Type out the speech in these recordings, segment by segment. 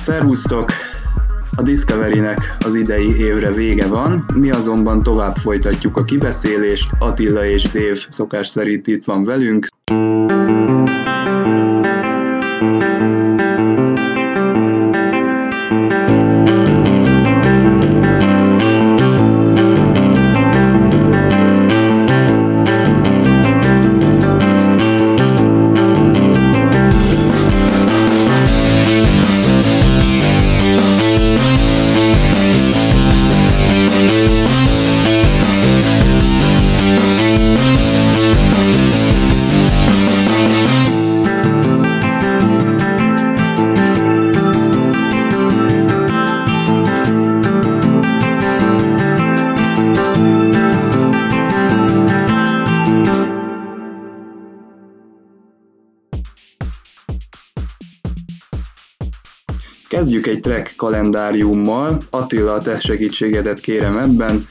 Szervusztok! A Discovery-nek az idei évre vége van, mi azonban tovább folytatjuk a kibeszélést, Attila és Dév szokás szerint itt van velünk. Kalendáriummal. Attila, a te segítségedet kérem ebben.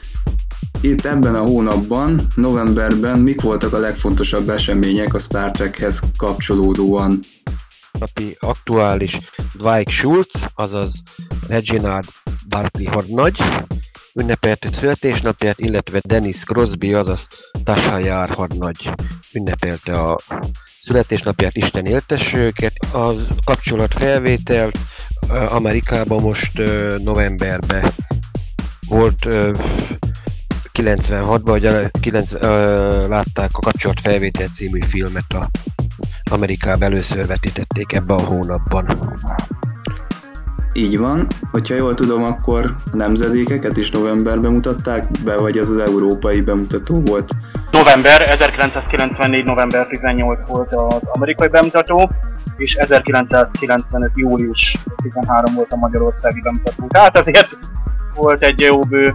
Itt ebben a hónapban, novemberben mik voltak a legfontosabb események a Star Trekhez kapcsolódóan? Napi aktuális Dwight Schultz, azaz Reginald Barkley Hornagy, ünnepelte születésnapját, illetve Dennis Crosby, azaz Tasha Yar Hornagy ünnepelte a születésnapját, Isten éltesse őket. A kapcsolat felvételt Amerikában most novemberben volt 96-ban, hogy 9, látták a Kapcsolat felvétel című filmet a Amerikában először vetítették ebben a hónapban. Így van, hogyha jól tudom, akkor a nemzedékeket is novemberben mutatták be, vagy az az európai bemutató volt? November, 1994. november 18 volt az amerikai bemutató, és 1995. július 13 volt a magyarországi bemutató. Tehát azért volt egy jó bő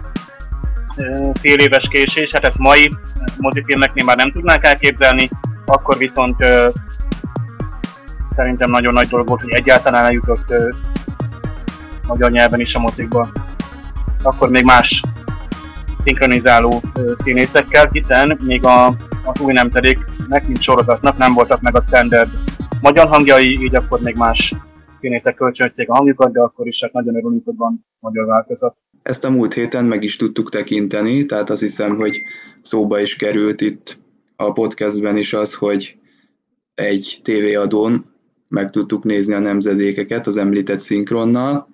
fél éves késés, hát ezt mai mozifilmeknél már nem tudnák elképzelni, akkor viszont szerintem nagyon nagy dolog volt, hogy egyáltalán eljutott magyar nyelven is a mozikba. Akkor még más szinkronizáló színészekkel, hiszen még a, az új nemzedéknek, mint sorozatnak nem voltak meg a standard magyar hangjai, így akkor még más színészek kölcsönözték a hangjukat, de akkor is hát nagyon örülünk, hogy van magyar változat. Ezt a múlt héten meg is tudtuk tekinteni, tehát azt hiszem, hogy szóba is került itt a podcastben is az, hogy egy tévéadón meg tudtuk nézni a nemzedékeket az említett szinkronnal.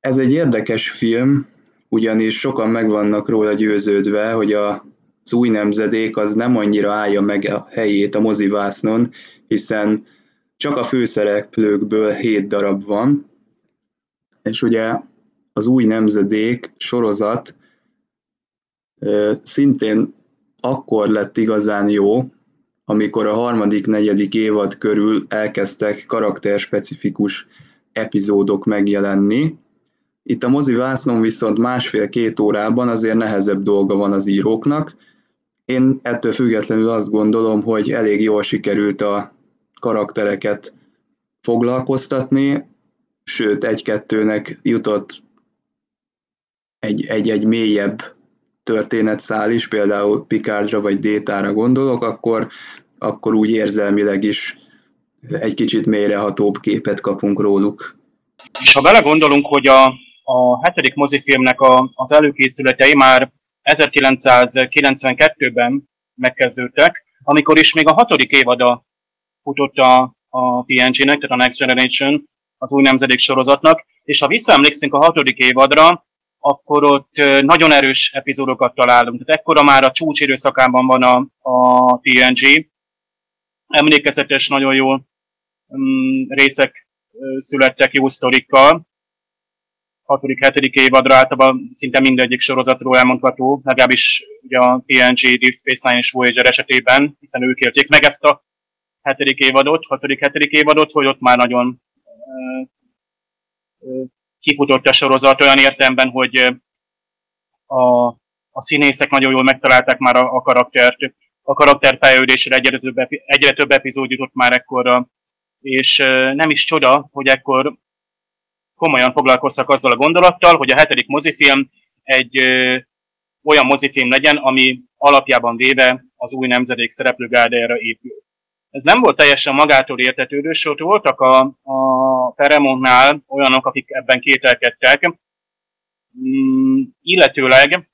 Ez egy érdekes film, ugyanis sokan meg vannak róla győződve, hogy a, az új nemzedék az nem annyira állja meg a helyét a mozivásznon, hiszen csak a főszereplőkből hét darab van, és ugye az új nemzedék sorozat szintén akkor lett igazán jó, amikor a harmadik, negyedik évad körül elkezdtek karakterspecifikus epizódok megjelenni, itt a mozi vásznon viszont másfél-két órában azért nehezebb dolga van az íróknak. Én ettől függetlenül azt gondolom, hogy elég jól sikerült a karaktereket foglalkoztatni, sőt egy-kettőnek jutott egy-egy mélyebb történetszál is, például Picardra vagy Détára gondolok, akkor, akkor úgy érzelmileg is egy kicsit mélyrehatóbb képet kapunk róluk. És ha belegondolunk, hogy a, a hetedik mozifilmnek a, az előkészületei már 1992-ben megkezdődtek, amikor is még a hatodik évada futott a, a TNG-nek, tehát a Next Generation, az új nemzedék sorozatnak, és ha visszaemlékszünk a hatodik évadra, akkor ott nagyon erős epizódokat találunk. Tehát ekkora már a csúcs időszakában van a, a TNG. Emlékezetes, nagyon jó um, részek születtek jó sztorikkal, hatodik, hetedik évadra általában szinte mindegyik sorozatról elmondható, legalábbis ugye a TNG, Deep Space Nine és Voyager esetében, hiszen ők élték meg ezt a hetedik évadot, hatodik, hetedik évadot, hogy ott már nagyon uh, kifutott a sorozat olyan értelemben, hogy a, a színészek nagyon jól megtalálták már a, a karaktert, a karakterfejlődésre egyre egyre több epizód jutott már ekkorra, és nem is csoda, hogy ekkor komolyan foglalkoztak azzal a gondolattal, hogy a hetedik mozifilm egy ö, olyan mozifilm legyen, ami alapjában véve az új nemzedék szereplőgárdájára épül. Ez nem volt teljesen magától értetődő, sőt voltak a, a Paramountnál olyanok, akik ebben kételkedtek, mm, illetőleg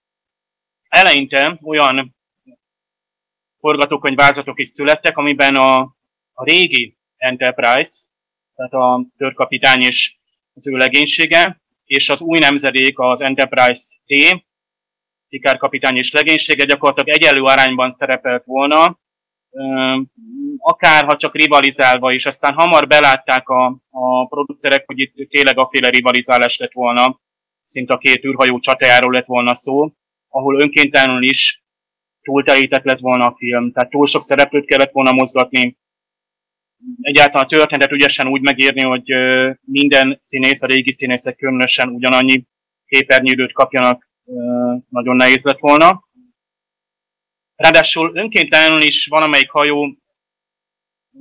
eleinte olyan forgatókönyvvázatok is születtek, amiben a, a régi Enterprise, tehát a törkapitány és az ő legénysége, és az új nemzedék, az Enterprise T, Picard kapitány és legénysége gyakorlatilag egyenlő arányban szerepelt volna, akár ha csak rivalizálva is, aztán hamar belátták a, a producerek, hogy itt tényleg féle rivalizálás lett volna, szinte a két űrhajó csatájáról lett volna szó, ahol önkéntelenül is túlterített lett volna a film, tehát túl sok szereplőt kellett volna mozgatni. Egyáltalán a történetet ügyesen úgy megírni, hogy minden színész, a régi színészek különösen ugyanannyi képernyőidőt kapjanak, nagyon nehéz lett volna. Ráadásul önkéntelenül is valamelyik hajó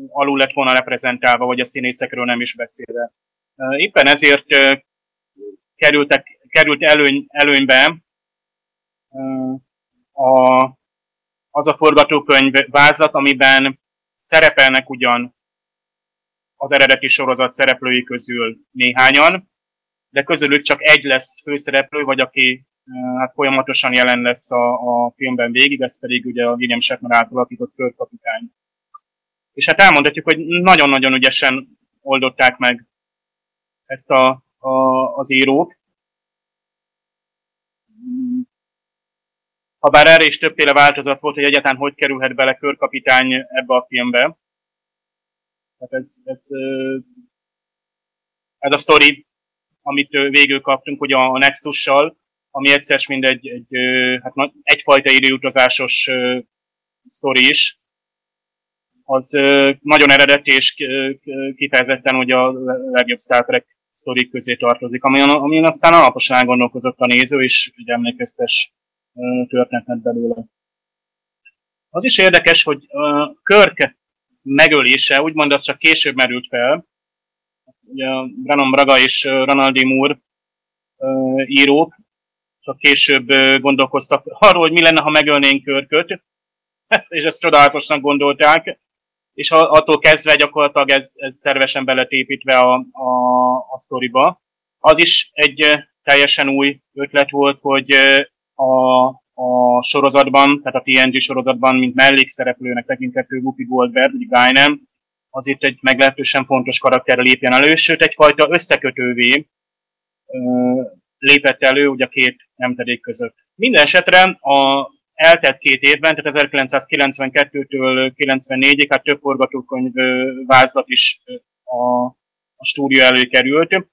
alul lett volna reprezentálva, vagy a színészekről nem is beszélve. Éppen ezért kerültek, került előny, előnybe a, az a forgatókönyv vázlat, amiben szerepelnek ugyan az eredeti sorozat szereplői közül néhányan, de közülük csak egy lesz főszereplő, vagy aki hát folyamatosan jelen lesz a, a filmben végig, ez pedig ugye a William Shatner által alakított körkapitány. És hát elmondhatjuk, hogy nagyon-nagyon ügyesen oldották meg ezt a, a, az írók. Ha bár erre is többféle változat volt, hogy egyáltalán hogy kerülhet bele körkapitány ebbe a filmbe. Tehát ez, ez, ez a sztori, amit végül kaptunk, hogy a Nexussal, ami egyszer mind egy, egy, hát egyfajta időutazásos sztori is, az nagyon eredeti és kifejezetten hogy a legjobb Star Trek sztorik közé tartozik, amin, amin aztán alaposan elgondolkozott a néző, és egy emlékeztes történetet belőle. Az is érdekes, hogy Körk megölése, úgymond az csak később merült fel. Ugye Brannon Braga és Ronaldi Moore írók csak később gondolkoztak arról, hogy mi lenne, ha megölnénk Körköt, és ezt csodálatosnak gondolták, és attól kezdve gyakorlatilag ez, ez szervesen beletépítve a, a, a sztoriba. Az is egy teljesen új ötlet volt, hogy a, a sorozatban, tehát a TNG sorozatban, mint mellékszereplőnek tekintető Whoopi Goldberg, vagy Guinan, az itt egy meglehetősen fontos karakter lépjen elő, sőt egyfajta összekötővé lépett elő ugye a két nemzedék között. Minden esetre a eltelt két évben, tehát 1992-től 94-ig, hát több forgatókönyv vázlat is a, a stúdió előkerült,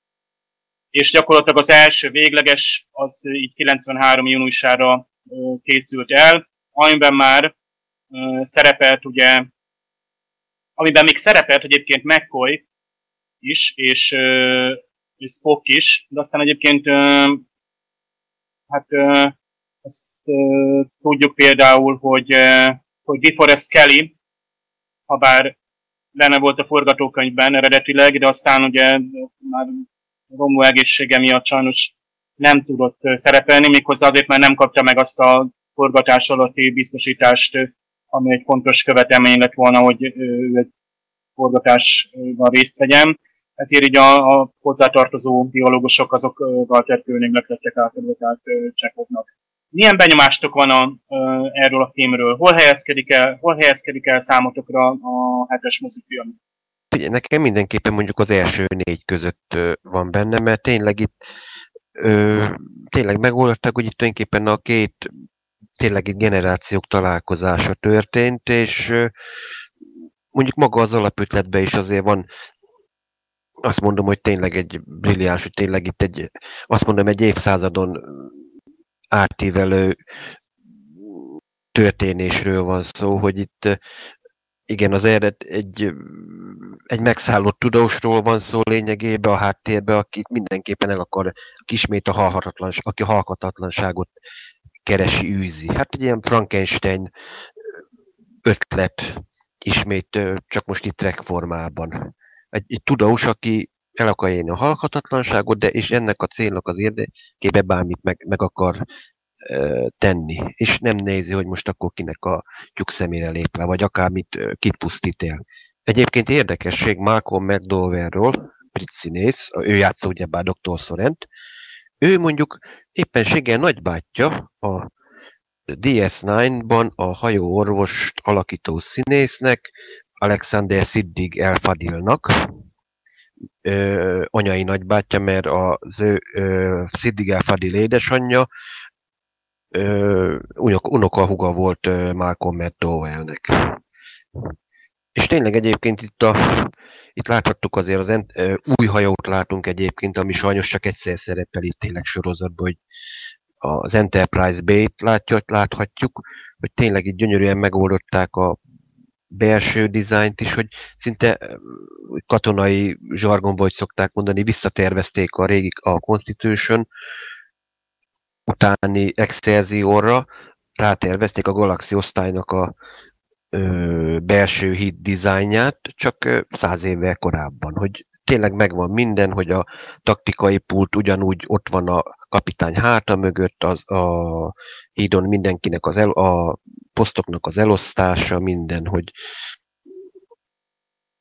és gyakorlatilag az első végleges, az így 93 júniusára készült el, amiben már szerepelt ugye, amiben még szerepelt egyébként McCoy is, és Spock is, de aztán egyébként hát azt tudjuk például, hogy, hogy DeForest Kelly, ha bár benne volt a forgatókönyvben eredetileg, de aztán ugye már Romú egészsége miatt sajnos nem tudott szerepelni, méghozzá azért, mert nem kapta meg azt a forgatás alatti biztosítást, ami egy fontos követelmény lett volna, hogy ő egy forgatásban részt vegyen ezért így a, a hozzátartozó biológusok azok Walter Koenignek lettek átadva, tehát Csekovnak. Milyen benyomástok van a, erről a filmről? Hol helyezkedik el, hol helyezkedik el számotokra a hetes mozifilm? Nekem mindenképpen mondjuk az első négy között van benne, mert tényleg itt ö, tényleg megoldották, hogy itt tulajdonképpen a két tényleg egy generációk találkozása történt, és ö, mondjuk maga az alapötletben is azért van azt mondom, hogy tényleg egy brilliáns, hogy tényleg itt egy, azt mondom, egy évszázadon átívelő történésről van szó, hogy itt igen, az eredet egy, egy megszállott tudósról van szó lényegében a háttérben, aki mindenképpen el akar, ismét a halhatatlan, aki a keresi, űzi. Hát egy ilyen Frankenstein ötlet ismét csak most itt track formában egy, egy tudós, aki el akarja élni a halhatatlanságot, de és ennek a célnak az érdekében bármit meg, meg akar tenni, és nem nézi, hogy most akkor kinek a tyúk szemére lép le, vagy akármit kipusztít el. Egyébként érdekesség Malcolm McDowellról, brit színész, ő játsza ugyebár Dr. Sorent, ő mondjuk éppenséggel nagybátyja a DS9-ban a hajó orvost alakító színésznek, Alexander Siddig Elfadilnak, ö, anyai nagybátyja, mert az ő ö, Siddig Elfadil édesanyja ö, unokahuga volt ö, Malcolm McDowellnek. És tényleg egyébként itt, a, itt láthattuk azért az ent, ö, új hajót látunk egyébként, ami sajnos csak egyszer szerepel itt tényleg sorozatban, hogy az Enterprise látjuk, láthatjuk, hogy tényleg itt gyönyörűen megoldották a belső dizájnt is, hogy szinte katonai zsargonból, hogy szokták mondani, visszatervezték a régi a Constitution utáni Excelsiorra, rátervezték a Galaxy osztálynak a ö, belső híd dizájnját, csak száz évvel korábban, hogy tényleg megvan minden, hogy a taktikai pult ugyanúgy ott van a kapitány háta mögött, az, a hídon mindenkinek az el, a posztoknak az elosztása, minden, hogy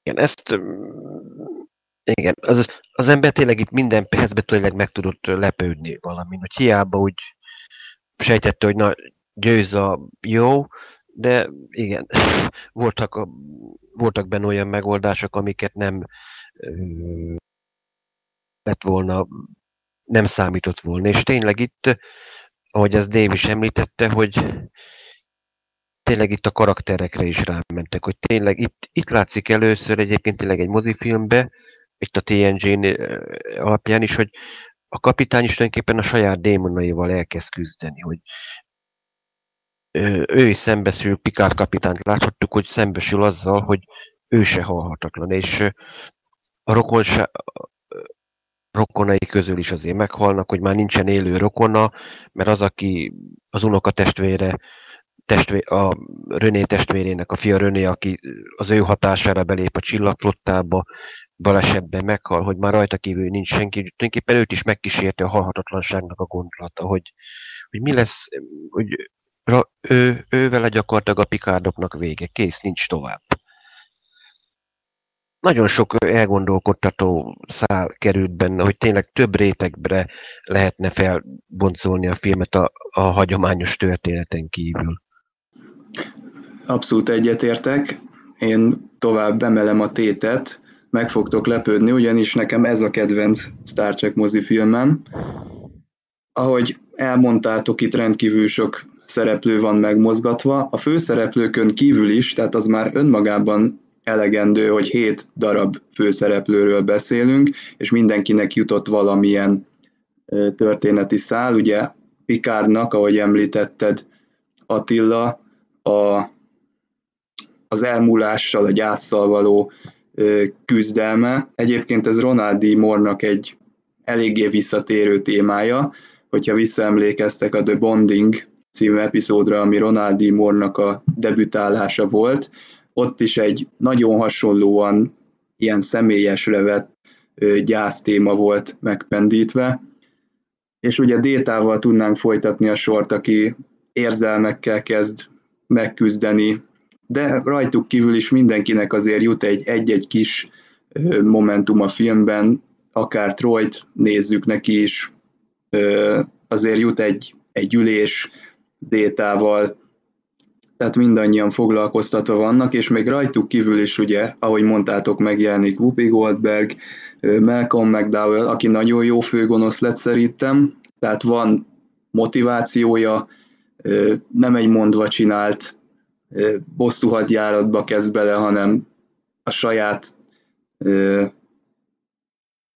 igen, ezt igen, az, az ember tényleg itt minden percben tényleg meg tudott lepődni valamin, hogy hiába úgy sejtette, hogy na, győz a jó, de igen, voltak, voltak benne olyan megoldások, amiket nem lett volna, nem számított volna. És tényleg itt, ahogy ez Dave is említette, hogy tényleg itt a karakterekre is rámentek, hogy tényleg itt, itt látszik először egyébként tényleg egy mozifilmbe, itt a TNG alapján is, hogy a kapitány is tulajdonképpen a saját démonaival elkezd küzdeni, hogy ő is szembesül, Picard kapitányt láthattuk, hogy szembesül azzal, hogy ő se halhatatlan, és a rokonsa, rokonai közül is azért meghalnak, hogy már nincsen élő rokona, mert az, aki az unoka testvére, testvé, a René testvérének, a fia René, aki az ő hatására belép a csillagflottába, balesetben meghal, hogy már rajta kívül nincs senki, tulajdonképpen őt is megkísérte a halhatatlanságnak a gondolata, hogy, hogy mi lesz, hogy ő, ő vele gyakorlatilag a pikárdoknak vége, kész, nincs tovább nagyon sok elgondolkodtató szál került benne, hogy tényleg több rétegbre lehetne felboncolni a filmet a, a hagyományos történeten kívül. Abszolút egyetértek. Én tovább emelem a tétet, meg fogtok lepődni, ugyanis nekem ez a kedvenc Star Trek mozifilmem. Ahogy elmondtátok, itt rendkívül sok szereplő van megmozgatva. A főszereplőkön kívül is, tehát az már önmagában elegendő, hogy hét darab főszereplőről beszélünk, és mindenkinek jutott valamilyen történeti szál. Ugye Pikárnak, ahogy említetted, Attila a, az elmúlással, a gyászsal való küzdelme. Egyébként ez Ronaldi Mornak egy eléggé visszatérő témája, hogyha visszaemlékeztek a The Bonding című epizódra, ami Ronaldi Mornak a debütálása volt, ott is egy nagyon hasonlóan ilyen személyesre vett gyásztéma volt megpendítve, és ugye Détával tudnánk folytatni a sort, aki érzelmekkel kezd megküzdeni, de rajtuk kívül is mindenkinek azért jut egy egy-egy kis momentum a filmben, akár Troyt nézzük neki is, azért jut egy, egy ülés Détával, tehát mindannyian foglalkoztatva vannak, és még rajtuk kívül is ugye, ahogy mondtátok, megjelenik Whoopi Goldberg, Malcolm McDowell, aki nagyon jó főgonosz lett szerintem, tehát van motivációja, nem egy mondva csinált bosszú hadjáratba kezd bele, hanem a saját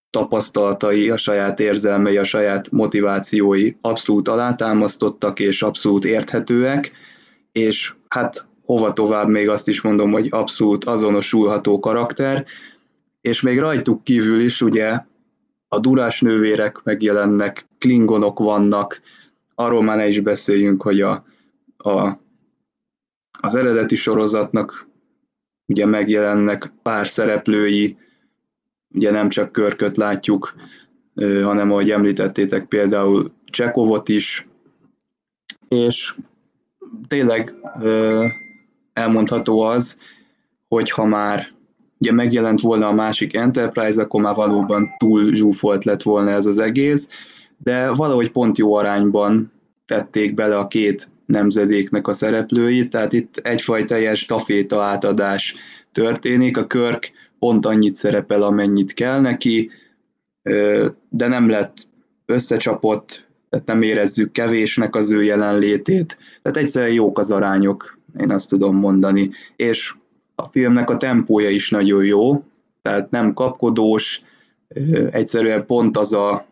tapasztalatai, a saját érzelmei, a saját motivációi abszolút alátámasztottak és abszolút érthetőek, és hát hova tovább még azt is mondom, hogy abszolút azonosulható karakter, és még rajtuk kívül is ugye a durás nővérek megjelennek, klingonok vannak, arról már ne is beszéljünk, hogy a, a, az eredeti sorozatnak ugye megjelennek pár szereplői, ugye nem csak Körköt látjuk, hanem ahogy említettétek például Csekovot is, és tényleg elmondható az, hogy ha már ugye megjelent volna a másik Enterprise, akkor már valóban túl zsúfolt lett volna ez az egész, de valahogy pont jó arányban tették bele a két nemzedéknek a szereplőit, tehát itt egyfajta teljes taféta átadás történik, a Körk pont annyit szerepel, amennyit kell neki, de nem lett összecsapott, tehát nem érezzük kevésnek az ő jelenlétét, tehát egyszerűen jók az arányok, én azt tudom mondani, és a filmnek a tempója is nagyon jó, tehát nem kapkodós, egyszerűen pont az a,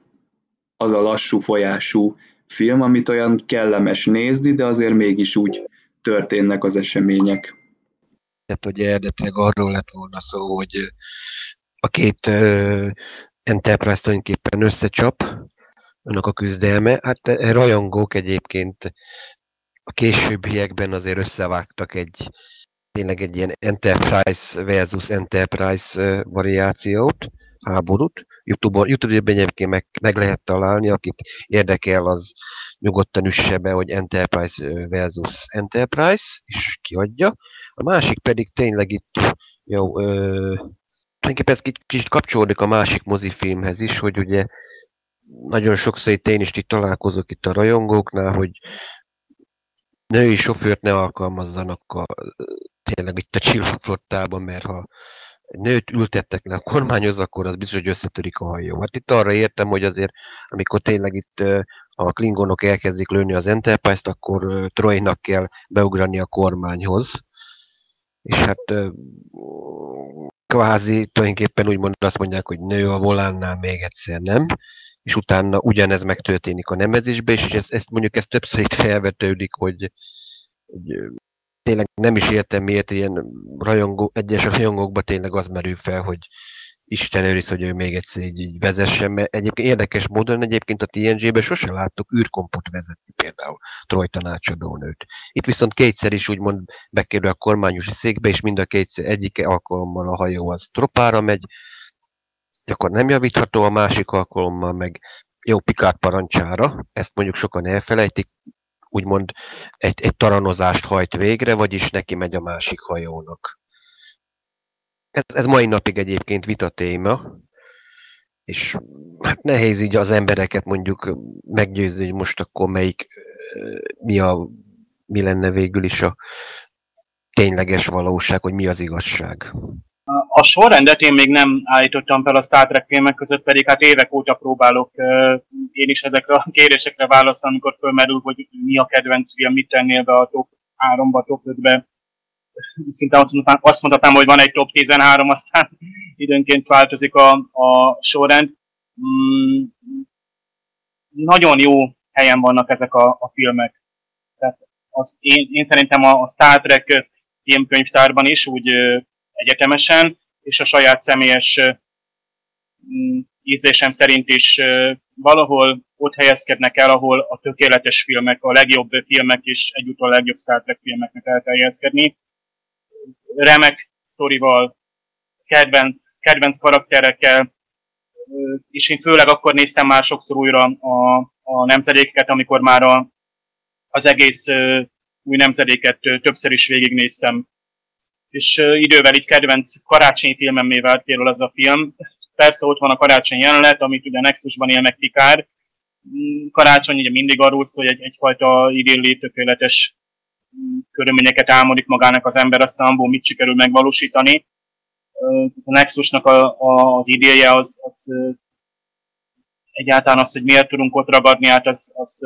az a lassú folyású film, amit olyan kellemes nézni, de azért mégis úgy történnek az események. Tehát ugye eredetileg arról lett volna szó, hogy a két Enterprise tulajdonképpen összecsap, annak a küzdelme. Hát e, rajongók egyébként a későbbiekben azért összevágtak egy tényleg egy ilyen Enterprise versus Enterprise variációt, háborút. Youtube-on, YouTube-ben egyébként meg, meg lehet találni, akit érdekel, az nyugodtan üsse be, hogy Enterprise versus Enterprise, és kiadja. A másik pedig tényleg itt, jó, ö, tulajdonképpen ez kicsit kapcsolódik a másik mozifilmhez is, hogy ugye nagyon sokszor itt én is itt találkozok itt a rajongóknál, hogy női sofőrt ne alkalmazzanak a, tényleg itt a csillagflottában, mert ha nőt ültettek le a kormányhoz, akkor az biztos, hogy összetörik a hajó. Hát itt arra értem, hogy azért, amikor tényleg itt a klingonok elkezdik lőni az Enterprise-t, akkor Trojnak kell beugrani a kormányhoz. És hát kvázi tulajdonképpen úgymond azt mondják, hogy nő a volánnál még egyszer nem, és utána ugyanez megtörténik a nemezésbe, és ezt, ezt mondjuk ezt többször itt felvetődik, hogy, hogy tényleg nem is értem, miért ilyen rajongó, egyes rajongókban tényleg az merül fel, hogy Isten őriz, hogy ő még egyszer így, így vezessen, mert egyébként érdekes módon egyébként a TNG-ben sose láttuk űrkompot vezetni például Troy tanácsadónőt. Itt viszont kétszer is úgymond bekerül a kormányos székbe, és mind a kétszer egyik alkalommal a hajó az tropára megy, akkor nem javítható, a másik alkalommal meg jó Pikát parancsára, ezt mondjuk sokan elfelejtik, úgymond egy, egy taranozást hajt végre, vagyis neki megy a másik hajónak. Ez, ez mai napig egyébként vita téma, és hát nehéz így az embereket mondjuk meggyőzni, hogy most akkor melyik, mi, a, mi lenne végül is a tényleges valóság, hogy mi az igazság. A sorrendet én még nem állítottam fel a Star Trek filmek között, pedig hát évek óta próbálok én is ezekre a kérésekre válaszolni, amikor fölmerül, hogy mi a kedvenc film, mit tennél be a top 3-ba, top 5-be. Szinte azt mondhatnám, hogy van egy top 13, aztán időnként változik a, a sorrend. Mm, nagyon jó helyen vannak ezek a, a filmek. Tehát az, én, én szerintem a, a Star Trek filmkönyvtárban is úgy egyetemesen, és a saját személyes mm, ízlésem szerint is valahol ott helyezkednek el, ahol a tökéletes filmek, a legjobb filmek is egyúttal a legjobb Star Trek filmeknek kell helyezkedni. Remek sztorival, kedvenc, kedvenc karakterekkel, és én főleg akkor néztem már sokszor újra a, a nemzedéket, amikor már a, az egész új nemzedéket többször is végignéztem és idővel így kedvenc karácsonyi filmemmé vált például az a film. Persze ott van a karácsony jelenet, amit ugye Nexusban él meg Pikár. Mm, karácsony ugye mindig arról szól, hogy egy, egyfajta idilli, tökéletes mm, körülményeket álmodik magának az ember, aztán abból mit sikerül megvalósítani. A Nexusnak a, a, az idéje az, az egyáltalán az, hogy miért tudunk ott ragadni, hát az, az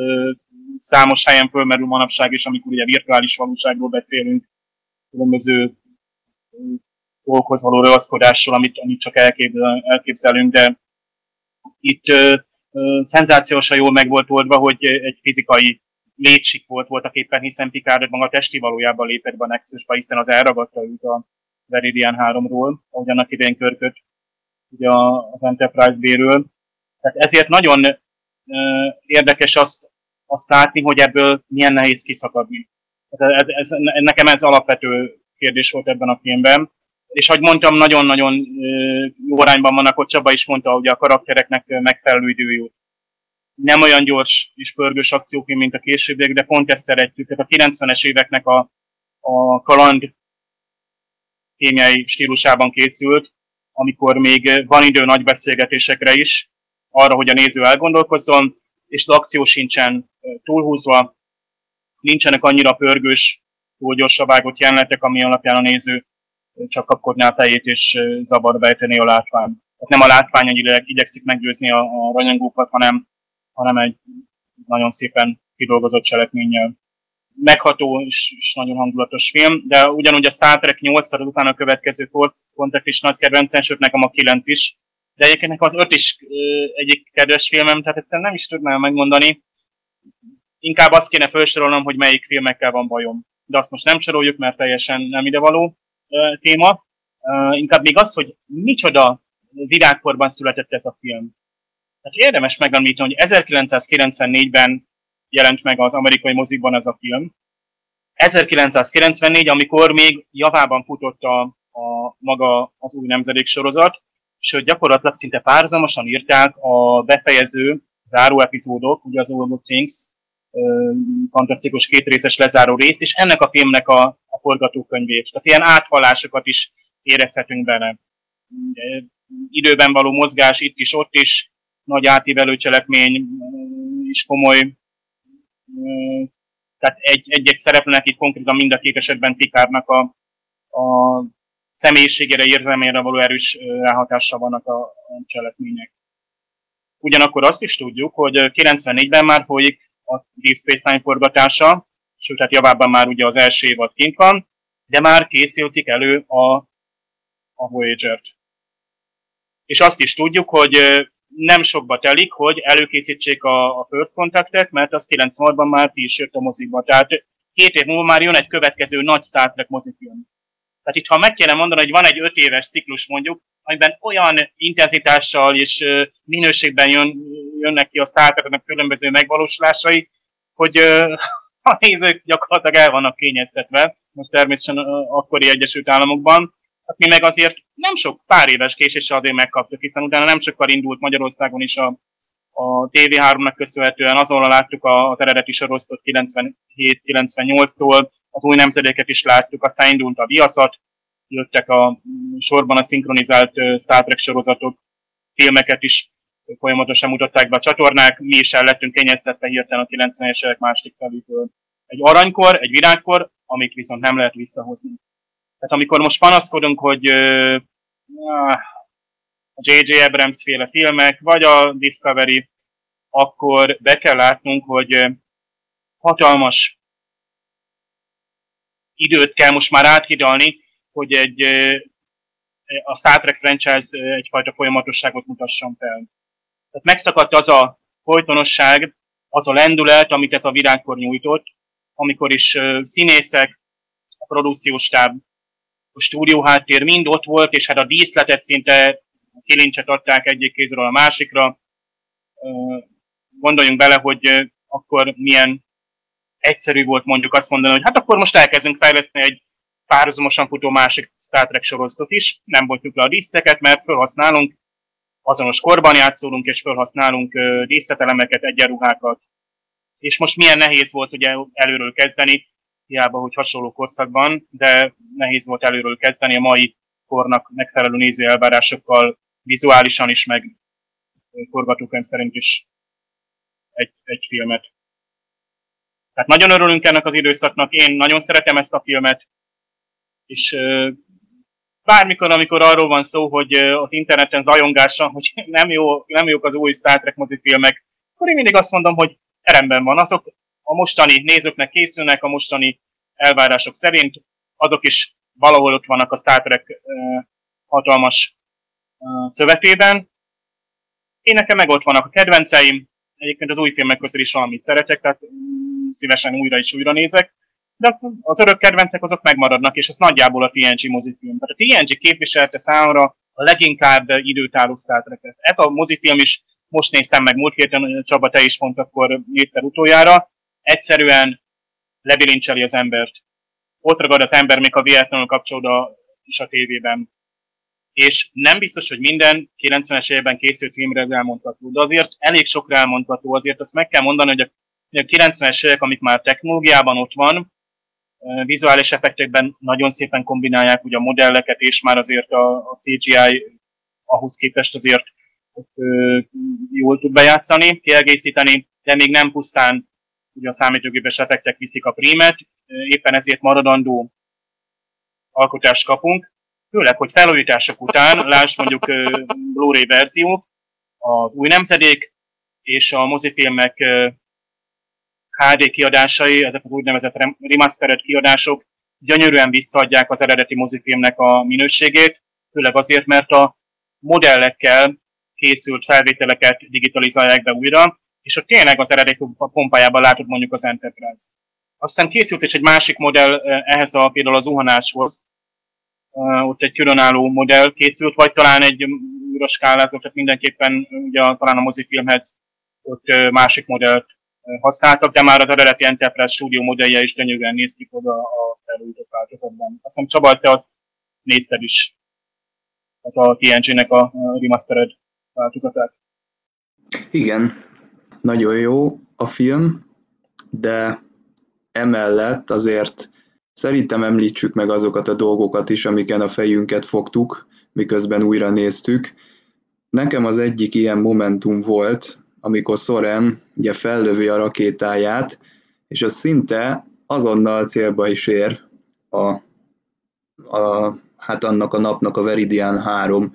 számos helyen fölmerül manapság is, amikor ugye virtuális valóságról beszélünk, különböző dolgokhoz való ragaszkodással, amit, amit csak elképzelünk, de itt ö, ö, szenzációsan jól meg volt oldva, hogy egy fizikai létsik volt voltak éppen, hiszen Picard maga testi valójában lépett be a Nexusba, hiszen az elragadta őt a Veridian 3-ról, ahogy annak idején körköt ugye az Enterprise B-ről. Tehát ezért nagyon ö, érdekes azt, azt látni, hogy ebből milyen nehéz kiszakadni. Tehát ez, ez, nekem ez alapvető kérdés volt ebben a filmben. És ahogy mondtam, nagyon-nagyon jó arányban vannak, ott Csaba is mondta, hogy a karaktereknek megfelelő idő jó. nem olyan gyors és pörgős akciófilm, mint a későbbiek, de pont ezt szeretjük. Tehát a 90-es éveknek a, a kaland kémiai stílusában készült, amikor még van idő nagy beszélgetésekre is, arra, hogy a néző elgondolkozzon, és az akció sincsen túlhúzva, nincsenek annyira pörgős, túl gyorsa vágott jelenetek, ami alapján a néző csak kapkodná a fejét és zavar bejteni a látvány. Tehát nem a látvány egyre igyekszik meggyőzni a, a rajongókat, hanem, hanem egy nagyon szépen kidolgozott cselekménnyel. Megható és, és nagyon hangulatos film, de ugyanúgy a Star Trek 8 szor után a következő Force Contact is nagy kedvencem, sőt nekem a 9 is. De egyébként nekem az 5 is egyik kedves filmem, tehát egyszerűen nem is tudnám megmondani. Inkább azt kéne felsorolnom, hogy melyik filmekkel van bajom. De azt most nem soroljuk, mert teljesen nem idevaló téma. Inkább még az, hogy micsoda virágkorban született ez a film. Tehát érdemes megemlíteni, hogy 1994-ben jelent meg az amerikai mozikban ez a film. 1994, amikor még javában futott a, a maga az új nemzedék sorozat, sőt gyakorlatilag szinte párzamosan írták a befejező záró epizódok, ugye az All Things, fantasztikus kétrészes lezáró rész, és ennek a filmnek a, a forgatókönyvét. Tehát ilyen áthalásokat is érezhetünk benne. Időben való mozgás itt is, ott is, nagy átívelő cselekmény is komoly. Tehát egy-egy szereplőnek itt konkrétan mind a két esetben Pikárnak a, a személyiségére, érzelmére való erős ráhatással vannak a cselekmények. Ugyanakkor azt is tudjuk, hogy 94-ben már folyik a Deep Space Nine forgatása, sőt, hát javában már ugye az első évad kint van, de már készültik elő a, a Voyager-t. És azt is tudjuk, hogy nem sokba telik, hogy előkészítsék a, a First Contact-et, mert az 96-ban már ki is jött a mozikba. Tehát két év múlva már jön egy következő nagy Star Trek mozifilm. Tehát itt, ha meg kéne mondani, hogy van egy öt éves ciklus mondjuk, amiben olyan intenzitással és minőségben jön, jönnek ki a Star különböző megvalósulásai, hogy a nézők gyakorlatilag el vannak kényeztetve, most természetesen akkori Egyesült Államokban, hát mi meg azért nem sok pár éves késéssel azért megkaptuk, hiszen utána nem sokkal indult Magyarországon is a, a TV3-nak köszönhetően, azonnal láttuk az eredeti sorosztot 97-98-tól, az új nemzedéket is láttuk, aztán indult a viaszat, jöttek a sorban a szinkronizált Star Trek sorozatok, filmeket is folyamatosan mutatták be a csatornák, mi is el lettünk kényeztetve hirtelen a 90-es évek másik feléből. Egy aranykor, egy virágkor, amit viszont nem lehet visszahozni. Tehát amikor most panaszkodunk, hogy uh, a J.J. Abrams féle filmek, vagy a Discovery, akkor be kell látnunk, hogy hatalmas időt kell most már áthidalni, hogy egy, a Star Trek franchise egyfajta folyamatosságot mutasson fel. Tehát megszakadt az a folytonosság, az a lendület, amit ez a virágkor nyújtott, amikor is színészek, a produkciós stáb, a stúdió háttér mind ott volt, és hát a díszletet szinte kilincset adták egyik kézről a másikra. Gondoljunk bele, hogy akkor milyen egyszerű volt mondjuk azt mondani, hogy hát akkor most elkezdünk fejleszteni egy párhuzamosan futó másik Star Trek sorozatot is, nem bontjuk le a díszteket, mert felhasználunk azonos korban játszólunk, és felhasználunk díszletelemeket, egyenruhákat. És most milyen nehéz volt ugye előről kezdeni, hiába, hogy hasonló korszakban, de nehéz volt előről kezdeni a mai kornak megfelelő néző elvárásokkal, vizuálisan is, meg forgatókönyv szerint is egy, egy filmet. Tehát nagyon örülünk ennek az időszaknak, én nagyon szeretem ezt a filmet, és bármikor, amikor arról van szó, hogy az interneten zajongással, hogy nem, jó, nem jók az új Star Trek mozifilmek, akkor én mindig azt mondom, hogy teremben van. Azok a mostani nézőknek készülnek, a mostani elvárások szerint, azok is valahol ott vannak a Star Trek hatalmas szövetében. Én nekem meg ott vannak a kedvenceim, egyébként az új filmek közül is valamit szeretek, tehát mm, szívesen újra és újra nézek de az örök kedvencek azok megmaradnak, és ez nagyjából a TNG mozifilm. Tehát a TNG képviselte számomra a leginkább időtálló Star. Ez a mozifilm is most néztem meg múlt héten, Csaba, te is pont akkor nézted utoljára. Egyszerűen lebilincseli az embert. Ott ragad az ember, még a véletlenül kapcsolódva is a tévében. és nem biztos, hogy minden 90-es években készült filmre ez elmondható, de azért elég sokra elmondható, azért azt meg kell mondani, hogy a 90-es évek, amik már technológiában ott van, vizuális effektekben nagyon szépen kombinálják ugye a modelleket, és már azért a, a CGI ahhoz képest azért jól tud bejátszani, kiegészíteni, de még nem pusztán ugye a számítógépes effektek viszik a prímet, éppen ezért maradandó alkotást kapunk, főleg, hogy felújítások után, lásd mondjuk Blu-ray verziók, az új nemzedék és a mozifilmek HD kiadásai, ezek az úgynevezett remastered kiadások gyönyörűen visszaadják az eredeti mozifilmnek a minőségét, főleg azért, mert a modellekkel készült felvételeket digitalizálják be újra, és ott tényleg az eredeti pompájában látod mondjuk az Enterprise. Aztán készült is egy másik modell ehhez a például az zuhanáshoz, ott egy különálló modell készült, vagy talán egy újra skálázó, tehát mindenképpen ugye talán a mozifilmhez ott másik modellt használtak, de már az eredeti Enterprise Studio modellje is gyönyörűen néz ki oda a felújított változatban. Azt hiszem Csaba, te azt nézted is, tehát a TNG-nek a remastered változatát. Igen, nagyon jó a film, de emellett azért szerintem említsük meg azokat a dolgokat is, amiken a fejünket fogtuk, miközben újra néztük. Nekem az egyik ilyen momentum volt, amikor Soren ugye fellövi a rakétáját, és az szinte azonnal célba is ér a, a, hát annak a napnak a Veridian 3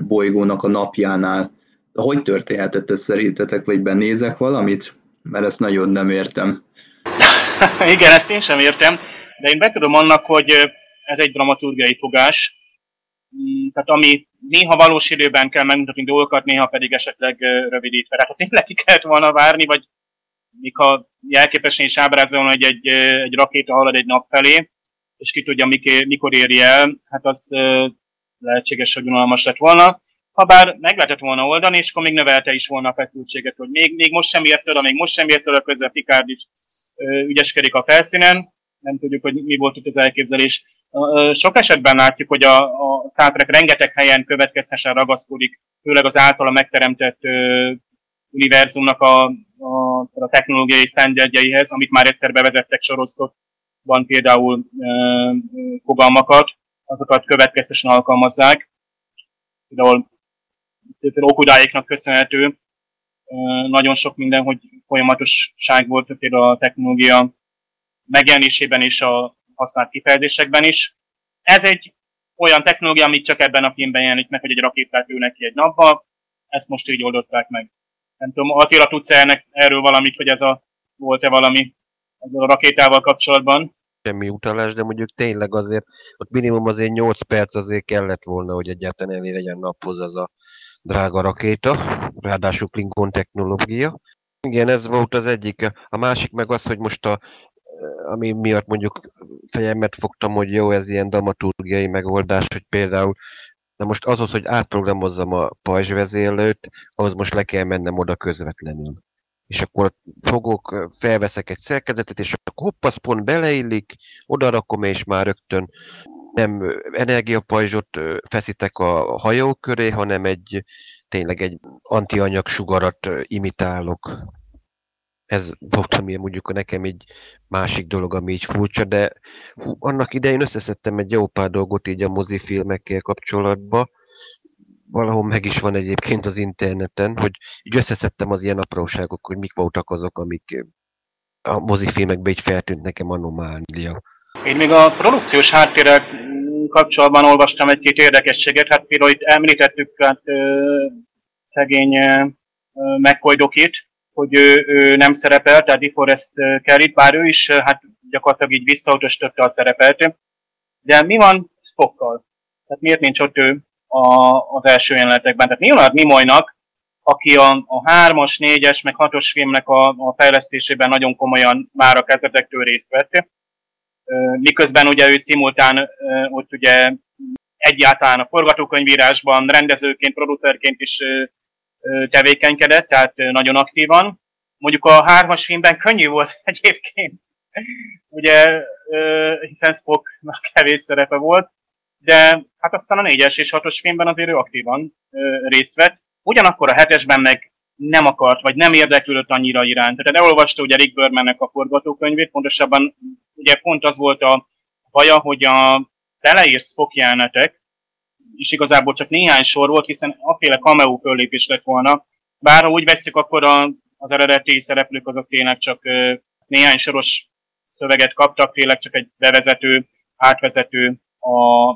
bolygónak a napjánál. Hogy történhetett ez szerintetek, vagy benézek valamit? Mert ezt nagyon nem értem. Igen, ezt én sem értem, de én betudom annak, hogy ez egy dramaturgiai fogás, Mm, tehát ami néha valós időben kell megmutatni dolgokat, néha pedig esetleg rövidítve. Tehát ha tényleg ki kellett volna várni, vagy még ha jelképesen is ábrázolna, hogy egy, egy rakéta halad egy nap felé, és ki tudja, mikor éri el, hát az lehetséges, hogy unalmas lett volna. Habár meg lehetett volna oldani, és akkor még növelte is volna a feszültséget, hogy még, még most sem ért oda, még most sem ért oda, közben Picard is ügyeskedik a felszínen, nem tudjuk, hogy mi volt itt az elképzelés. Sok esetben látjuk, hogy a, a Star Trek rengeteg helyen következtesen ragaszkodik, főleg az általa megteremtett ö, univerzumnak a, a, a technológiai standardjaihez, amit már egyszer bevezettek van például ö, fogalmakat, azokat következtesen alkalmazzák. Például, például Okudáiknak köszönhető nagyon sok minden, hogy folyamatosság volt például a technológia megjelenésében és a használt kifejezésekben is. Ez egy olyan technológia, amit csak ebben a filmben jelenik meg, hogy egy rakétát ülnek ki egy napba, ezt most így oldották meg. Nem tudom, Attila, tudsz ennek erről valamit, hogy ez a, volt-e valami ezzel a rakétával kapcsolatban? Semmi utalás, de mondjuk tényleg azért, ott minimum azért 8 perc azért kellett volna, hogy egyáltalán elé legyen naphoz az a drága rakéta, ráadásul Klingon technológia. Igen, ez volt az egyik. A másik meg az, hogy most a ami miatt mondjuk fejemet fogtam, hogy jó, ez ilyen dramaturgiai megoldás, hogy például Na most azhoz, hogy átprogramozzam a pajzsvezérlőt, ahhoz most le kell mennem oda közvetlenül. És akkor fogok, felveszek egy szerkezetet, és akkor hoppasz pont beleillik, oda rakom, és már rögtön nem energiapajzsot feszítek a hajó köré, hanem egy tényleg egy antianyag sugarat imitálok ez volt, ami mondjuk nekem egy másik dolog, ami így furcsa, de hú, annak idején összeszedtem egy jó pár dolgot így a mozifilmekkel kapcsolatba, valahol meg is van egyébként az interneten, hogy így összeszedtem az ilyen apróságok, hogy mik voltak azok, amik a mozifilmekben így feltűnt nekem anomália. Én még a produkciós háttérrel kapcsolatban olvastam egy-két érdekességet, hát például itt említettük hát, ö, szegény McCoy hogy ő, ő nem szerepel, tehát DeForest Kelly, bár ő is hát gyakorlatilag így visszautasította a szerepelt. De mi van Spockkal? Tehát miért nincs ott ő a, az első jelenetekben? Tehát Leonard Nimoynak, aki a, a 3-as, 4-es, meg 6-os filmnek a, a fejlesztésében nagyon komolyan már a kezdetektől részt vett. Miközben ugye ő szimultán ott ugye egyáltalán a forgatókönyvírásban, rendezőként, producerként is tevékenykedett, tehát nagyon aktívan. Mondjuk a hármas filmben könnyű volt egyébként, ugye, hiszen Spocknak kevés szerepe volt, de hát aztán a 4-es és 6-os filmben azért ő aktívan részt vett. Ugyanakkor a 7-esben meg nem akart, vagy nem érdeklődött annyira iránt. Tehát elolvasta ugye Rick Bermannek a forgatókönyvét, pontosabban ugye pont az volt a baja, hogy a teleírt Spock jelenetek, és igazából csak néhány sor volt, hiszen aféle cameo föllépés lett volna. Bár ha úgy veszik, akkor a, az eredeti szereplők azok tényleg csak ö, néhány soros szöveget kaptak, tényleg csak egy bevezető, átvezető a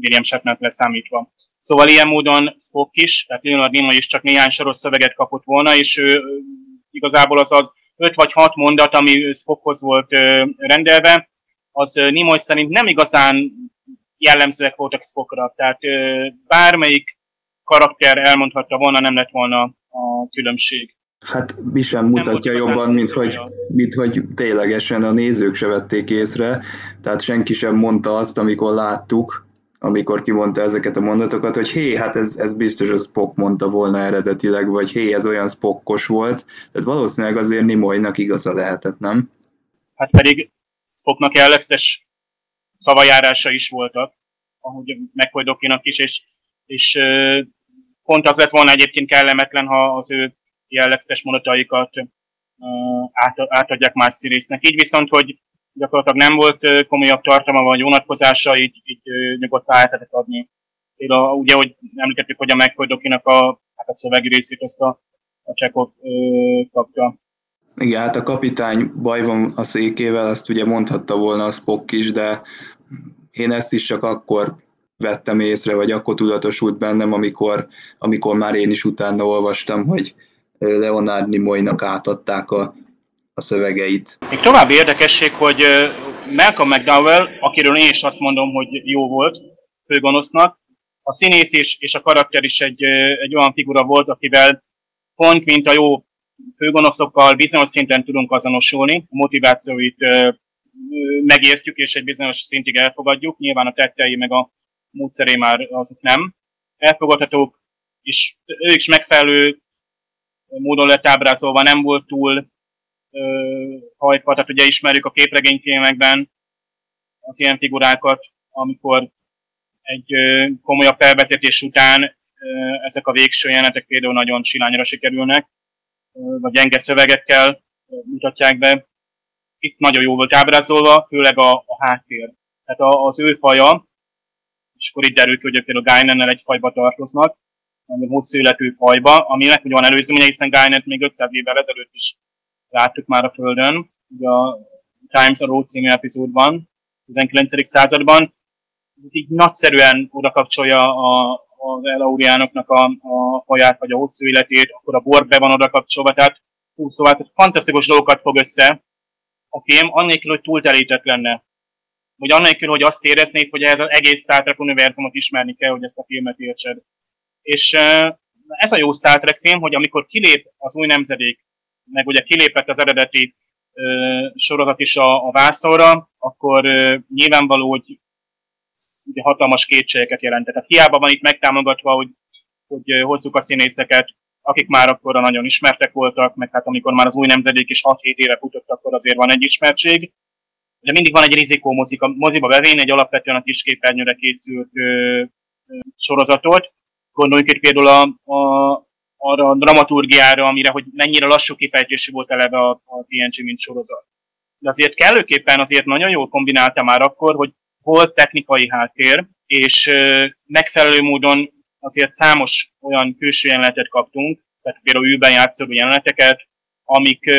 William Shatner leszámítva. Szóval ilyen módon Spock is, tehát Leonard Nimoy is csak néhány soros szöveget kapott volna, és ő igazából az az öt vagy hat mondat, ami Spockhoz volt rendelve, az Nimoy szerint nem igazán jellemzőek voltak Spockra. Tehát bármelyik karakter elmondhatta volna, nem lett volna a különbség. Hát mi sem mutatja jobban, mint hogy, mint hogy ténylegesen a nézők se vették észre, tehát senki sem mondta azt, amikor láttuk, amikor kimondta ezeket a mondatokat, hogy hé, hát ez, ez biztos a Spock mondta volna eredetileg, vagy hé, ez olyan Spockos volt. Tehát valószínűleg azért Nimoynak igaza lehetett, nem? Hát pedig Spocknak jellegzetes szavajárása is voltak, ahogy McCoy Dokinak is, és, és pont az lett volna egyébként kellemetlen, ha az ő jellegzetes mondataikat át, átadják más színésznek. Így viszont, hogy gyakorlatilag nem volt komolyabb tartalma vagy vonatkozása, így, így nyugodtan át lehetett adni. Például ugye, hogy említettük, hogy a McCoy Dokinak a, hát a szövegi részét azt a, a Csekov kapta. Igen, hát a kapitány baj van a székével, azt ugye mondhatta volna a Spock is, de én ezt is csak akkor vettem észre, vagy akkor tudatosult bennem, amikor, amikor már én is utána olvastam, hogy Leonard Nimoynak átadták a, a szövegeit. Még további érdekesség, hogy Malcolm McDowell, akiről én is azt mondom, hogy jó volt főgonosznak, a színész is, és a karakter is egy, egy olyan figura volt, akivel pont, mint a jó főgonoszokkal bizonyos szinten tudunk azonosulni, a motivációit megértjük, és egy bizonyos szintig elfogadjuk. Nyilván a tettei meg a módszeré már azok nem. Elfogadhatók, és ő is megfelelő módon lett ábrázolva, nem volt túl hajtva, tehát ugye ismerjük a képregényfilmekben az ilyen figurákat, amikor egy komolyabb felvezetés után ezek a végső jelenetek például nagyon silányra sikerülnek, vagy gyenge szövegekkel mutatják be. Itt nagyon jó volt ábrázolva, főleg a, a háttér. Tehát az ő faja, és akkor itt derül ki, hogy például Guinannel egy fajba tartoznak, egy hosszú életű fajba, aminek ugye van előzménye, hiszen Guinet még 500 évvel ezelőtt is láttuk már a Földön, ugye a Times a Road című epizódban, 19. században, így nagyszerűen oda kapcsolja a, az Elauriánoknak a, a faját, vagy a hosszú életét, akkor a bor be van oda kapcsolva, tehát hú, szóval tehát fantasztikus dolgokat fog össze a film, annélkül, hogy túltelített lenne. Vagy annélkül, hogy azt éreznéd, hogy ez az egész Star Trek univerzumot ismerni kell, hogy ezt a filmet értsed. És ez a jó Star Trek film, hogy amikor kilép az új nemzedék meg ugye kilépett az eredeti sorozat is a, a vászorra, akkor ö, nyilvánvaló, hogy ugye hatalmas kétségeket jelentett. Tehát hiába van itt megtámogatva, hogy, hogy hozzuk a színészeket, akik már akkor nagyon ismertek voltak, meg hát amikor már az új nemzedék is 6-7 éve futott, akkor azért van egy ismertség. De mindig van egy rizikó mozik, moziba bevény egy alapvetően a kisképernyőre készült ö, ö, sorozatot. Gondoljunk itt például a, a, arra a dramaturgiára, amire, hogy mennyire lassú kifejtésű volt eleve a, a TNG, mint sorozat. De azért kellőképpen azért nagyon jól kombinálta már akkor, hogy volt technikai háttér, és megfelelő módon azért számos olyan külső jelenetet kaptunk, tehát például űrben játszó jeleneteket, amik,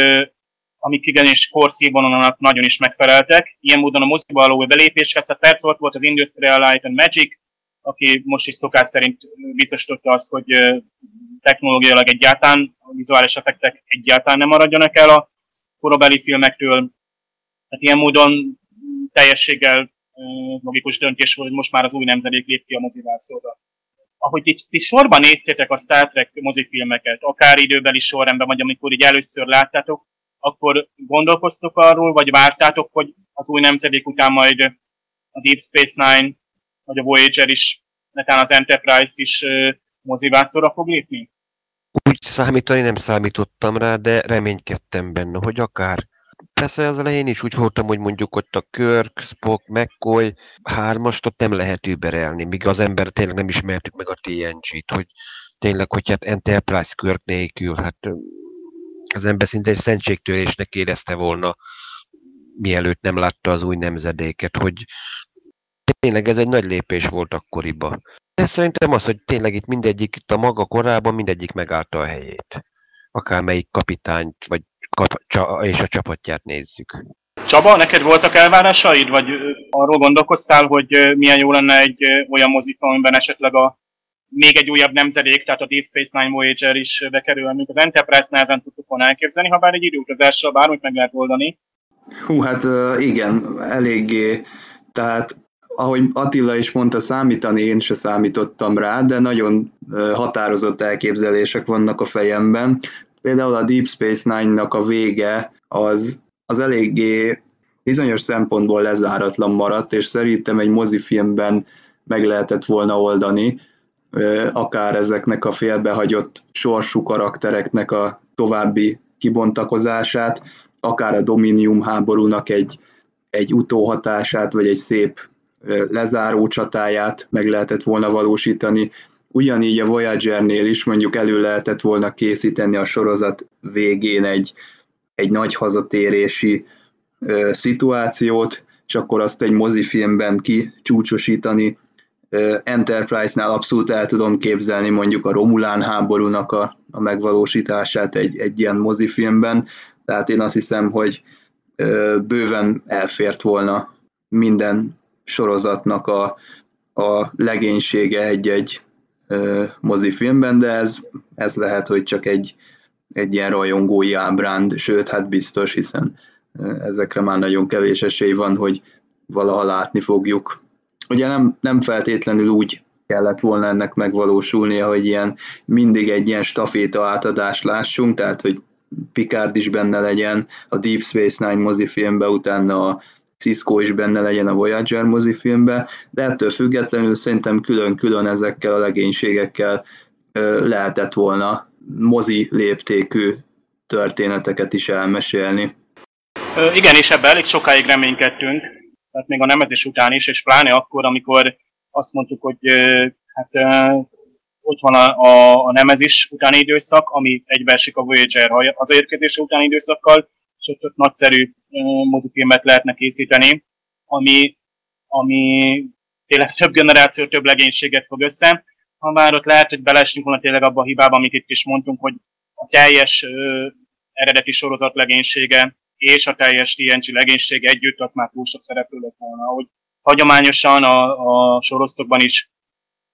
amik igenis korszínvonalnak nagyon is megfeleltek. Ilyen módon a moziba való belépéshez, a perc volt, volt az Industrial Light and Magic, aki most is szokás szerint biztosította azt, hogy technológiailag egyáltalán, a vizuális effektek egyáltalán nem maradjanak el a korabeli filmektől. Tehát ilyen módon teljességgel logikus döntés volt, hogy most már az új nemzedék lép ki a mozivászóra. Ahogy itt ti sorban néztétek a Star Trek mozifilmeket, akár időbeli sorrendben, vagy amikor így először láttátok, akkor gondolkoztok arról, vagy vártátok, hogy az új nemzedék után majd a Deep Space Nine, vagy a Voyager is, netán az Enterprise is mozivászóra fog lépni? Úgy számítani nem számítottam rá, de reménykedtem benne, hogy akár Persze az elején is úgy voltam, hogy mondjuk ott a Kirk, Spock, McCoy hármast ott nem lehet überelni, míg az ember tényleg nem ismertük meg a TNG-t, hogy tényleg, hogy hát Enterprise Kirk nélkül, hát az ember szinte egy szentségtörésnek érezte volna, mielőtt nem látta az új nemzedéket, hogy tényleg ez egy nagy lépés volt akkoriba. De szerintem az, hogy tényleg itt mindegyik, itt a maga korában mindegyik megállta a helyét. Akármelyik kapitányt, vagy és a csapatját nézzük. Csaba, neked voltak elvárásaid, vagy arról gondolkoztál, hogy milyen jó lenne egy olyan mozifilm, amiben esetleg a még egy újabb nemzedék, tehát a Deep Space Nine Voyager is bekerül, amit az Enterprise nehezen tudtuk volna elképzelni, ha bár egy időutazással bármit meg lehet oldani. Hú, hát igen, eléggé. Tehát ahogy Attila is mondta, számítani én se számítottam rá, de nagyon határozott elképzelések vannak a fejemben. Például a Deep Space Nine-nak a vége az, az eléggé bizonyos szempontból lezáratlan maradt, és szerintem egy mozifilmben meg lehetett volna oldani, akár ezeknek a félbehagyott sorsú karaktereknek a további kibontakozását, akár a Dominium háborúnak egy, egy utóhatását, vagy egy szép lezáró csatáját meg lehetett volna valósítani. Ugyanígy a Voyager-nél is mondjuk elő lehetett volna készíteni a sorozat végén egy, egy nagy hazatérési ö, szituációt, és akkor azt egy mozifilmben kicsúcsosítani. Enterprise-nál abszolút el tudom képzelni mondjuk a Romulán háborúnak a, a megvalósítását egy, egy ilyen mozifilmben, tehát én azt hiszem, hogy ö, bőven elfért volna minden sorozatnak a, a legénysége egy-egy mozifilmben, de ez, ez lehet, hogy csak egy, egy ilyen rajongói ábránd, sőt, hát biztos, hiszen ezekre már nagyon kevés esély van, hogy valaha látni fogjuk. Ugye nem, nem feltétlenül úgy kellett volna ennek megvalósulnia, hogy ilyen mindig egy ilyen staféta átadást lássunk, tehát hogy Picard is benne legyen, a Deep Space Nine mozifilmben, utána a Cisco is benne legyen a Voyager mozifilmbe, de ettől függetlenül szerintem külön-külön ezekkel a legénységekkel lehetett volna mozi léptékű történeteket is elmesélni. Igen, és ebben elég sokáig reménykedtünk, tehát még a nemezés után is, és pláne akkor, amikor azt mondtuk, hogy hát ott van a, a, a nemezis utáni időszak, ami egybeesik a Voyager hazaérkezése utáni időszakkal, ott nagyszerű mozifilmet lehetne készíteni, ami, ami tényleg több generáció, több legénységet fog össze. Ha már ott lehet, hogy belesünk volna tényleg abba a hibába, amit itt is mondtunk, hogy a teljes ö, eredeti sorozat legénysége és a teljes TNG legénysége együtt, az már túl sok szereplő lett volna. Hogy hagyományosan a, a sorozatokban is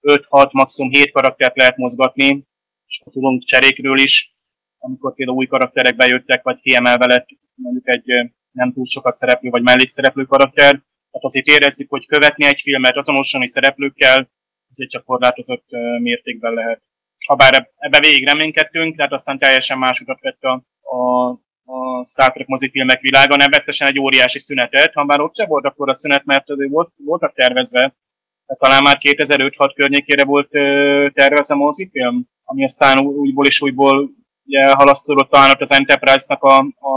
5-6, maximum 7 karaktert lehet mozgatni, és tudunk cserékről is, amikor például új karakterek bejöttek, vagy kiemelve lett mondjuk egy nem túl sokat szereplő, vagy mellékszereplő karakter. Tehát azért érezzük, hogy követni egy filmet azonosan szereplőkkel, azért csak korlátozott mértékben lehet. Habár ebbe végig reménykedtünk, tehát aztán teljesen más utat vett a, a, a Star Trek mozifilmek világa, nem vesztesen egy óriási szünetet, ha már ott sem volt akkor a szünet, mert volt, voltak tervezve, tehát talán már 2005-6 környékére volt tervezve mozifilm, ami aztán újból és újból ugye halasztódott talán az Enterprise-nak a, a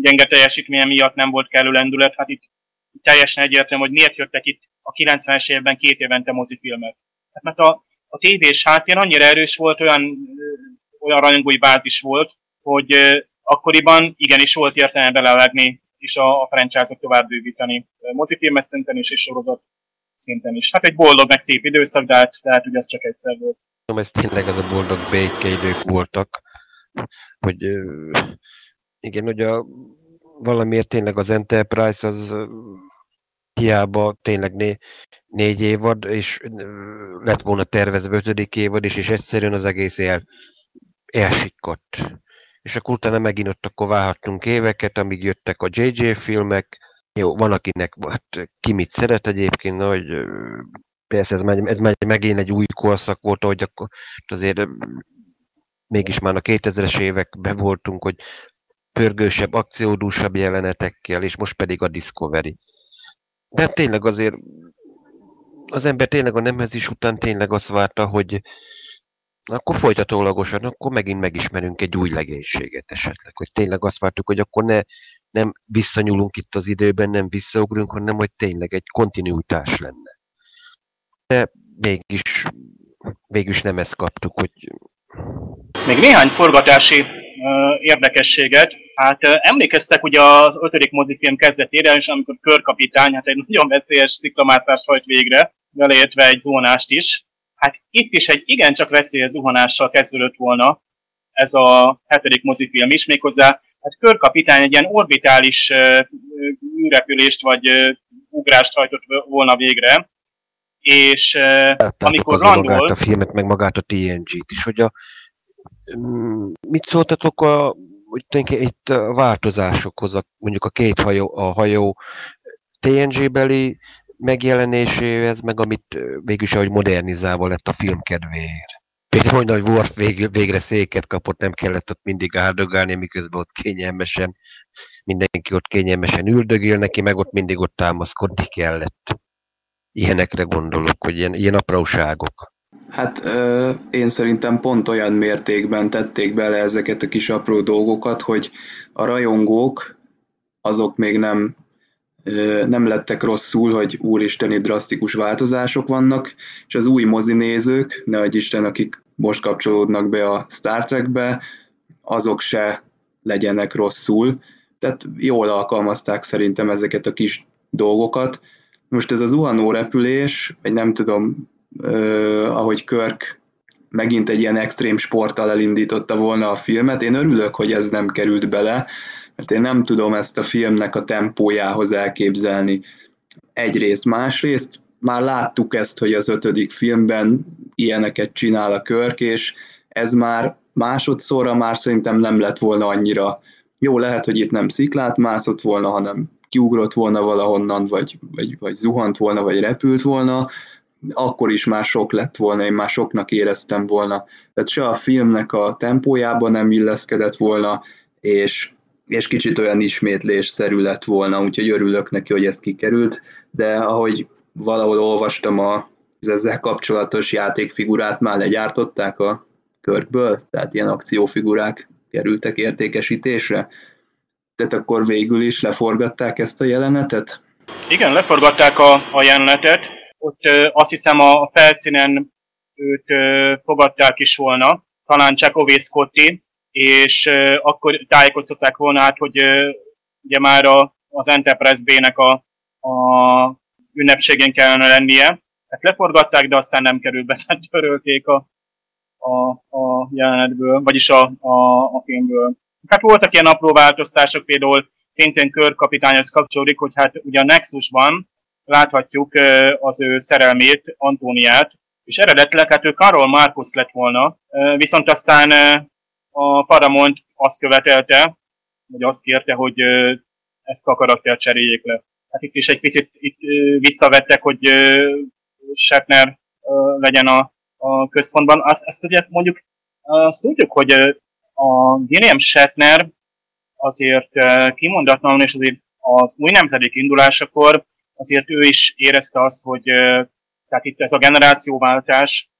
gyenge teljesítménye miatt nem volt kellő lendület. Hát itt teljesen egyértelmű, hogy miért jöttek itt a 90-es évben két évente mozifilmek. Hát mert a, a tévés háttér annyira erős volt, olyan, olyan rajongói bázis volt, hogy akkoriban igenis volt értelme belelegni és a, a franchise-ot tovább bővíteni. Mozifilmes szinten is és sorozat szinten is. Hát egy boldog, meg szép időszak, de hát, de hát ugye ez csak egyszer volt. Ez tényleg az a boldog békeidők voltak, hogy igen, hogy a, valamiért tényleg az Enterprise az hiába tényleg né, négy évad, és lett volna tervezve ötödik évad is, és egyszerűen az egész el, elsikkott. És akkor utána megint ott akkor várhattunk éveket, amíg jöttek a JJ filmek. Jó, van akinek, hát ki mit szeret egyébként, hogy persze ez, már, ez már megint egy új korszak volt, hogy akkor azért mégis már a 2000-es években voltunk, hogy pörgősebb, akciódúsabb jelenetekkel, és most pedig a Discovery. De hát tényleg azért az ember tényleg a nemezis után tényleg azt várta, hogy akkor folytatólagosan, akkor megint megismerünk egy új legénységet esetleg, hogy tényleg azt vártuk, hogy akkor ne nem visszanyúlunk itt az időben, nem visszaugrunk, hanem hogy tényleg egy kontinuitás lenne. De mégis, végülis nem ezt kaptuk, hogy... Még néhány forgatási uh, érdekességet. Hát uh, emlékeztek ugye az ötödik mozifilm kezdetére, és amikor körkapitány, hát egy nagyon veszélyes sziklamászást hajt végre, beleértve egy zónást is. Hát itt is egy igencsak veszélyes zuhanással kezdődött volna ez a hetedik mozifilm is, méghozzá hát körkapitány egy ilyen orbitális űrrepülést vagy uh, ugrást hajtott volna végre, és uh, amikor landol... Magát a filmet, meg magát a TNG-t is, hogy a, mm, mit szóltatok a, hogy itt a változásokhoz, a, mondjuk a két hajó, a hajó TNG-beli megjelenéséhez, meg amit végülis ahogy modernizálva lett a film kedvéért. Például, hogy nagy Worf vég, végre széket kapott, nem kellett ott mindig áldogálni, miközben ott kényelmesen, mindenki ott kényelmesen üldögél neki, meg ott mindig ott támaszkodni kellett. Ilyenekre gondolok, hogy ilyen, ilyen apróságok. Hát ö, én szerintem pont olyan mértékben tették bele ezeket a kis apró dolgokat, hogy a rajongók azok még nem nem lettek rosszul, hogy úristeni drasztikus változások vannak, és az új mozinézők, ne egy Isten, akik most kapcsolódnak be a Star Trekbe, azok se legyenek rosszul. Tehát jól alkalmazták szerintem ezeket a kis dolgokat. Most ez az zuhanó repülés, vagy nem tudom, eh, ahogy Körk megint egy ilyen extrém sporttal elindította volna a filmet, én örülök, hogy ez nem került bele, mert én nem tudom ezt a filmnek a tempójához elképzelni egyrészt. Másrészt már láttuk ezt, hogy az ötödik filmben ilyeneket csinál a Körk, és ez már másodszorra már szerintem nem lett volna annyira jó, lehet, hogy itt nem sziklát mászott volna, hanem kiugrott volna valahonnan, vagy, vagy, vagy zuhant volna, vagy repült volna, akkor is már sok lett volna, én már soknak éreztem volna. Tehát se a filmnek a tempójában nem illeszkedett volna, és és kicsit olyan ismétlésszerű lett volna, úgyhogy örülök neki, hogy ez kikerült, de ahogy valahol olvastam a, az ezzel kapcsolatos játékfigurát már legyártották a körkből, tehát ilyen akciófigurák kerültek értékesítésre. Tehát akkor végül is leforgatták ezt a jelenetet? Igen, leforgatták a, a jelenetet. Ott ö, azt hiszem a felszínen őt ö, fogadták is volna, talán csak Ovi Scotti, és uh, akkor tájékoztatták volna át, hogy uh, ugye már a, az Enterprise B-nek a, a ünnepségén kellene lennie. Tehát leforgatták, de aztán nem került be, tehát törölték a, a, a jelenetből, vagyis a, a, a filmből. Hát voltak ilyen apró változtások, például szintén körkapitányhoz kapcsolódik, hogy hát ugye a Nexusban láthatjuk az ő szerelmét, Antóniát, és eredetileg hát ő Karol Markus lett volna, viszont aztán a Paramount azt követelte, vagy azt kérte, hogy ezt a karaktert cseréljék le. Hát itt is egy picit itt visszavettek, hogy Shatner legyen a, a központban. Azt, ezt ugye mondjuk azt tudjuk, hogy a William Shatner azért kimondatlanul, és azért az új nemzedék indulásakor azért ő is érezte azt, hogy tehát itt ez a generációváltás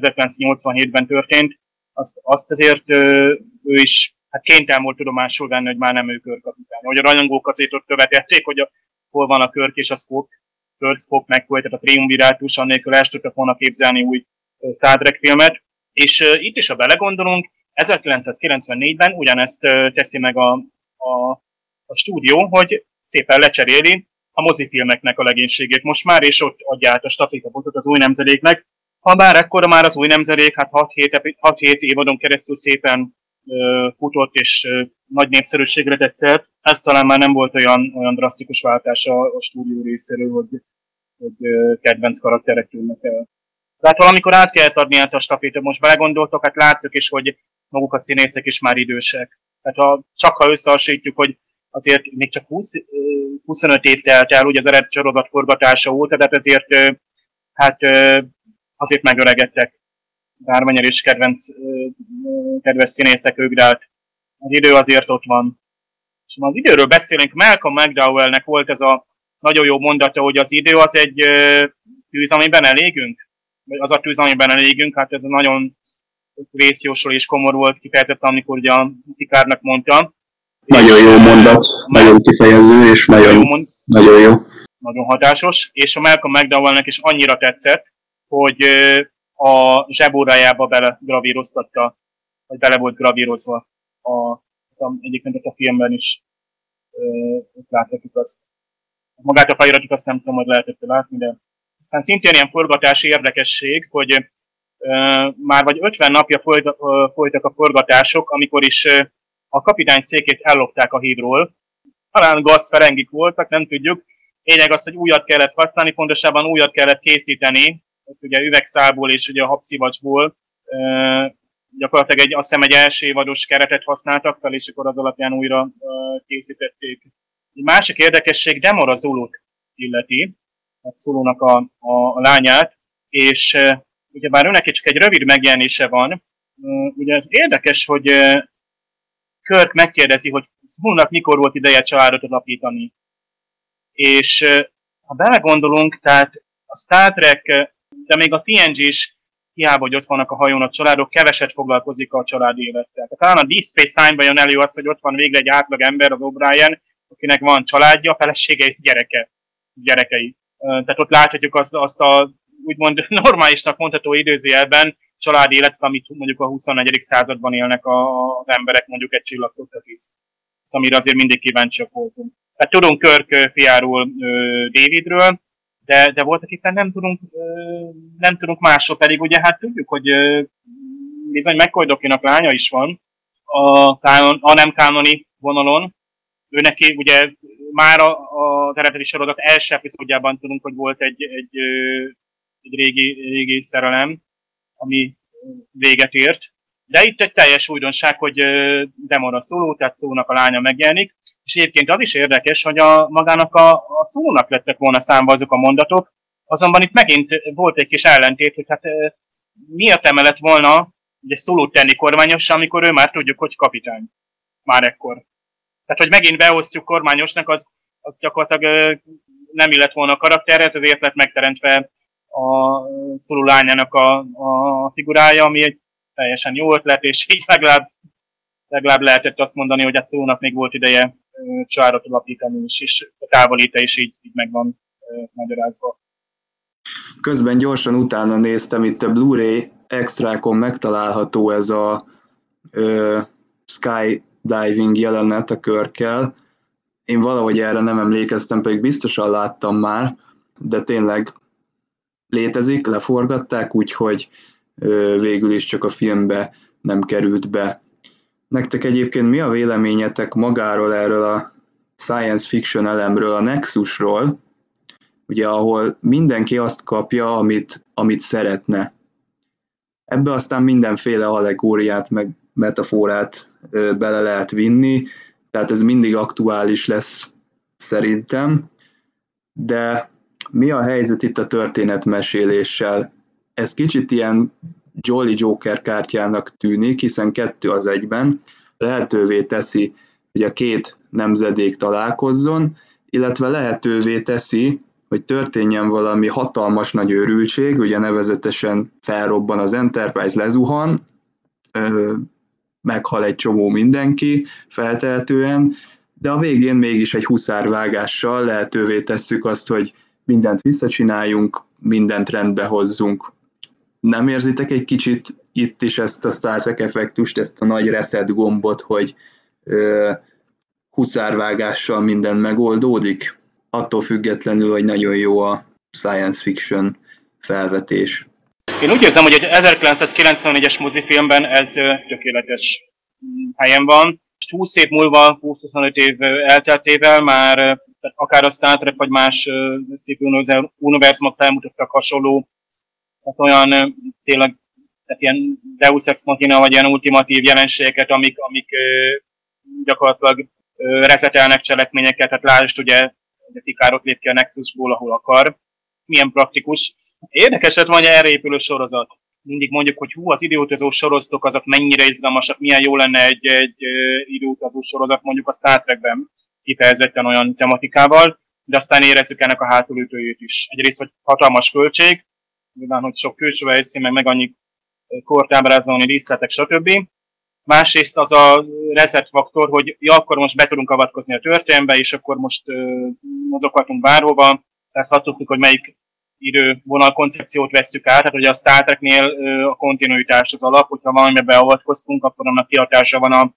1987-ben történt, azt, azt azért ő, is hát kénytelen volt tudomásul venni, hogy már nem ő körkapitány. Hogy a rajongók azért ott követették, hogy a, hol van a körk és a Spock, Körk, Spock tehát a triumvirátus, annélkül el tudtak volna képzelni új Star Trek filmet. És uh, itt is, ha belegondolunk, 1994-ben ugyanezt teszi meg a, a, a stúdió, hogy szépen lecseréli a mozifilmeknek a legénységét most már, és ott adja át a stafétabotot az új nemzedéknek, ha bár ekkor már az új nemzedék, hát 6-7 évadon keresztül szépen ö, futott és ö, nagy népszerűségre tetszett, ez talán már nem volt olyan, olyan drasztikus váltás a, a stúdió részéről, hogy, hogy ö, kedvenc karakterek tűnnek el. Tehát valamikor át kellett adni át a stafétot, most belegondoltok, hát láttuk is, hogy maguk a színészek is már idősek. Tehát ha, csak ha összehasonlítjuk, hogy azért még csak 20, 25 év telt el ugye az eredet sorozat forgatása óta, tehát ezért hát azért megöregedtek. Bármennyire is kedvenc, kedves színészek ők, de hát az idő azért ott van. És az időről beszélünk, Malcolm McDowellnek volt ez a nagyon jó mondata, hogy az idő az egy tűz, amiben elégünk. Vagy az a tűz, amiben elégünk, hát ez nagyon vészjósol és komor volt kifejezetten, amikor ugye a Pikárnak mondta. Nagyon jó mondat, nagyon kifejező, és nagyon, nagyon, mond, nagyon jó. Nagyon hatásos, és a Malcolm McDowellnek is annyira tetszett, hogy a zsebórájába belegravíroztatta, vagy bele volt gravírozva a, a, egyébként a filmben is láthatjuk azt. Magát a feliratot azt nem tudom, hogy lehetett látni, de aztán szintén ilyen forgatási érdekesség, hogy már vagy 50 napja folyt, folytak a forgatások, amikor is a kapitány székét ellopták a hídról. Talán gazferengik voltak, nem tudjuk. Lényeg az, hogy újat kellett használni, pontosabban újat kellett készíteni, ugye üvegszálból és ugye a habszivacsból. Gyakorlatilag egy, azt hiszem egy első évados keretet használtak fel, és akkor az alapján újra készítették. Egy másik érdekesség Demora Zulut illeti, a Szulónak a, a, a lányát, és uh, ugye bár őnek csak egy rövid megjelenése van, ugye ez érdekes, hogy Kirk megkérdezi, hogy Szulónak mikor volt ideje családot alapítani. És ha belegondolunk, tehát a Star Trek, de még a TNG is hiába, hogy ott vannak a hajón a családok, keveset foglalkozik a család élettel. Talán a Deep Space Time-ban jön elő az, hogy ott van végre egy átlag ember, az O'Brien, akinek van családja, felesége és gyereke, gyerekei. Tehát ott láthatjuk azt, azt a úgymond normálisnak mondható időzélben családi életet, amit mondjuk a 21. században élnek az emberek, mondjuk egy csillagkötőtiszt, amire azért mindig kíváncsiak voltunk. Tehát tudunk Körk fiáról, Davidről, de, de voltak éppen nem tudunk, nem tudunk másról, pedig ugye hát tudjuk, hogy bizony McCoy lánya is van a, kánon, a nem kánoni vonalon. Ő neki ugye már az eredeti sorozat első epizódjában tudunk, hogy volt egy, egy, egy régi, régi szerelem, ami véget ért. De itt egy teljes újdonság, hogy Demora szóló, tehát szónak a lánya megjelenik, és egyébként az is érdekes, hogy a magának a, a szónak lettek volna számba azok a mondatok, azonban itt megint volt egy kis ellentét, hogy hát miért emelet volna egy szólót tenni kormányosra, amikor ő már tudjuk, hogy kapitány. Már ekkor. Tehát, hogy megint beosztjuk kormányosnak, az, az gyakorlatilag nem illet volna a karakterhez, ezért lett megteremtve a szóló lányának a, a figurája, ami egy teljesen jó ötlet, és így legalább, legalább lehetett azt mondani, hogy a szónak még volt ideje családot alapítani is, és a távolíte is így, így meg van magyarázva. Közben gyorsan utána néztem, itt a Blu-ray extrákon megtalálható ez a ö, skydiving jelenet a körkel. Én valahogy erre nem emlékeztem, pedig biztosan láttam már, de tényleg létezik, leforgatták, úgyhogy végül is csak a filmbe nem került be. Nektek egyébként mi a véleményetek magáról erről a science fiction elemről, a Nexusról, ugye ahol mindenki azt kapja, amit, amit szeretne. Ebbe aztán mindenféle allegóriát, meg metaforát ö, bele lehet vinni, tehát ez mindig aktuális lesz szerintem, de mi a helyzet itt a történetmeséléssel? Ez kicsit ilyen Jolly Joker kártyának tűnik, hiszen kettő az egyben, lehetővé teszi, hogy a két nemzedék találkozzon, illetve lehetővé teszi, hogy történjen valami hatalmas nagy őrültség, ugye nevezetesen felrobban az Enterprise, lezuhan, meghal egy csomó mindenki feltehetően, de a végén mégis egy huszárvágással lehetővé tesszük azt, hogy mindent visszacsináljunk, mindent rendbe hozzunk nem érzitek egy kicsit itt is ezt a Star Trek effektust, ezt a nagy reset gombot, hogy ö, huszárvágással minden megoldódik? Attól függetlenül, hogy nagyon jó a science fiction felvetés. Én úgy érzem, hogy egy 1994-es mozifilmben ez tökéletes helyen van. 20 év múlva, 20-25 év elteltével már akár a Star Trek vagy más szép univerzumok felmutattak hasonló tehát olyan tényleg tehát ilyen Deus Ex Machina, vagy ilyen ultimatív jelenségeket, amik, amik gyakorlatilag rezetelnek cselekményeket, tehát lásd ugye, hogy Picard ott lép ki a Nexusból, ahol akar. Milyen praktikus. Érdekes lett van, erre épülő sorozat. Mindig mondjuk, hogy hú, az időutazó sorozatok azok mennyire izgalmasak, milyen jó lenne egy, egy időutazó sorozat mondjuk a Star Trekben kifejezetten olyan tematikával, de aztán érezzük ennek a hátulütőjét is. Egyrészt, hogy hatalmas költség, nyilván, hogy sok külső helyszín, meg, meg annyi kort ábrázolni, díszletek, stb. Másrészt az a reset faktor, hogy ja, akkor most be tudunk avatkozni a történelembe, és akkor most uh, mozoghatunk bárhova. Tehát ha tudtuk, hogy melyik idővonal koncepciót vesszük át, tehát ugye a Star Treknél a kontinuitás az alap, hogyha valamibe beavatkoztunk, akkor annak kihatása van a,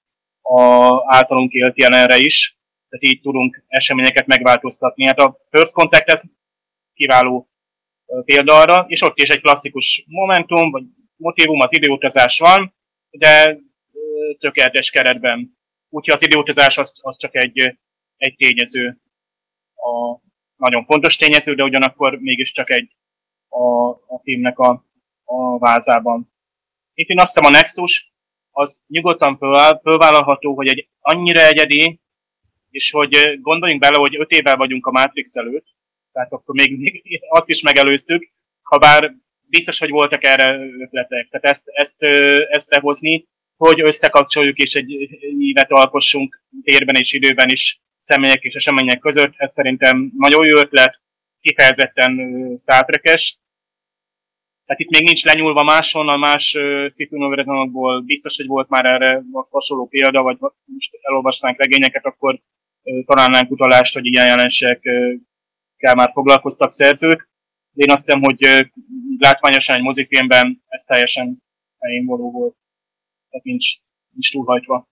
a általunk élt jelenre is, tehát így tudunk eseményeket megváltoztatni. Hát a First Contact ez kiváló példa arra, és ott is egy klasszikus momentum, vagy motivum, az időutazás van, de tökéletes keretben. Úgyhogy az időutazás az, az csak egy, egy tényező, a nagyon fontos tényező, de ugyanakkor mégiscsak egy a, a filmnek a, a vázában. Itt én azt hiszem a Nexus, az nyugodtan fölvállalható, hogy egy annyira egyedi, és hogy gondoljunk bele, hogy öt évvel vagyunk a Matrix előtt, tehát akkor még, még azt is megelőztük, ha bár biztos, hogy voltak erre ötletek. Tehát ezt, ezt, ezt behozni, hogy összekapcsoljuk és egy ívet alkossunk térben és időben is személyek és események között, ez szerintem nagyon jó ötlet, kifejezetten Star Trek-es. Tehát itt még nincs lenyúlva máshonnan, más uh, biztos, hogy volt már erre hasonló példa, vagy most elolvasnánk regényeket, akkor találnánk utalást, hogy ilyen jelenségekkel már foglalkoztak szerzők. De én azt hiszem, hogy látványosan egy mozifilmben ez teljesen helyén való volt. Tehát nincs, nincs túlhajtva.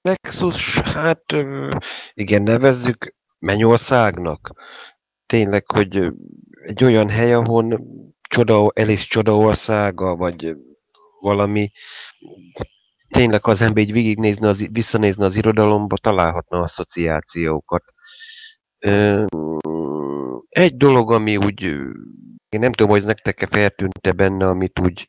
Nexus, hát igen, nevezzük Mennyországnak. Tényleg, hogy egy olyan hely, ahol csoda, Elis csodaországa, vagy valami, tényleg az ember így végignézni, az, visszanézni az irodalomba, találhatna asszociációkat. Egy dolog, ami úgy, én nem tudom, hogy nektek-e feltűnte benne, amit úgy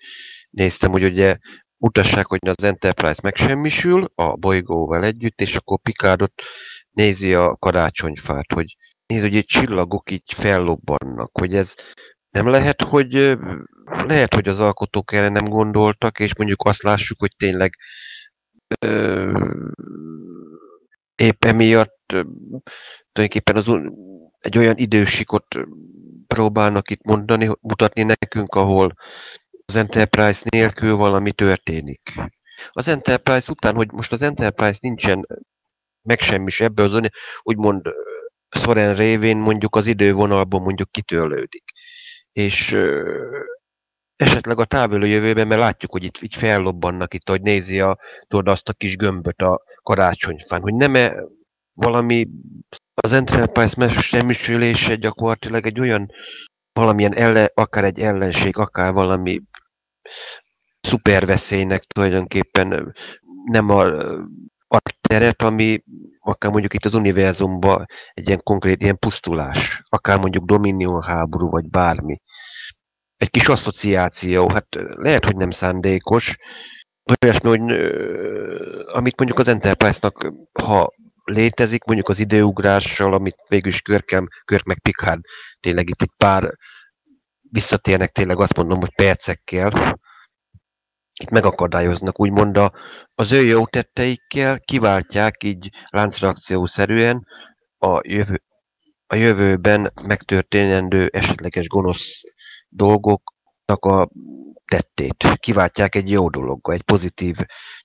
néztem, hogy ugye utassák, hogy az Enterprise megsemmisül a bolygóval együtt, és akkor Picardot nézi a karácsonyfát, hogy nézi, hogy egy csillagok így fellobbannak, hogy ez nem lehet, hogy lehet, hogy az alkotók erre nem gondoltak, és mondjuk azt lássuk, hogy tényleg ö, épp emiatt tulajdonképpen az, egy olyan idősikot próbálnak itt mondani, mutatni nekünk, ahol az Enterprise nélkül valami történik. Az Enterprise után, hogy most az Enterprise nincsen megsemmis ebből az úgymond Soren révén mondjuk az idővonalban mondjuk kitörlődik. És esetleg a távoli jövőben, mert látjuk, hogy itt, itt fellobbannak itt, hogy nézi a, tudod, azt a kis gömböt a karácsonyfán, hogy nem-e valami az Enterprise megsemmisülése gyakorlatilag egy olyan valamilyen ellen, akár egy ellenség, akár valami szuperveszélynek tulajdonképpen nem a, a teret, ami akár mondjuk itt az univerzumban egy ilyen konkrét ilyen pusztulás, akár mondjuk Dominion háború, vagy bármi. Egy kis asszociáció, hát lehet, hogy nem szándékos, olyasmi, hogy amit mondjuk az Enterprise-nak, ha létezik, mondjuk az időugrással, amit végül is Körkem, Körk meg Picard tényleg itt egy pár visszatérnek tényleg azt mondom, hogy percekkel, itt megakadályoznak, úgymond a, az ő jó tetteikkel kiváltják így láncreakciószerűen a, jövő, a jövőben megtörténendő esetleges gonosz dolgoknak a tettét. Kiváltják egy jó dologgal, egy pozitív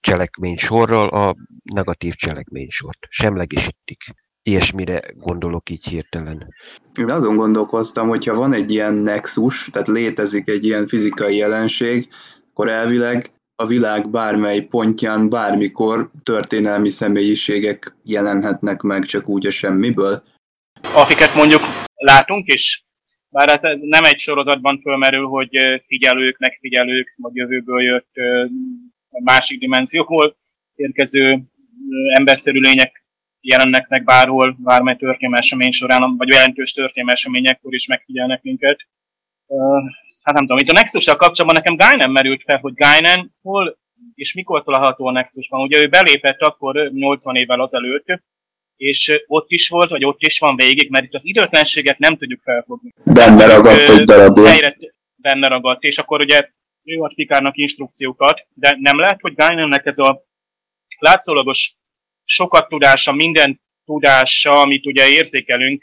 cselekmény sorral a negatív cselekmény sort. Semlegesítik ilyesmire gondolok így hirtelen. Én azon gondolkoztam, hogyha van egy ilyen nexus, tehát létezik egy ilyen fizikai jelenség, akkor elvileg a világ bármely pontján bármikor történelmi személyiségek jelenhetnek meg csak úgy a semmiből. Akiket mondjuk látunk is, bár hát nem egy sorozatban fölmerül, hogy figyelők, megfigyelők, vagy jövőből jött másik dimenzióból érkező emberszerű lények jelennek meg bárhol, bármely történelmi esemény során, vagy jelentős történelmi eseményekkor is megfigyelnek minket. Hát nem tudom, itt a nexus kapcsolatban nekem Guinan merült fel, hogy Guinan hol és mikor található a Nexusban. Ugye ő belépett akkor 80 évvel azelőtt, és ott is volt, vagy ott is van végig, mert itt az időtlenséget nem tudjuk felfogni. Benne ragadt egy darabban. Benne ragadt, és akkor ugye ő ad Pikárnak instrukciókat, de nem lehet, hogy Guinannek ez a látszólagos sokat tudása, minden tudása, amit ugye érzékelünk,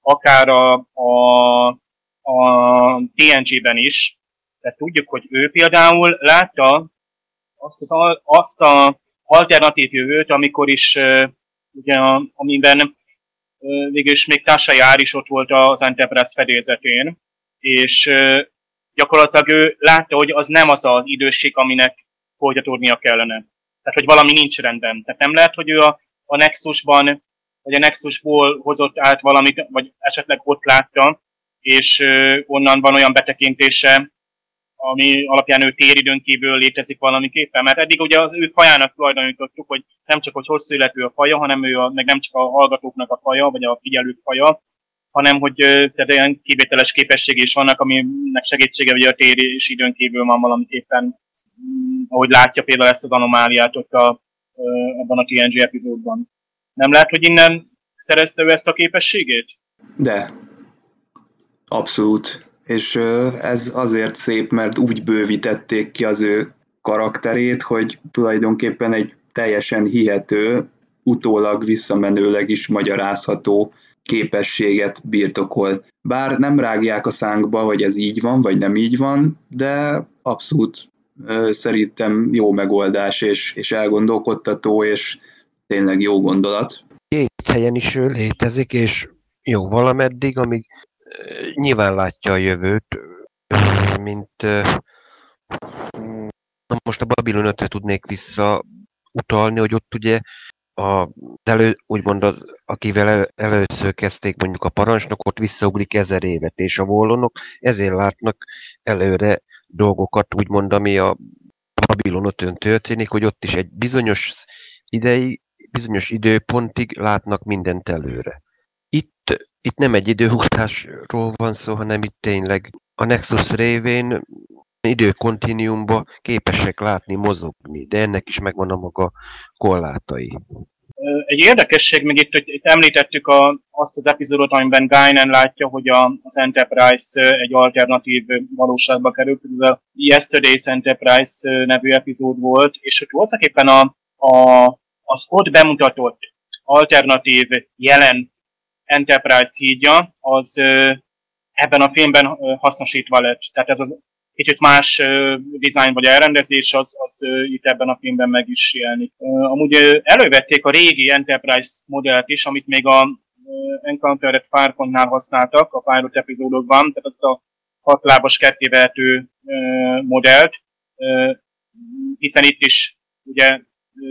akár a, a, a TNG-ben is, tehát tudjuk, hogy ő például látta azt, az, azt a alternatív jövőt, amikor is ugye, amiben végül is még Tasha Jár is ott volt az Enterprise fedélzetén, és gyakorlatilag ő látta, hogy az nem az az időség, aminek folytatódnia kellene. Tehát, hogy valami nincs rendben. Tehát nem lehet, hogy ő a, a Nexusban, vagy a Nexusból hozott át valamit, vagy esetleg ott látta, és onnan van olyan betekintése, ami alapján ő téridőn kívül létezik valamiképpen. Mert eddig ugye az ő fajának tulajdonítottuk, hogy nem csak hogy hosszú életű a faja, hanem ő a, meg nem csak a hallgatóknak a faja, vagy a figyelők faja, hanem hogy tehát olyan kivételes képességi is vannak, aminek segítsége, hogy a tér időn kívül van valamiképpen, mm, ahogy látja például ezt az anomáliát ott a, abban a TNG epizódban. Nem lehet, hogy innen szerezte ő ezt a képességét? De, abszolút. És ez azért szép, mert úgy bővítették ki az ő karakterét, hogy tulajdonképpen egy teljesen hihető, utólag visszamenőleg is magyarázható képességet birtokol. Bár nem rágják a szánkba, hogy ez így van, vagy nem így van, de abszolút szerintem jó megoldás, és, és elgondolkodtató, és tényleg jó gondolat. Két helyen is létezik, és jó valameddig, amíg nyilván látja a jövőt, mint na most a Babylon 5 tudnék vissza utalni, hogy ott ugye a, elő, úgymond az, akivel el, először kezdték mondjuk a parancsnokot, visszaugrik ezer évet, és a volonok ezért látnak előre dolgokat, úgymond, ami a Babilon történik, hogy ott is egy bizonyos idei, bizonyos időpontig látnak mindent előre. Itt, itt nem egy időhúzásról van szó, hanem itt tényleg a Nexus révén időkontinuumba képesek látni, mozogni, de ennek is megvan a maga korlátai. Egy érdekesség még itt, hogy itt említettük a, azt az epizódot, amiben Guinan látja, hogy a, az Enterprise egy alternatív valóságba került, ez a Yesterday's Enterprise nevű epizód volt, és hogy voltak éppen a, a, az ott bemutatott alternatív jelen Enterprise hídja, az ebben a filmben hasznosítva lett. Tehát ez az kicsit más design vagy elrendezés, az, az itt ebben a filmben meg is jelenik. Amúgy elővették a régi Enterprise modellt is, amit még a uh, Encounter-et Farpontnál használtak a pilot epizódokban, tehát azt a hatlábas kettévehető uh, modellt, hiszen itt is ugye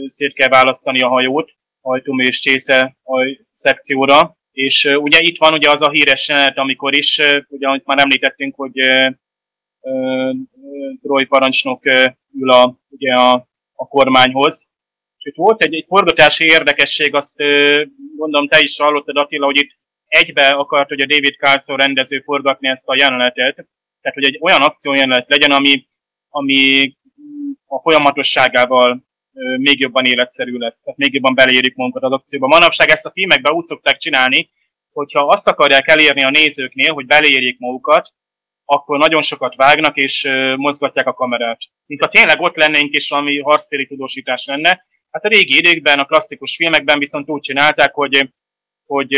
szét kell választani a hajót, hajtum és csésze szekcióra, és uh, ugye itt van ugye az a híres jelenet, amikor is, uh, ugye amit már említettünk, hogy uh, Troy parancsnok ül a, ugye a, a kormányhoz. És itt volt egy, egy forgatási érdekesség, azt gondolom te is hallottad Attila, hogy itt egybe akart, hogy a David Carlson rendező forgatni ezt a jelenetet. Tehát, hogy egy olyan akciójelenet legyen, ami, ami a folyamatosságával még jobban életszerű lesz, tehát még jobban beleérik magunkat az akcióba. Manapság ezt a filmekben úgy szokták csinálni, hogyha azt akarják elérni a nézőknél, hogy beleérjék magukat, akkor nagyon sokat vágnak és mozgatják a kamerát. Mint ha tényleg ott lennénk és valami harctéri tudósítás lenne. Hát a régi időkben, a klasszikus filmekben viszont úgy csinálták, hogy, hogy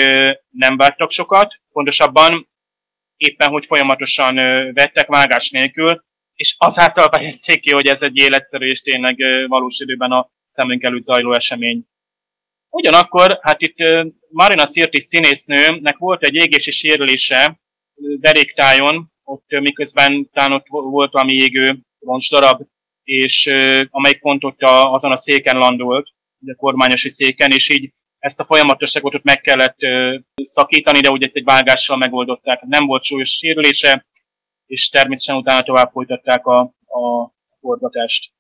nem vágtak sokat, pontosabban éppen, hogy folyamatosan vettek vágás nélkül, és azáltal fejezték ki, hogy ez egy életszerű és tényleg valós időben a szemünk előtt zajló esemény. Ugyanakkor, hát itt Marina Sirtis színésznőnek volt egy égési sérülése deréktájon, ott miközben talán ott volt valami égő roncsdarab, és amelyik pont ott a, azon a széken landolt, a kormányosi széken, és így ezt a folyamatosságot ott meg kellett szakítani, de ugye egy vágással megoldották. Nem volt súlyos sérülése, és természetesen utána tovább folytatták a, a forgatást.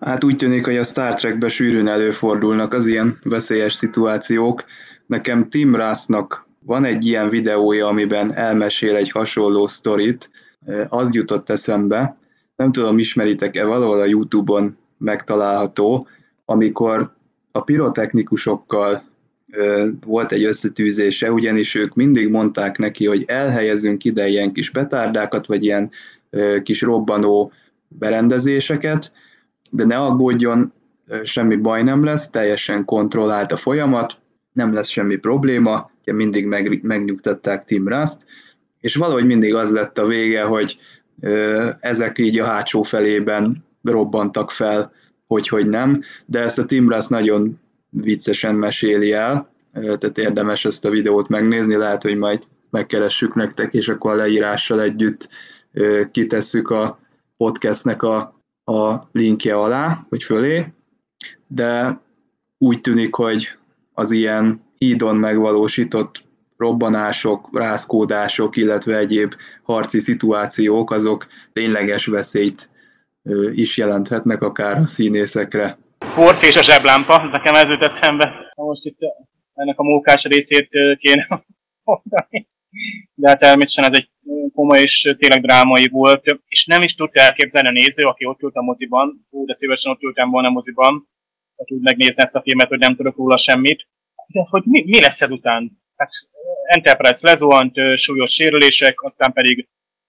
Hát úgy tűnik, hogy a Star Trekben sűrűn előfordulnak az ilyen veszélyes szituációk. Nekem Tim Russnak van egy ilyen videója, amiben elmesél egy hasonló sztorit, az jutott eszembe, nem tudom, ismeritek-e, valahol a Youtube-on megtalálható, amikor a pirotechnikusokkal volt egy összetűzése, ugyanis ők mindig mondták neki, hogy elhelyezünk ide ilyen kis petárdákat, vagy ilyen kis robbanó berendezéseket, de ne aggódjon, semmi baj nem lesz, teljesen kontrollált a folyamat, nem lesz semmi probléma, mindig meg, megnyugtatták Tim Rust, és valahogy mindig az lett a vége, hogy ezek így a hátsó felében robbantak fel hogy, hogy nem, de ezt a Tim Russ nagyon viccesen meséli el, tehát érdemes ezt a videót megnézni, lehet, hogy majd megkeressük nektek, és akkor a leírással együtt kitesszük a podcastnek a, a linkje alá, vagy fölé, de úgy tűnik, hogy az ilyen hídon megvalósított robbanások, rázkódások, illetve egyéb harci szituációk, azok tényleges veszélyt is jelenthetnek akár a színészekre. Fort és a zseblámpa, nekem ez jut eszembe. Most itt ennek a mókás részét kéne mondani. De hát természetesen ez egy komoly és tényleg drámai volt, és nem is tudta elképzelni a néző, aki ott ült a moziban, ú, de szívesen ott ültem volna a moziban, hogy úgy megnézni ezt a filmet, hogy nem tudok róla semmit, de hogy mi, mi lesz ezután? Hát Enterprise lezuhant, súlyos sérülések, aztán pedig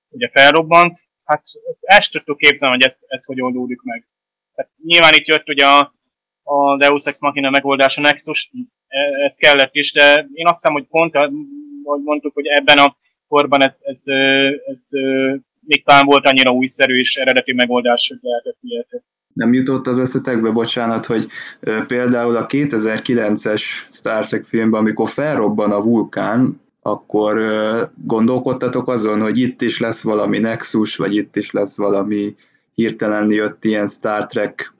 ugye felrobbant, hát ezt tudtuk képzelni, hogy ez, ez hogy oldódik meg. Tehát nyilván itt jött ugye a, a Deus Ex Machina megoldása Nexus, e, ez kellett is, de én azt hiszem, hogy pont, ahogy mondtuk, hogy ebben a korban ez, ez, ez, ez még talán volt annyira újszerű és eredeti megoldás, hogy lehetett ilyet. Nem jutott az összetekbe, bocsánat, hogy például a 2009-es Star Trek filmben, amikor felrobban a vulkán, akkor gondolkodtatok azon, hogy itt is lesz valami Nexus, vagy itt is lesz valami hirtelen jött ilyen Star Trek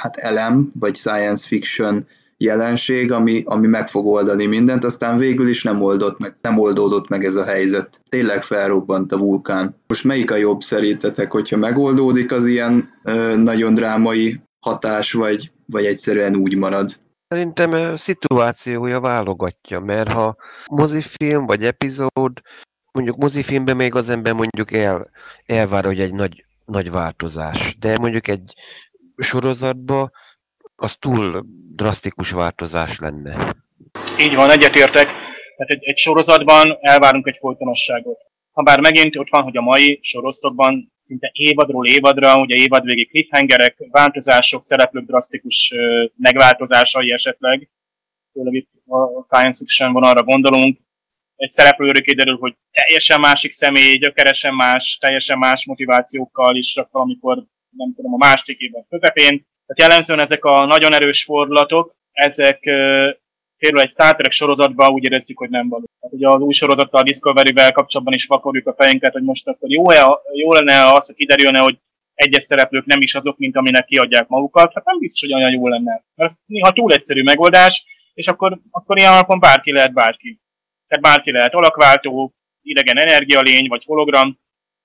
hát elem, vagy science fiction jelenség, ami, ami meg fog oldani mindent, aztán végül is nem, oldott meg, nem oldódott meg ez a helyzet. Tényleg felrobbant a vulkán. Most melyik a jobb szerintetek, hogyha megoldódik az ilyen ö, nagyon drámai hatás, vagy, vagy egyszerűen úgy marad? Szerintem a szituációja válogatja, mert ha mozifilm vagy epizód, mondjuk mozifilmben még az ember mondjuk el, elvár, hogy egy nagy, nagy változás, de mondjuk egy sorozatban az túl drasztikus változás lenne. Így van, egyetértek. Tehát egy, egy sorozatban elvárunk egy folytonosságot. Ha bár megint ott van, hogy a mai sorozatokban szinte évadról évadra, ugye évadvégi cliffhangerek, változások, szereplők drasztikus megváltozásai esetleg, főleg itt a science fiction van arra gondolunk, egy szereplőről kiderül, hogy teljesen másik személy, gyökeresen más, teljesen más motivációkkal is rak valamikor, nem tudom, a másik évben közepén, tehát jellemzően ezek a nagyon erős fordulatok, ezek például egy Star Trek sorozatban úgy érezzük, hogy nem való. Tehát ugye az új sorozattal, a Discovery-vel kapcsolatban is vakarjuk a fejünket, hogy most akkor jó-e, jó lenne az, hogy kiderülne, hogy egyes szereplők nem is azok, mint aminek kiadják magukat. Hát nem biztos, hogy olyan jó lenne. Mert ez néha túl egyszerű megoldás, és akkor, akkor ilyen alapon bárki lehet bárki. Tehát bárki lehet alakváltó, idegen energialény, vagy hologram,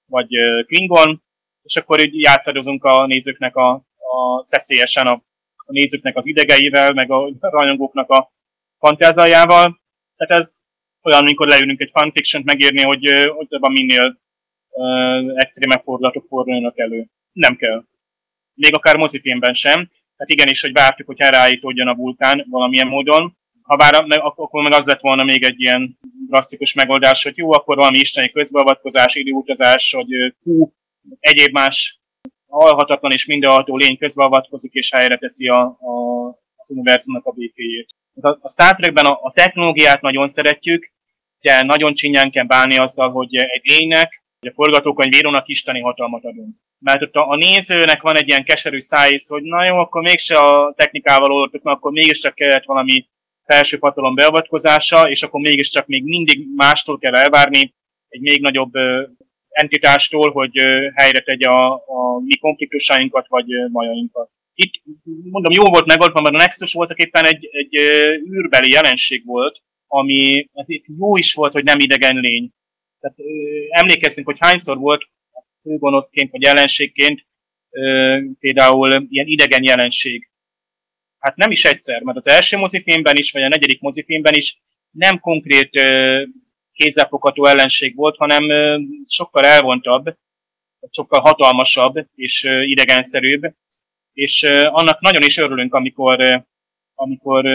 vagy Klingon, és akkor így játszadozunk a nézőknek a, a szeszélyesen a, a nézőknek az idegeivel, meg a rajongóknak a fantázájával. Tehát ez olyan, amikor leülünk egy fanfiction megírni, hogy, hogy abban minél uh, extrémebb fordulatok forduljanak elő. Nem kell. Még akár mozifilmben sem. Tehát igenis, hogy vártuk, hogy helyreállítódjon a vulkán valamilyen módon. Ha bár akkor meg az lett volna még egy ilyen drasztikus megoldás, hogy jó, akkor valami isteni közbeavatkozás, időutazás, hogy hú, egyéb más halhatatlan és mindenható lény közbeavatkozik és helyre teszi a, a, az univerzumnak a békéjét. A, a Star Trekben a, a technológiát nagyon szeretjük, de nagyon csinyán kell bánni azzal, hogy egy lénynek, vagy a forgatókönyvírónak isteni hatalmat adunk. Mert ott a, a nézőnek van egy ilyen keserű szájsz, hogy na jó, akkor mégse a technikával oldottuk, akkor mégiscsak kellett valami felső patalom beavatkozása, és akkor mégiscsak még mindig mástól kell elvárni egy még nagyobb entitástól, hogy helyre tegye a, a mi konfliktusainkat vagy majainkat. Itt mondom, jó volt megoldva, mert a Nexus voltak éppen egy, egy űrbeli jelenség volt, ami ezért jó is volt, hogy nem idegen lény. Tehát emlékezzünk, hogy hányszor volt főgonoszként vagy jelenségként például ilyen idegen jelenség. Hát nem is egyszer, mert az első mozifilmben is, vagy a negyedik mozifilmben is nem konkrét kézzelfogható ellenség volt, hanem sokkal elvontabb, sokkal hatalmasabb és idegenszerűbb, és annak nagyon is örülünk, amikor, amikor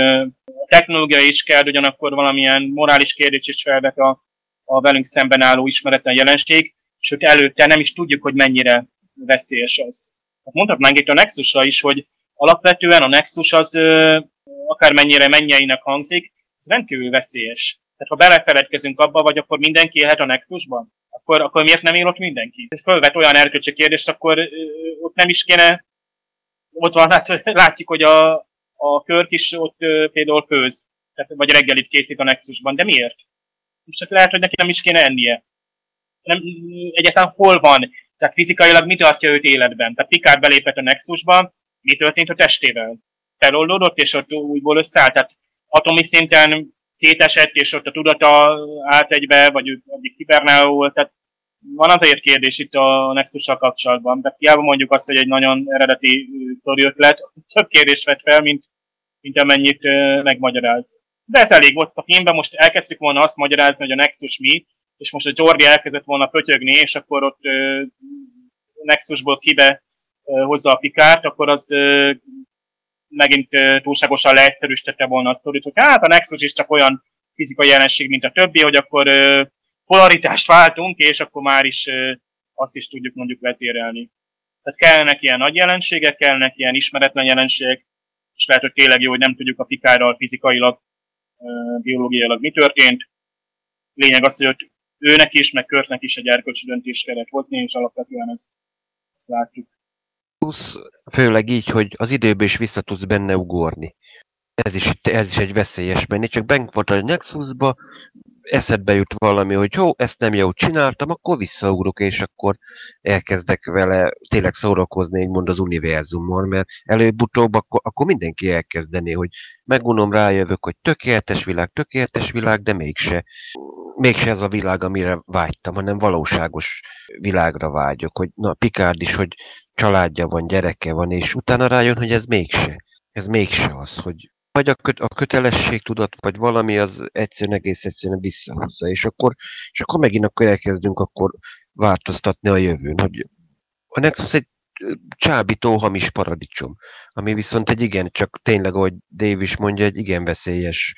a technológia is kell, ugyanakkor valamilyen morális kérdés is felvet a, a velünk szemben álló ismeretlen jelenség, sőt előtte nem is tudjuk, hogy mennyire veszélyes az. Hát mondhatnánk itt a Nexusra is, hogy alapvetően a Nexus az akármennyire mennyeinek hangzik, ez rendkívül veszélyes. Tehát ha belefeledkezünk abba, vagy akkor mindenki élhet a Nexusban, akkor, akkor miért nem él ott mindenki? Fölvet olyan erkölcsi kérdést, akkor ott nem is kéne ott van, hát látjuk, hogy a, a Körk is ott például főz, tehát, vagy reggelit készít a Nexusban, de miért? Csak lehet, hogy neki nem is kéne ennie. Nem, egyáltalán hol van? Tehát fizikailag mi tartja őt életben? Tehát Picard belépett a Nexusba, mi történt a testével? Feloldódott, és ott újból összeállt. Tehát atomi szinten szétesett, és ott a tudata állt egybe, vagy ő addig hibernáló volt. Tehát van azért kérdés itt a nexus kapcsolatban, de hiába mondjuk azt, hogy egy nagyon eredeti sztori ötlet, több kérdés vett fel, mint, mint amennyit megmagyaráz. De ez elég volt a filmben, most elkezdtük volna azt magyarázni, hogy a Nexus mi, és most a Jordi elkezdett volna pötyögni, és akkor ott Nexusból kibe hozza a pikárt, akkor az megint túlságosan leegyszerűsítette volna a sztorit, hogy hát a Nexus is csak olyan fizikai jelenség, mint a többi, hogy akkor polaritást váltunk, és akkor már is azt is tudjuk mondjuk vezérelni. Tehát kellnek ilyen nagy jelenségek, kellnek ilyen ismeretlen jelenségek, és lehet, hogy tényleg jó, hogy nem tudjuk a pikárral fizikailag, biológiailag mi történt. Lényeg az, hogy őnek is, meg Körtnek is egy erkölcsi döntést kellett hozni, és alapvetően ezt, ezt látjuk. Plusz főleg így, hogy az időben is vissza tudsz benne ugorni. Ez is, ez is egy veszélyes menni, csak benk volt a Nexusba, eszedbe jut valami, hogy jó, ezt nem jó csináltam, akkor visszaugrok, és akkor elkezdek vele tényleg szórakozni, mond az univerzumon, mert előbb-utóbb akkor, akkor mindenki elkezdeni, hogy megunom, rájövök, hogy tökéletes világ, tökéletes világ, de mégse. Mégse ez a világ, amire vágytam, hanem valóságos világra vágyok, hogy na, Picard is, hogy családja van, gyereke van, és utána rájön, hogy ez mégse. Ez mégse az, hogy vagy a, köt, a kötelesség tudat, vagy valami az egyszerűen egész egyszerűen visszahozza, és akkor, és akkor megint akkor elkezdünk akkor változtatni a jövőn, hogy a Nexus egy csábító hamis paradicsom, ami viszont egy igen, csak tényleg, ahogy Dave is mondja, egy igen veszélyes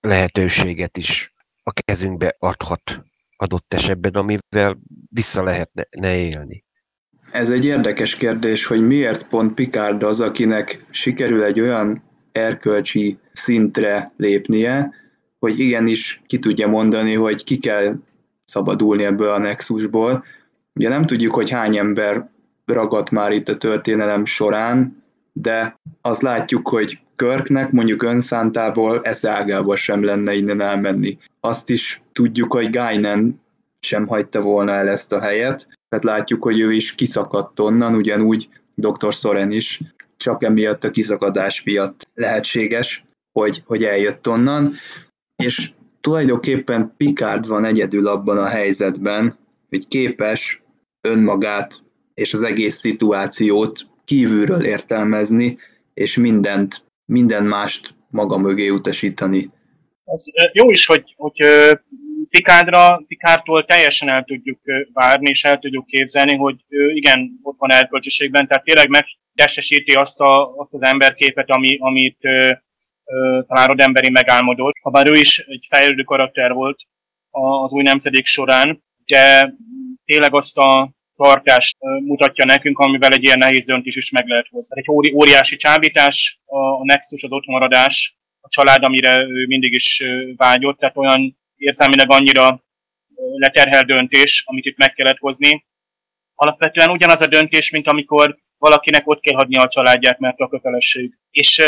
lehetőséget is a kezünkbe adhat adott esetben, amivel vissza lehetne élni. Ez egy érdekes kérdés, hogy miért pont Picard az, akinek sikerül egy olyan erkölcsi szintre lépnie, hogy igenis ki tudja mondani, hogy ki kell szabadulni ebből a nexusból. Ugye nem tudjuk, hogy hány ember ragadt már itt a történelem során, de azt látjuk, hogy Körknek mondjuk önszántából eszágába sem lenne innen elmenni. Azt is tudjuk, hogy Guinan sem hagyta volna el ezt a helyet, tehát látjuk, hogy ő is kiszakadt onnan, ugyanúgy dr. Soren is, csak emiatt a kiszakadás miatt lehetséges, hogy, hogy eljött onnan, és tulajdonképpen Picard van egyedül abban a helyzetben, hogy képes önmagát és az egész szituációt kívülről értelmezni, és mindent, minden mást maga mögé utasítani. Az jó is, hogy, hogy Pikádra, Pikártól teljesen el tudjuk várni, és el tudjuk képzelni, hogy igen, ott van erkölcsiségben, tehát tényleg megtestesíti azt, a, azt az emberképet, ami, amit ö, ö, talán Rodemberi megálmodott. Habár ő is egy fejlődő karakter volt az új nemzedék során, de tényleg azt a tartást mutatja nekünk, amivel egy ilyen nehéz döntés is meg lehet hozni. Egy óri, óriási csábítás, a Nexus, az ottmaradás, a család, amire ő mindig is vágyott, tehát olyan érzelmileg annyira leterhel döntés, amit itt meg kellett hozni. Alapvetően ugyanaz a döntés, mint amikor valakinek ott kell hagyni a családját, mert a kötelesség. És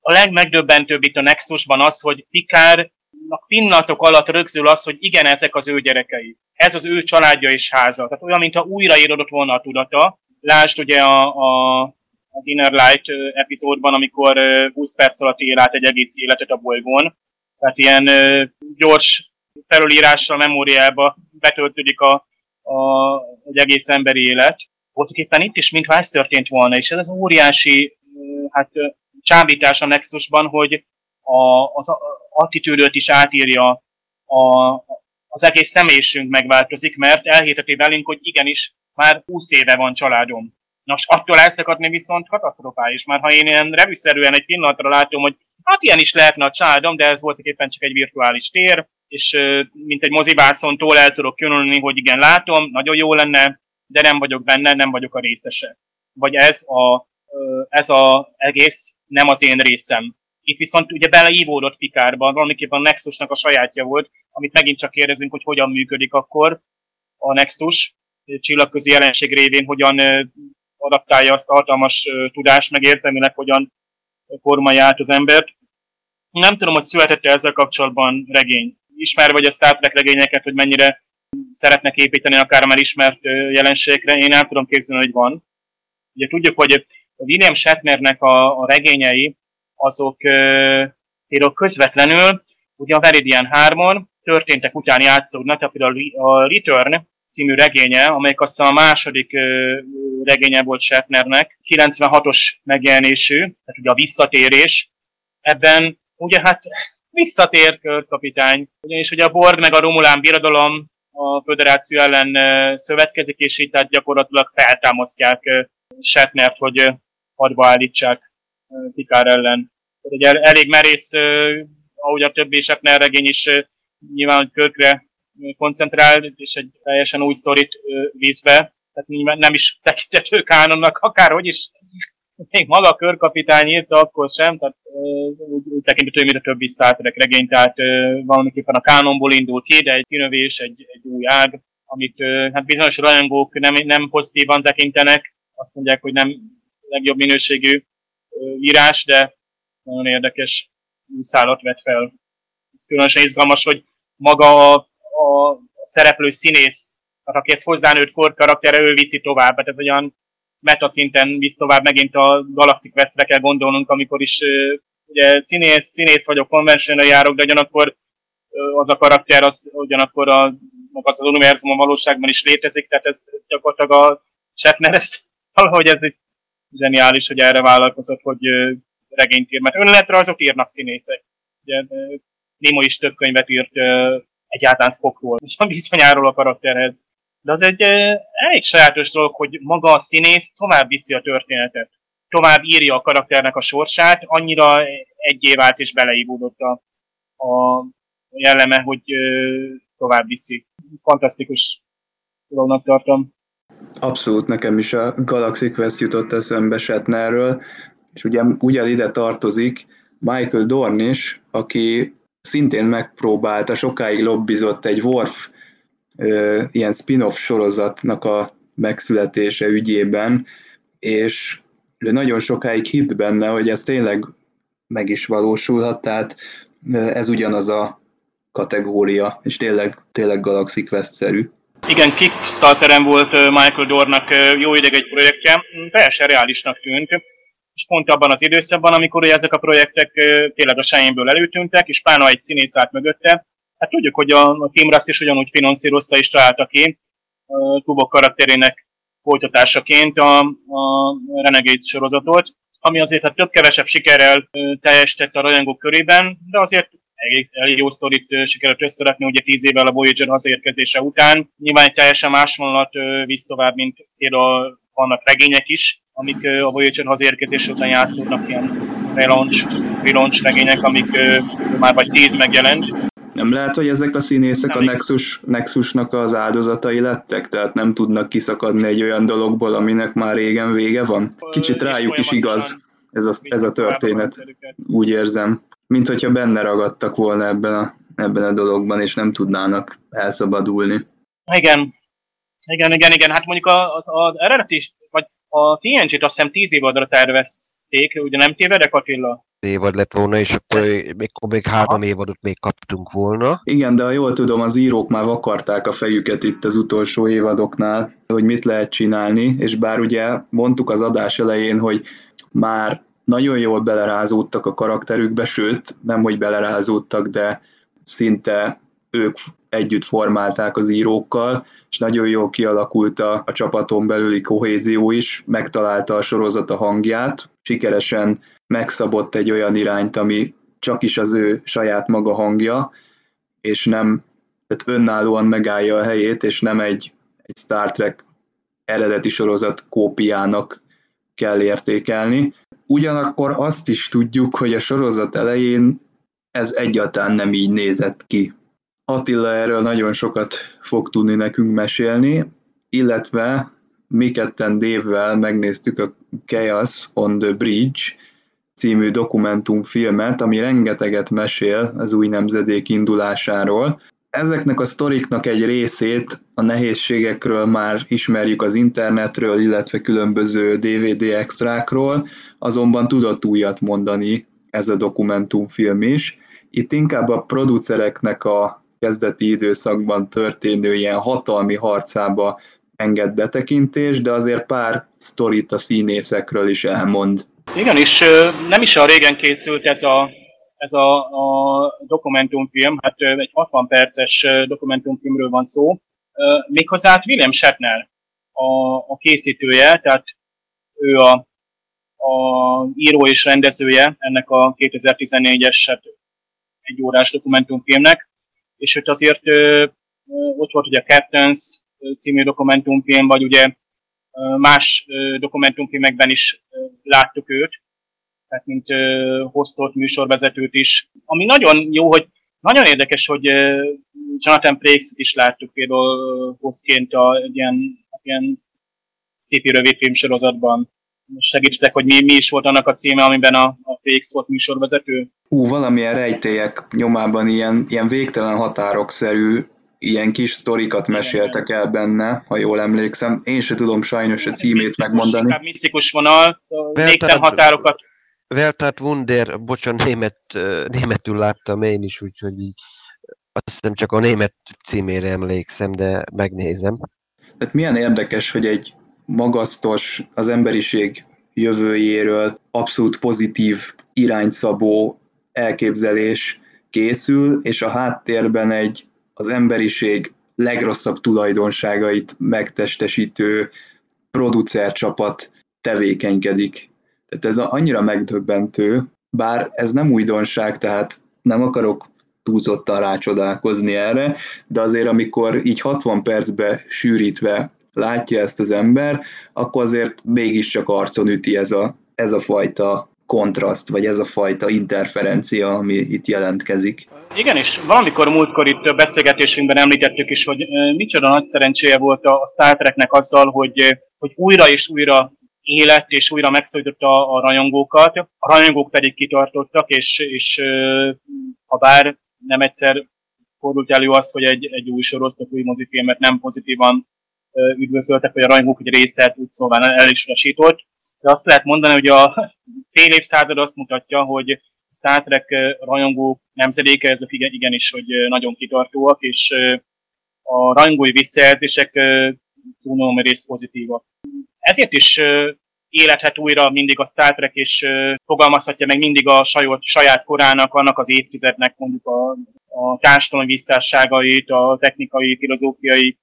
a legmegdöbbentőbb itt a Nexusban az, hogy Pikárnak pillanatok alatt rögzül az, hogy igen, ezek az ő gyerekei. Ez az ő családja és háza. Tehát olyan, mintha újraírodott volna a tudata. Lásd ugye a, a, az Inner Light epizódban, amikor 20 perc alatt él át egy egész életet a bolygón, tehát ilyen ö, gyors felülírással memóriába betöltődik a, a, egy egész emberi élet. Voltak éppen itt is, mintha ez történt volna, és ez az óriási hát, csábítás a Nexusban, hogy a, az attitűdöt is átírja, a, az egész személyiségünk megváltozik, mert elhiteti velünk, hogy igenis már 20 éve van családom. Nos, attól elszakadni viszont katasztrofális, mert ha én ilyen revűszerűen egy pillanatra látom, hogy Hát ilyen is lehetne a családom, de ez volt éppen csak egy virtuális tér, és mint egy mozibászontól el tudok jönni, hogy igen, látom, nagyon jó lenne, de nem vagyok benne, nem vagyok a részese. Vagy ez a, ez a egész nem az én részem. Itt viszont ugye beleívódott Pikárban, valamiképpen a Nexusnak a sajátja volt, amit megint csak kérdezünk, hogy hogyan működik akkor a Nexus, csillagközi jelenség révén hogyan adaptálja azt a hatalmas tudást, meg érzelmileg hogyan formálja át az embert. Nem tudom, hogy születette ezzel kapcsolatban regény. Ismer vagy a Star Trek regényeket, hogy mennyire szeretnek építeni akár már ismert jelenségekre, én nem tudom képzelni, hogy van. Ugye tudjuk, hogy William Shatnernek a, a regényei, azok például közvetlenül, ugye a Veridian 3-on történtek után játszódnak, tehát például a Return című regénye, amelyik aztán a második regénye volt Shatnernek, 96-os megjelenésű, tehát ugye a visszatérés. Ebben ugye hát visszatér kapitány, ugyanis ugye a Borg meg a Romulán birodalom a föderáció ellen szövetkezik, és így tehát gyakorlatilag feltámasztják Shatnert, hogy hadba állítsák Pikár ellen. Tehát egy elég merész, ahogy a többi Shatner regény is nyilván, hogy Körkre koncentrál, és egy teljesen új sztorit víz be. Tehát nem is tekintető kánonnak, akárhogy is még maga a körkapitány írta, akkor sem, tehát úgy, úgy tekintető, mint a többi Star Trek regény, tehát valamiképpen a kánonból indul ki, de egy kinövés, egy, egy új ág, amit hát bizonyos rajongók nem, nem pozitívan tekintenek, azt mondják, hogy nem legjobb minőségű írás, de nagyon érdekes szállat vett fel. Ez különösen izgalmas, hogy maga a, a szereplő színész, tehát aki ezt hozzánőtt kor karaktere, ő viszi tovább. Hát ez olyan meta szinten visz tovább, megint a Galaxy Questre kell gondolnunk, amikor is ugye színész, színész vagyok, konvencionál járok, de ugyanakkor az a karakter, az ugyanakkor a, az, az univerzum a valóságban is létezik, tehát ez, ez gyakorlatilag a Shatner, ez valahogy ez egy zseniális, hogy erre vállalkozott, hogy regényt ír, mert önéletrajzok írnak színészek. Ugye, Nemo is több könyvet írt egyáltalán Spockról, és a viszonyáról a karakterhez. De az egy elég sajátos dolog, hogy maga a színész tovább viszi a történetet. Tovább írja a karakternek a sorsát, annyira egy év át és beleívódott a, a jelleme, hogy tovább viszi. Fantasztikus dolognak tartom. Abszolút nekem is a Galaxy Quest jutott eszembe Shatnerről, és ugye ugyan ide tartozik Michael Dorn is, aki szintén megpróbálta, sokáig lobbizott egy Worf ilyen spin-off sorozatnak a megszületése ügyében, és ő nagyon sokáig hitt benne, hogy ez tényleg meg is valósulhat, tehát ez ugyanaz a kategória, és tényleg, tényleg Galaxy Quest-szerű. Igen, Kickstarteren volt Michael Dornak jó ideg egy projektje, teljesen reálisnak tűnt, és pont abban az időszakban, amikor ugye ezek a projektek tényleg a sejénből előtűntek, és plána egy színész állt mögötte, hát tudjuk, hogy a, a Tim Russ is ugyanúgy finanszírozta és találta ki a Tubok karakterének folytatásaként a, a Renegades sorozatot, ami azért hát több-kevesebb sikerrel teljesített a rajongók körében, de azért elég, elég jó sztorit sikerült összerakni, ugye tíz évvel a Voyager hazaérkezése után. Nyilván egy teljesen más vonalat visz tovább, mint például vannak regények is, amik a Voyager hazaérkezés után játszódnak, ilyen relaunch, relaunch regények, amik már vagy tíz megjelent. Nem lehet, hogy ezek a színészek nem a Nexus, Nexusnak az áldozatai lettek? Tehát nem tudnak kiszakadni egy olyan dologból, aminek már régen vége van? Kicsit rájuk is igaz ez a, ez a történet, úgy érzem. Mint hogyha benne ragadtak volna ebben a, ebben a dologban, és nem tudnának elszabadulni. Igen, igen, igen, igen. Hát mondjuk az, az eredeti, vagy a TNG-t azt hiszem 10 évadra tervezték, ugye nem tévedek Attila? évad lett volna, és akkor még, még három évadot még kaptunk volna. Igen, de ha jól tudom, az írók már vakarták a fejüket itt az utolsó évadoknál, hogy mit lehet csinálni, és bár ugye mondtuk az adás elején, hogy már nagyon jól belerázódtak a karakterükbe, sőt, nem hogy belerázódtak, de szinte ők együtt formálták az írókkal, és nagyon jól kialakult a, a csapaton belüli kohézió is, megtalálta a sorozat a hangját, sikeresen megszabott egy olyan irányt, ami csak is az ő saját maga hangja, és nem, tehát önállóan megállja a helyét, és nem egy, egy Star Trek eredeti sorozat kópiának kell értékelni. Ugyanakkor azt is tudjuk, hogy a sorozat elején ez egyáltalán nem így nézett ki. Attila erről nagyon sokat fog tudni nekünk mesélni, illetve mi ketten Dévvel megnéztük a Chaos on the Bridge című dokumentumfilmet, ami rengeteget mesél az új nemzedék indulásáról. ezeknek a sztoriknak egy részét a nehézségekről már ismerjük az internetről, illetve különböző DVD extrákról, azonban tudott újat mondani ez a dokumentumfilm is. Itt inkább a producereknek a kezdeti időszakban történő ilyen hatalmi harcába enged betekintés, de azért pár sztorit a színészekről is elmond. Igen, és nem is a régen készült ez a, ez a, a dokumentumfilm, hát egy 60 perces dokumentumfilmről van szó, méghozzá hát William Shatner a, a készítője, tehát ő a, a író és rendezője ennek a 2014-es hát egy órás dokumentumfilmnek, és őt azért ott volt ugye a Captains című dokumentumfilm, vagy ugye más dokumentumfilmekben is láttuk őt, tehát mint hostot, műsorvezetőt is. Ami nagyon jó, hogy nagyon érdekes, hogy Jonathan Frakes is láttuk például hostként a ilyen, ilyen szépi rövid sorozatban. Segítstek, hogy mi, mi is volt annak a címe, amiben a, a Frakes volt műsorvezető? Hú, valamilyen rejtélyek nyomában ilyen, ilyen végtelen határokszerű ilyen kis sztorikat meséltek el benne, ha jól emlékszem. Én se tudom sajnos a címét misztikus, megmondani. Inkább misztikus vonal, végtelen határokat. Weltát Wunder, bocsán, német, németül láttam én is, úgyhogy így azt hiszem csak a német címére emlékszem, de megnézem. Tehát milyen érdekes, hogy egy magasztos, az emberiség jövőjéről abszolút pozitív irányszabó elképzelés készül, és a háttérben egy az emberiség legrosszabb tulajdonságait megtestesítő producercsapat tevékenykedik. Tehát ez annyira megdöbbentő, bár ez nem újdonság, tehát nem akarok túlzottan rácsodálkozni erre, de azért amikor így 60 percbe sűrítve látja ezt az ember, akkor azért mégiscsak arcon üti ez a, ez a fajta kontraszt, vagy ez a fajta interferencia, ami itt jelentkezik. Igen, és valamikor múltkor itt beszélgetésünkben említettük is, hogy micsoda nagy szerencséje volt a Star Treknek azzal, hogy, hogy újra és újra élet és újra megszólította a rajongókat, a rajongók pedig kitartottak, és, és ha bár nem egyszer fordult elő az, hogy egy, egy új sorozat, új mozifilmet nem pozitívan üdvözöltek, hogy a rajongók egy része úgy szóval el is rasított, de azt lehet mondani, hogy a fél évszázad azt mutatja, hogy Star Trek rajongó nemzedéke, ezek igen, igenis, hogy nagyon kitartóak, és a rajongói visszajelzések túlnyomó rész pozitívak. Ezért is élethet újra mindig a Star Trek, és fogalmazhatja meg mindig a saját, saját korának, annak az évtizednek mondjuk a, a társadalmi visszásságait, a technikai, filozófiai,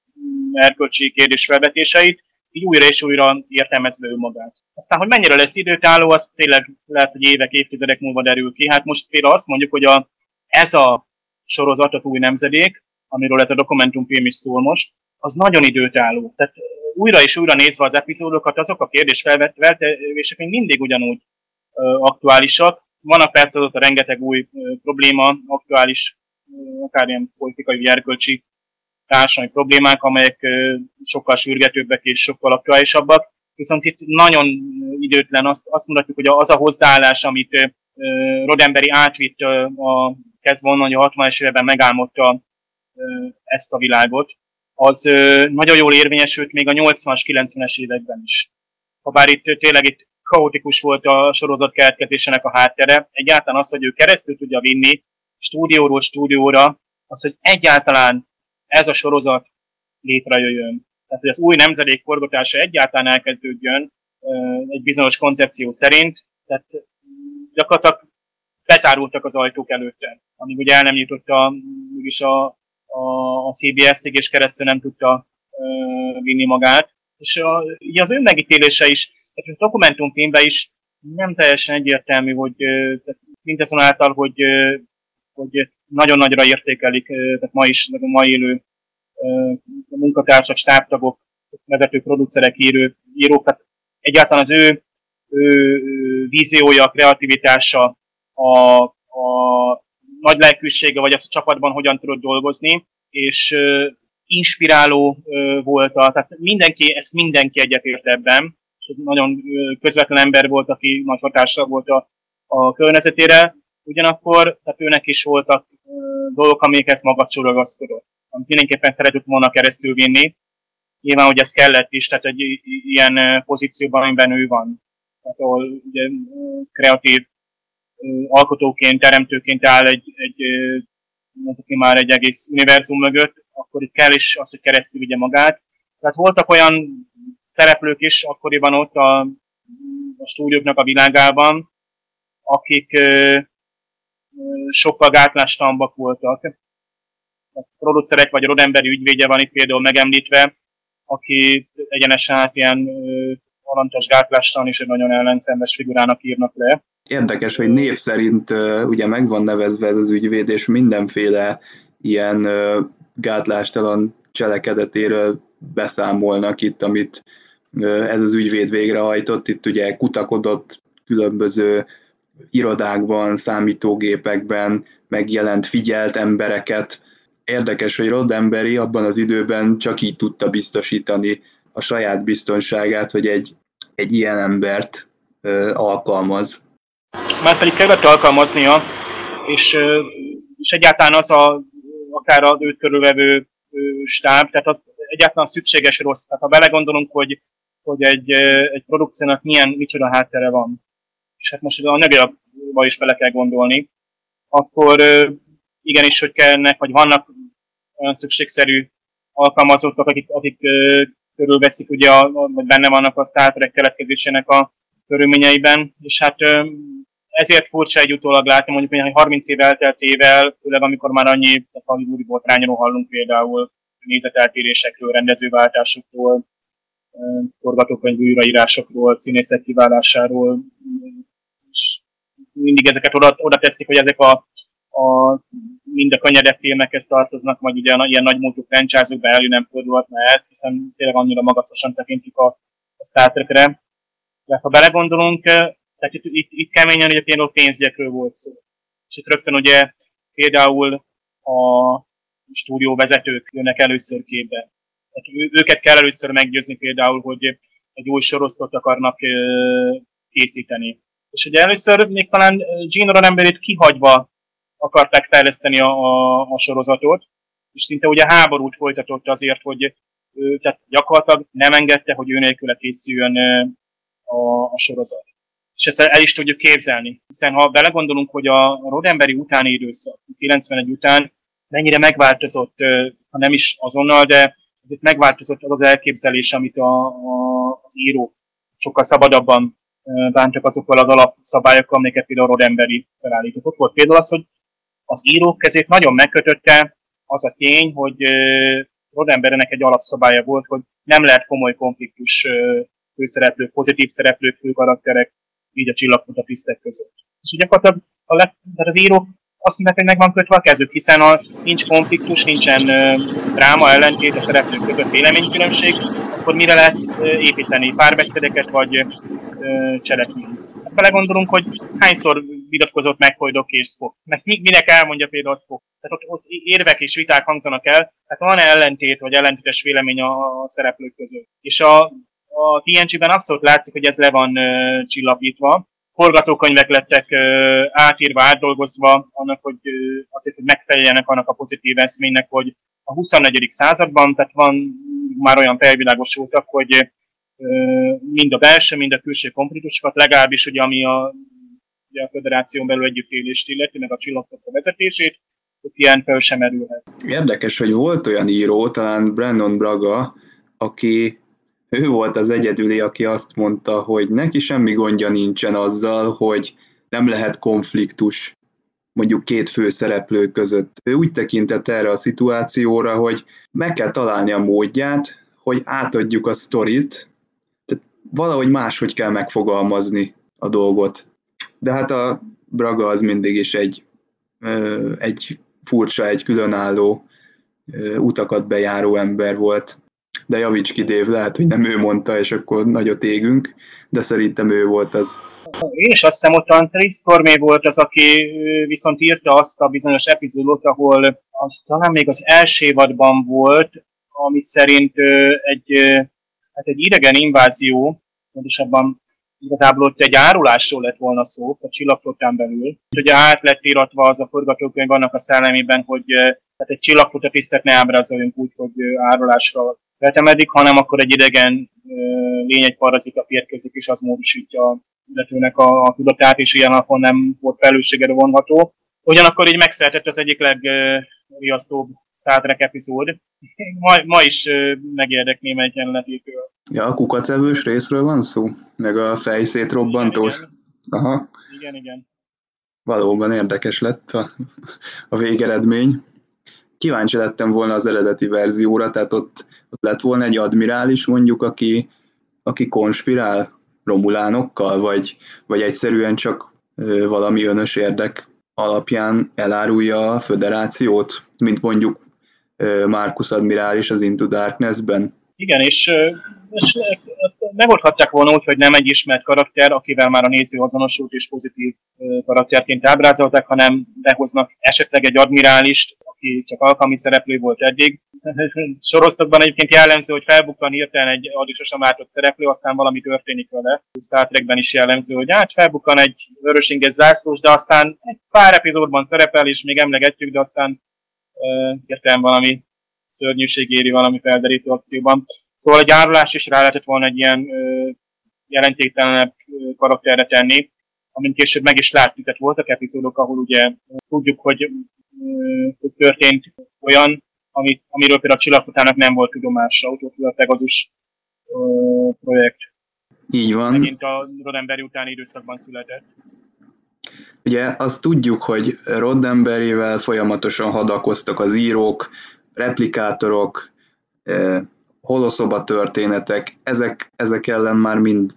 erkölcsi kérdés felvetéseit, így újra és újra értelmezve önmagát. Aztán, hogy mennyire lesz időtálló, az tényleg lehet, hogy évek, évtizedek múlva derül ki. Hát most például azt mondjuk, hogy a, ez a sorozat, az új nemzedék, amiről ez a dokumentumfilm is szól most, az nagyon időtálló. Tehát újra és újra nézve az epizódokat, azok a kérdés felvetések még mindig ugyanúgy ö, aktuálisak. Vannak persze ott a rengeteg új ö, probléma, aktuális, ö, akár ilyen politikai vagy erkölcsi társadalmi problémák, amelyek sokkal sürgetőbbek és sokkal aktuálisabbak. Viszont itt nagyon időtlen azt, azt mondhatjuk, hogy az a hozzáállás, amit Rodemberi átvitt a kezdve onnan, hogy a 60-es években megálmodta ezt a világot, az nagyon jól érvényesült még a 80-as, 90-es években is. Habár itt tényleg itt kaotikus volt a sorozat keletkezésének a háttere, egyáltalán az, hogy ő keresztül tudja vinni stúdióról stúdióra, az, hogy egyáltalán ez a sorozat létrejöjjön. Tehát, hogy az új nemzedék forgatása egyáltalán elkezdődjön egy bizonyos koncepció szerint, tehát gyakorlatilag bezárultak az ajtók előtte, amíg ugye el nem jutott a, mégis a, a, a CBS-ig, és keresztül nem tudta uh, vinni magát. És a, ugye az önmegítélése is, tehát a dokumentumfilmben is nem teljesen egyértelmű, hogy mindazonáltal, hogy, hogy nagyon nagyra értékelik, tehát ma is, a mai élő munkatársak, stábtagok, vezető producerek, írő, írók, tehát egyáltalán az ő, ő víziója, kreativitása, a, a nagy lelkűsége, vagy az a csapatban hogyan tudott dolgozni, és inspiráló volt, a, tehát mindenki, ezt mindenki egyetért ebben, és nagyon közvetlen ember volt, aki nagy hatással volt a, a környezetére, ugyanakkor tehát őnek is voltak dolgok, amikhez magadsul ragaszkodott. Amit mindenképpen szeretett volna keresztül vinni. Nyilván, hogy ez kellett is, tehát egy ilyen pozícióban, amiben ő van. Tehát ahol ugye, kreatív alkotóként, teremtőként áll egy, egy mondjuk már egy egész univerzum mögött, akkor itt kell is az, hogy keresztül vigye magát. Tehát voltak olyan szereplők is akkoriban ott a, a stúdióknak a világában, akik sokkal gátlástalambak voltak. A producerek vagy a rodemberi ügyvédje van itt például megemlítve, aki egyenesen hát ilyen alantas gátlástalan és egy nagyon ellenszenves figurának írnak le. Érdekes, hogy név szerint ugye meg van nevezve ez az ügyvéd, és mindenféle ilyen gátlástalan cselekedetéről beszámolnak itt, amit ez az ügyvéd végrehajtott. Itt ugye kutakodott különböző irodákban, számítógépekben megjelent, figyelt embereket. Érdekes, hogy Roddenberry abban az időben csak így tudta biztosítani a saját biztonságát, hogy egy, egy ilyen embert ö, alkalmaz. Már pedig kellett alkalmaznia, és, és egyáltalán az a, akár az őt körülvevő stáb, tehát az egyáltalán szükséges rossz. Tehát ha belegondolunk, hogy, hogy egy, egy produkciónak milyen, micsoda háttere van, és hát most a anyagba is bele kell gondolni, akkor igenis, hogy kellnek, vagy vannak olyan szükségszerű alkalmazottak, akik, akik körülveszik, ugye, a, vagy benne vannak a Star Trek keletkezésének a körülményeiben, és hát ezért furcsa egy utólag látni, mondjuk, hogy 30 év elteltével, főleg amikor már annyi hollywoodi botrányról hallunk például nézeteltérésekről, rendezőváltásokról, forgatókönyv újraírásokról, színészek kiválásáról, mindig ezeket oda, oda teszik, hogy ezek a, a mind a könnyedebb filmekhez tartoznak, vagy ugye ilyen nagy múltú franchise-okba elő nem fordulhatna ez, hiszen tényleg annyira magasosan tekintik a, a Star Trek-re. De ha belegondolunk, tehát itt, itt, itt keményen ugye például pénzgyekről volt szó. És itt rögtön ugye például a stúdióvezetők jönnek először képbe. Tehát őket kell először meggyőzni például, hogy egy új sorosztot akarnak készíteni. És ugye először még talán Gene Roddenberry-t kihagyva akarták fejleszteni a, a, a sorozatot, és szinte ugye háborút folytatott azért, hogy ő, tehát gyakorlatilag nem engedte, hogy ő nélküle készüljön a, a sorozat. És ezt el is tudjuk képzelni, hiszen ha belegondolunk, hogy a Rodemberi utáni időszak, 91 után mennyire megváltozott, ha nem is azonnal, de azért megváltozott az az elképzelés, amit a, a, az író sokkal szabadabban bántak azokkal az alapszabályokkal, amiket például Rodemberi felállított. Ott volt például az, hogy az írók kezét nagyon megkötötte az a tény, hogy Rodembernek egy alapszabálya volt, hogy nem lehet komoly konfliktus főszereplők, pozitív szereplők, főkarakterek, így a csillagfutatisztek között. És gyakorlatilag a tehát az írók azt mondják, hogy meg van kötve a kezük, hiszen ha nincs konfliktus, nincsen dráma ellentét a szereplők között véleménykülönbség, akkor mire lehet építeni párbeszédeket vagy cselekményt. Hát belegondolunk, hogy hányszor vitatkozott meg Hoydok és Spock. Meg minek elmondja például Spock. Tehát ott, ott érvek és viták hangzanak el, tehát van ellentét vagy ellentétes vélemény a, a szereplők között. És a, a TNG-ben abszolút látszik, hogy ez le van uh, csillapítva. Forgatókönyvek lettek uh, átírva, átdolgozva, annak, hogy uh, azért, hogy megfeleljenek annak a pozitív eszménynek, hogy a 24. században, tehát van már olyan felvilágosultak, hogy mind a belső, mind a külső konfliktusokat, legalábbis ugye, ami a, ugye a föderáción belül együttélést illeti, meg a csillagok a vezetését, hogy ilyen fel sem merülhet. Érdekes, hogy volt olyan író, talán Brandon Braga, aki ő volt az egyedüli, aki azt mondta, hogy neki semmi gondja nincsen azzal, hogy nem lehet konfliktus mondjuk két főszereplő között. Ő úgy tekintett erre a szituációra, hogy meg kell találni a módját, hogy átadjuk a sztorit, tehát valahogy máshogy kell megfogalmazni a dolgot. De hát a Braga az mindig is egy, egy furcsa, egy különálló utakat bejáró ember volt de javíts ki, Dév, lehet, hogy nem ő mondta, és akkor nagyot égünk, de szerintem ő volt az. Én is azt hiszem, ott Tris Cormé volt az, aki viszont írta azt a bizonyos epizódot, ahol az talán még az első évadban volt, ami szerint egy, hát egy idegen invázió, pontosabban igazából ott egy árulásról lett volna szó a csillagflottán belül. Ugye át lett íratva az a forgatókönyv annak a szellemében, hogy tehát egy csillagflotta tisztet ne ábrázoljunk úgy, hogy árulásra vetemedik, hanem akkor egy idegen lény, egy parazita férkezik, és az módosítja illetőnek a, a tudatát, és ilyen alapon nem volt felelősségre vonható. Ugyanakkor így megszertett az egyik legriasztóbb Star Trek epizód. Ma, ma is megérdekném egy jelenetétől. Ja, a kukacevős részről van szó? Meg a fejszét robbantós? Igen, igen. Aha. Igen, igen. Valóban érdekes lett a, a végeredmény. Kíváncsi lettem volna az eredeti verzióra, tehát ott, ott lett volna egy admirális mondjuk, aki, aki konspirál romulánokkal, vagy, vagy egyszerűen csak valami önös érdek alapján elárulja a föderációt, mint mondjuk Marcus Admirális az Into Darkness-ben. Igen, és, és megoldhatják volna úgy, hogy nem egy ismert karakter, akivel már a néző azonosult és pozitív karakterként ábrázolták, hanem behoznak esetleg egy admirálist, aki csak alkalmi szereplő volt eddig. Sorozatokban egyébként jellemző, hogy felbukkan hirtelen egy addig sosem látott szereplő, aztán valami történik vele. Star Trekben is jellemző, hogy hát felbukkan egy vörösinges zászlós, de aztán egy pár epizódban szerepel, és még emlegetjük, de aztán hirtelen valami szörnyűség éri valami felderítő akcióban. Szóval egy árulás is rá lehetett volna egy ilyen jelentéktelenebb karakterre tenni, amint később meg is látjuk, tehát voltak epizódok, ahol ugye tudjuk, hogy, hogy történt olyan, amit, amiről például a csillagfutának nem volt tudomása, volt a Pegasus projekt. Így van. Megint a Roddenberry utáni időszakban született. Ugye azt tudjuk, hogy Roddenberryvel folyamatosan hadakoztak az írók, replikátorok, holoszoba történetek, ezek, ezek ellen már mind,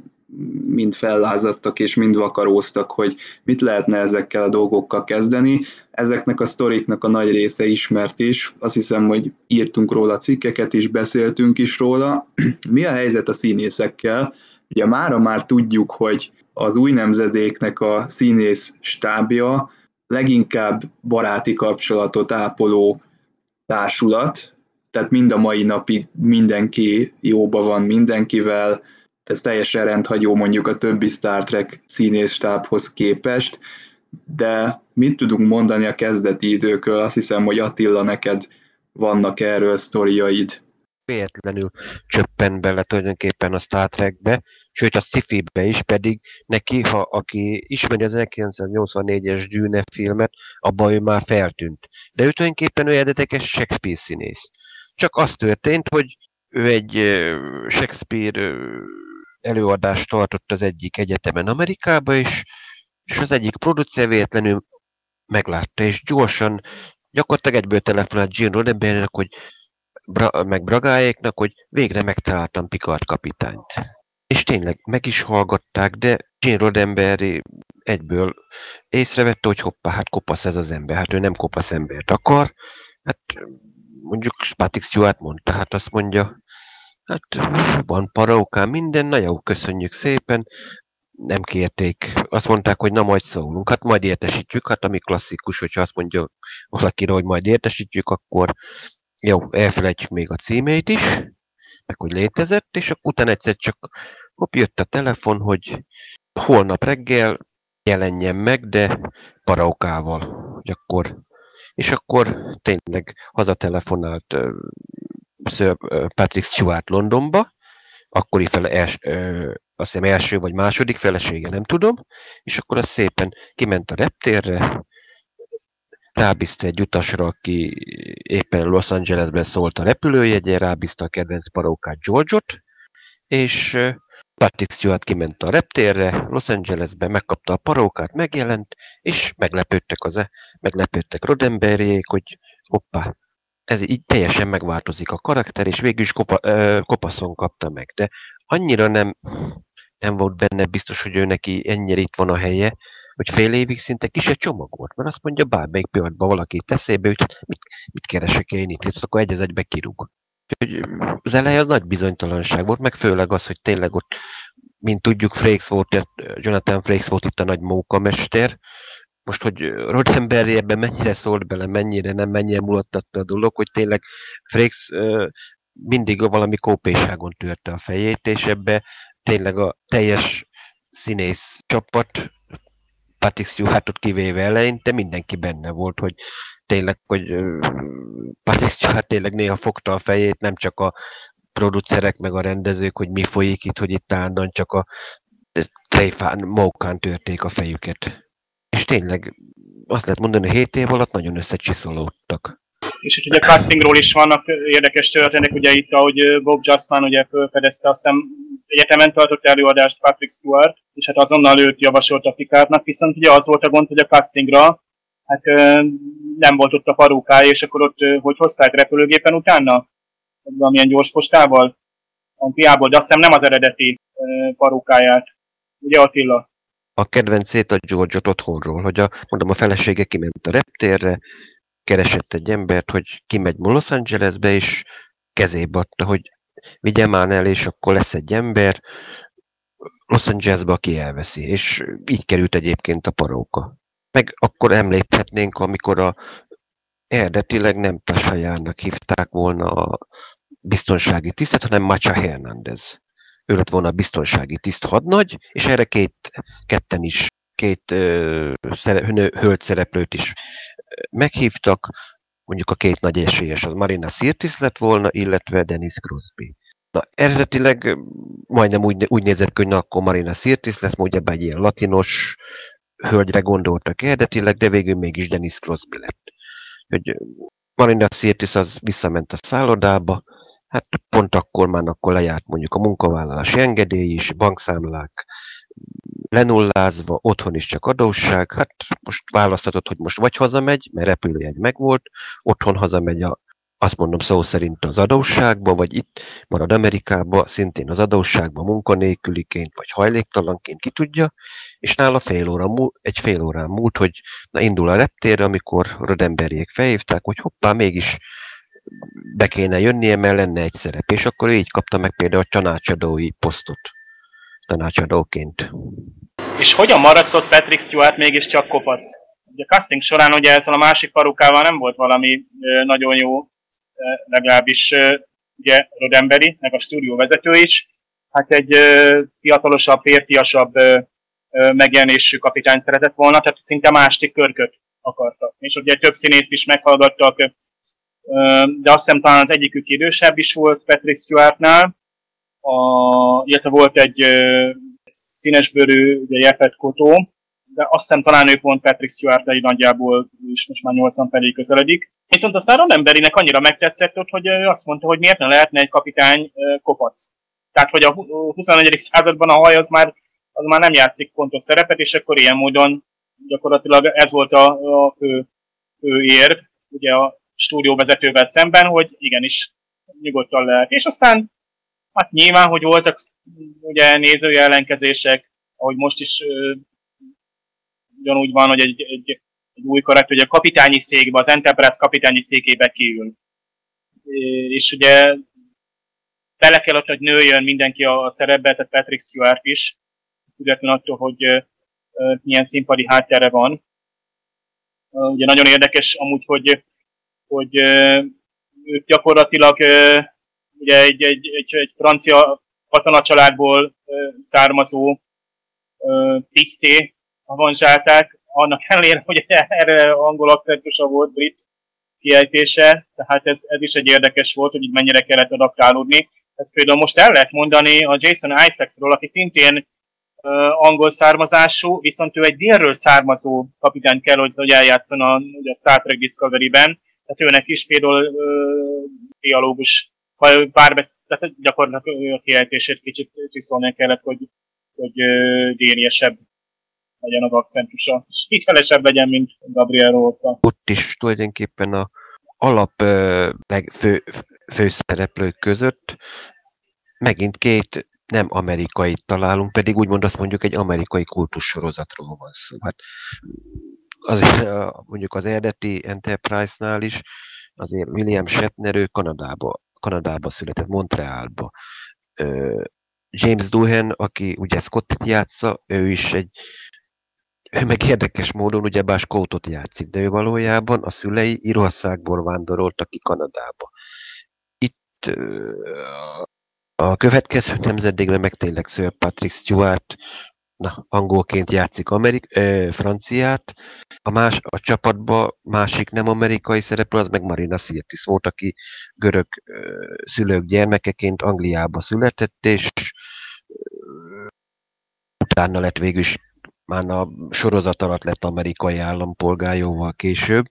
mind fellázadtak és mind vakaróztak, hogy mit lehetne ezekkel a dolgokkal kezdeni. Ezeknek a sztoriknak a nagy része ismert is, azt hiszem, hogy írtunk róla cikkeket is, beszéltünk is róla. Mi a helyzet a színészekkel? Ugye mára már tudjuk, hogy az új nemzedéknek a színész stábja leginkább baráti kapcsolatot ápoló társulat, tehát mind a mai napig mindenki jóba van mindenkivel, ez teljesen rendhagyó mondjuk a többi Star Trek színészstábhoz képest, de mit tudunk mondani a kezdeti időkről? Azt hiszem, hogy Attila, neked vannak erről sztoriaid. Véletlenül csöppen bele tulajdonképpen a Star Trekbe, sőt a sci is, pedig neki, ha aki ismeri az 1984-es Dune filmet, abban ő már feltűnt. De ő tulajdonképpen ő eredetileg Shakespeare színész. Csak az történt, hogy ő egy Shakespeare előadást tartott az egyik egyetemen Amerikába, és, és az egyik producer véletlenül meglátta, és gyorsan, gyakorlatilag egyből telefonált Gene Roddenberrynek, hogy Bra- meg Bragáéknak, hogy végre megtaláltam Picard kapitányt. És tényleg meg is hallgatták, de Gene Roddenberry egyből észrevette, hogy hoppá, hát kopasz ez az ember, hát ő nem kopasz embert akar. Hát mondjuk Patrick Stewart mondta, hát azt mondja, hát van paraukán minden, na jó, köszönjük szépen, nem kérték. Azt mondták, hogy na majd szólunk, hát majd értesítjük, hát ami klasszikus, hogyha azt mondja valakire, hogy majd értesítjük, akkor jó, elfelejtjük még a címét is, meg hogy létezett, és akkor utána egyszer csak hopp, jött a telefon, hogy holnap reggel jelenjen meg, de paraukával, akkor és akkor tényleg hazatelefonált uh, Sir Patrick Stewart Londonba, akkori fele, els, ö, azt hiszem első vagy második felesége, nem tudom, és akkor az szépen kiment a reptérre, rábízta egy utasra, aki éppen Los Angelesben szólt a repülőjegyen, rábízta a kedvenc parókát George-ot, és Patrick Stewart kiment a reptérre, Los Angelesben megkapta a parókát, megjelent, és meglepődtek az e, meglepődtek Roddenberryék, hogy hoppá, ez így teljesen megváltozik a karakter, és végül is kopa, ö, kopaszon kapta meg. De annyira nem, nem volt benne biztos, hogy ő neki ennyire itt van a helye, hogy fél évig szinte kis egy csomag volt, mert azt mondja, bármelyik pillanatban valaki eszébe hogy mit, mit keresek én itt, és akkor egy az egybe kirúg. Az eleje az nagy bizonytalanság volt, meg főleg az, hogy tényleg ott, mint tudjuk, Frakes volt, Jonathan Frakes volt itt a nagy mókamester, most, hogy Roddenberry ebben mennyire szólt bele, mennyire nem, mennyire mulattatta a dolog, hogy tényleg Frakes mindig valami kópéságon törte a fejét, és ebbe tényleg a teljes színész csapat, Patrick Stewartot kivéve eleinte mindenki benne volt, hogy tényleg, hogy Patrick Stewart tényleg néha fogta a fejét, nem csak a producerek meg a rendezők, hogy mi folyik itt, hogy itt állandóan csak a tréfán, mókán törték a fejüket. És tényleg azt lehet mondani, hogy 7 év alatt nagyon összecsiszolódtak. És itt ugye castingról is vannak érdekes történetek, ugye itt, ahogy Bob Justman ugye felfedezte, azt hiszem egyetemen tartott előadást Patrick Stewart, és hát azonnal őt javasolta Picardnak, viszont ugye az volt a gond, hogy a castingra hát nem volt ott a parókája, és akkor ott hogy hozták repülőgépen utána? Valamilyen gyors postával? Antiából, de azt hiszem nem az eredeti parókáját. Ugye Attila? A kedvencét a George-ot otthonról, hogy a, mondom, a felesége kiment a reptérre, keresett egy embert, hogy kimegy Los Angelesbe, és kezébe adta, hogy vigye már el, és akkor lesz egy ember, Los Angelesbe, aki elveszi. És így került egyébként a paróka. Meg akkor említhetnénk, amikor a eredetileg nem Tasajárnak hívták volna a biztonsági tisztet, hanem Macha Hernández. Ő lett volna a biztonsági tiszt hadnagy, és erre két, ketten is, két ö, hölgy szereplőt is meghívtak, mondjuk a két nagy esélyes, az Marina Sirtis lett volna, illetve Dennis Crosby. Na, eredetileg majdnem úgy, úgy nézett ki, hogy na, akkor Marina Sirtis lesz, ugye egy ilyen latinos hölgyre gondoltak eredetileg, de végül mégis Dennis Crosby lett. Hogy Marina Sirtis az visszament a szállodába, hát pont akkor már akkor lejárt mondjuk a munkavállalási engedély is, bankszámlák lenullázva, otthon is csak adósság, hát most választhatott, hogy most vagy hazamegy, mert repülőjegy megvolt, otthon hazamegy a azt mondom szó szerint az adósságba, vagy itt marad Amerikába, szintén az adósságba munkanélküliként, vagy hajléktalanként, ki tudja, és nála fél óra múlt, egy fél órán múlt, hogy na indul a reptérre, amikor Rodemberiek felhívták, hogy hoppá, mégis be kéne jönnie, mert lenne egy szerep, és akkor így kapta meg például a tanácsadói posztot tanácsadóként. És hogyan maradszott Patrick Stewart mégiscsak kopasz? Ugye a casting során ugye ezzel a másik parukával nem volt valami nagyon jó legalábbis ugye Rodemberi, meg a stúdió vezető is, hát egy fiatalosabb, férfiasabb megjelenésű kapitány szeretett volna, tehát szinte másik körköt akartak. És ugye több színészt is meghallgattak, de azt hiszem talán az egyikük idősebb is volt Patrick Stewartnál, a, illetve volt egy színesbőrű, ugye Jeffet Kotó, de azt hiszem talán ő pont Patrick Stewart egy nagyjából is most már 80 felé közeledik. Viszont aztán Rodemberinek annyira megtetszett ott, hogy azt mondta, hogy miért ne lehetne egy kapitány kopasz. Tehát, hogy a 21. században a haj az már, az már nem játszik fontos szerepet, és akkor ilyen módon gyakorlatilag ez volt a, a fő, fő érv, ugye a stúdióvezetővel szemben, hogy igenis nyugodtan lehet. És aztán hát nyilván, hogy voltak ugye nézői ellenkezések, ahogy most is ugyanúgy van, hogy egy, egy, egy új karakter, hogy a kapitányi székbe, az Enterprise kapitányi székébe kiül. És ugye bele kellett, hogy nőjön mindenki a szerepbe, tehát Patrick Stewart is, függetlenül attól, hogy milyen színpadi háttere van. Ugye nagyon érdekes amúgy, hogy, hogy ők gyakorlatilag ugye egy, egy, egy, egy francia katonacsaládból származó tiszté avanzsálták, annak ellenére, hogy erre angol akcentusa volt, brit kiejtése, tehát ez, ez is egy érdekes volt, hogy így mennyire kellett adaptálódni. Ez például most el lehet mondani a Jason Isaacsról, aki szintén uh, angol származású, viszont ő egy délről származó kapitány kell, hogy, hogy eljátszon a, ugye a Star Trek Discovery-ben, tehát őnek is például uh, dialógus, vagy párbesz, tehát gyakorlatilag a kiejtését kicsit csiszolni kellett, hogy, hogy uh, dériesebb legyen az akcentusa, és hitelesebb legyen, mint Gabriel Róta. Ott is tulajdonképpen a alap fő, főszereplők között megint két nem amerikai találunk, pedig úgymond azt mondjuk egy amerikai kultussorozatról van szó. Hát azért mondjuk az eredeti Enterprise-nál is azért William Shatner ő Kanadába, Kanadába született, Montrealba. James Doohan, aki ugye Scottet játsza, ő is egy ő meg érdekes módon ugyebár Skótot játszik, de ő valójában a szülei Írországból vándoroltak ki Kanadába. Itt a következő nemzedékben meg tényleg Sir Patrick Stewart na, angolként játszik Amerik, ö, franciát, a, más, a csapatba másik nem amerikai szereplő, az meg Marina Sirtis volt, aki görög ö, szülők gyermekeként Angliába született, és ö, utána lett végül is már a sorozat alatt lett amerikai állampolgár jóval később.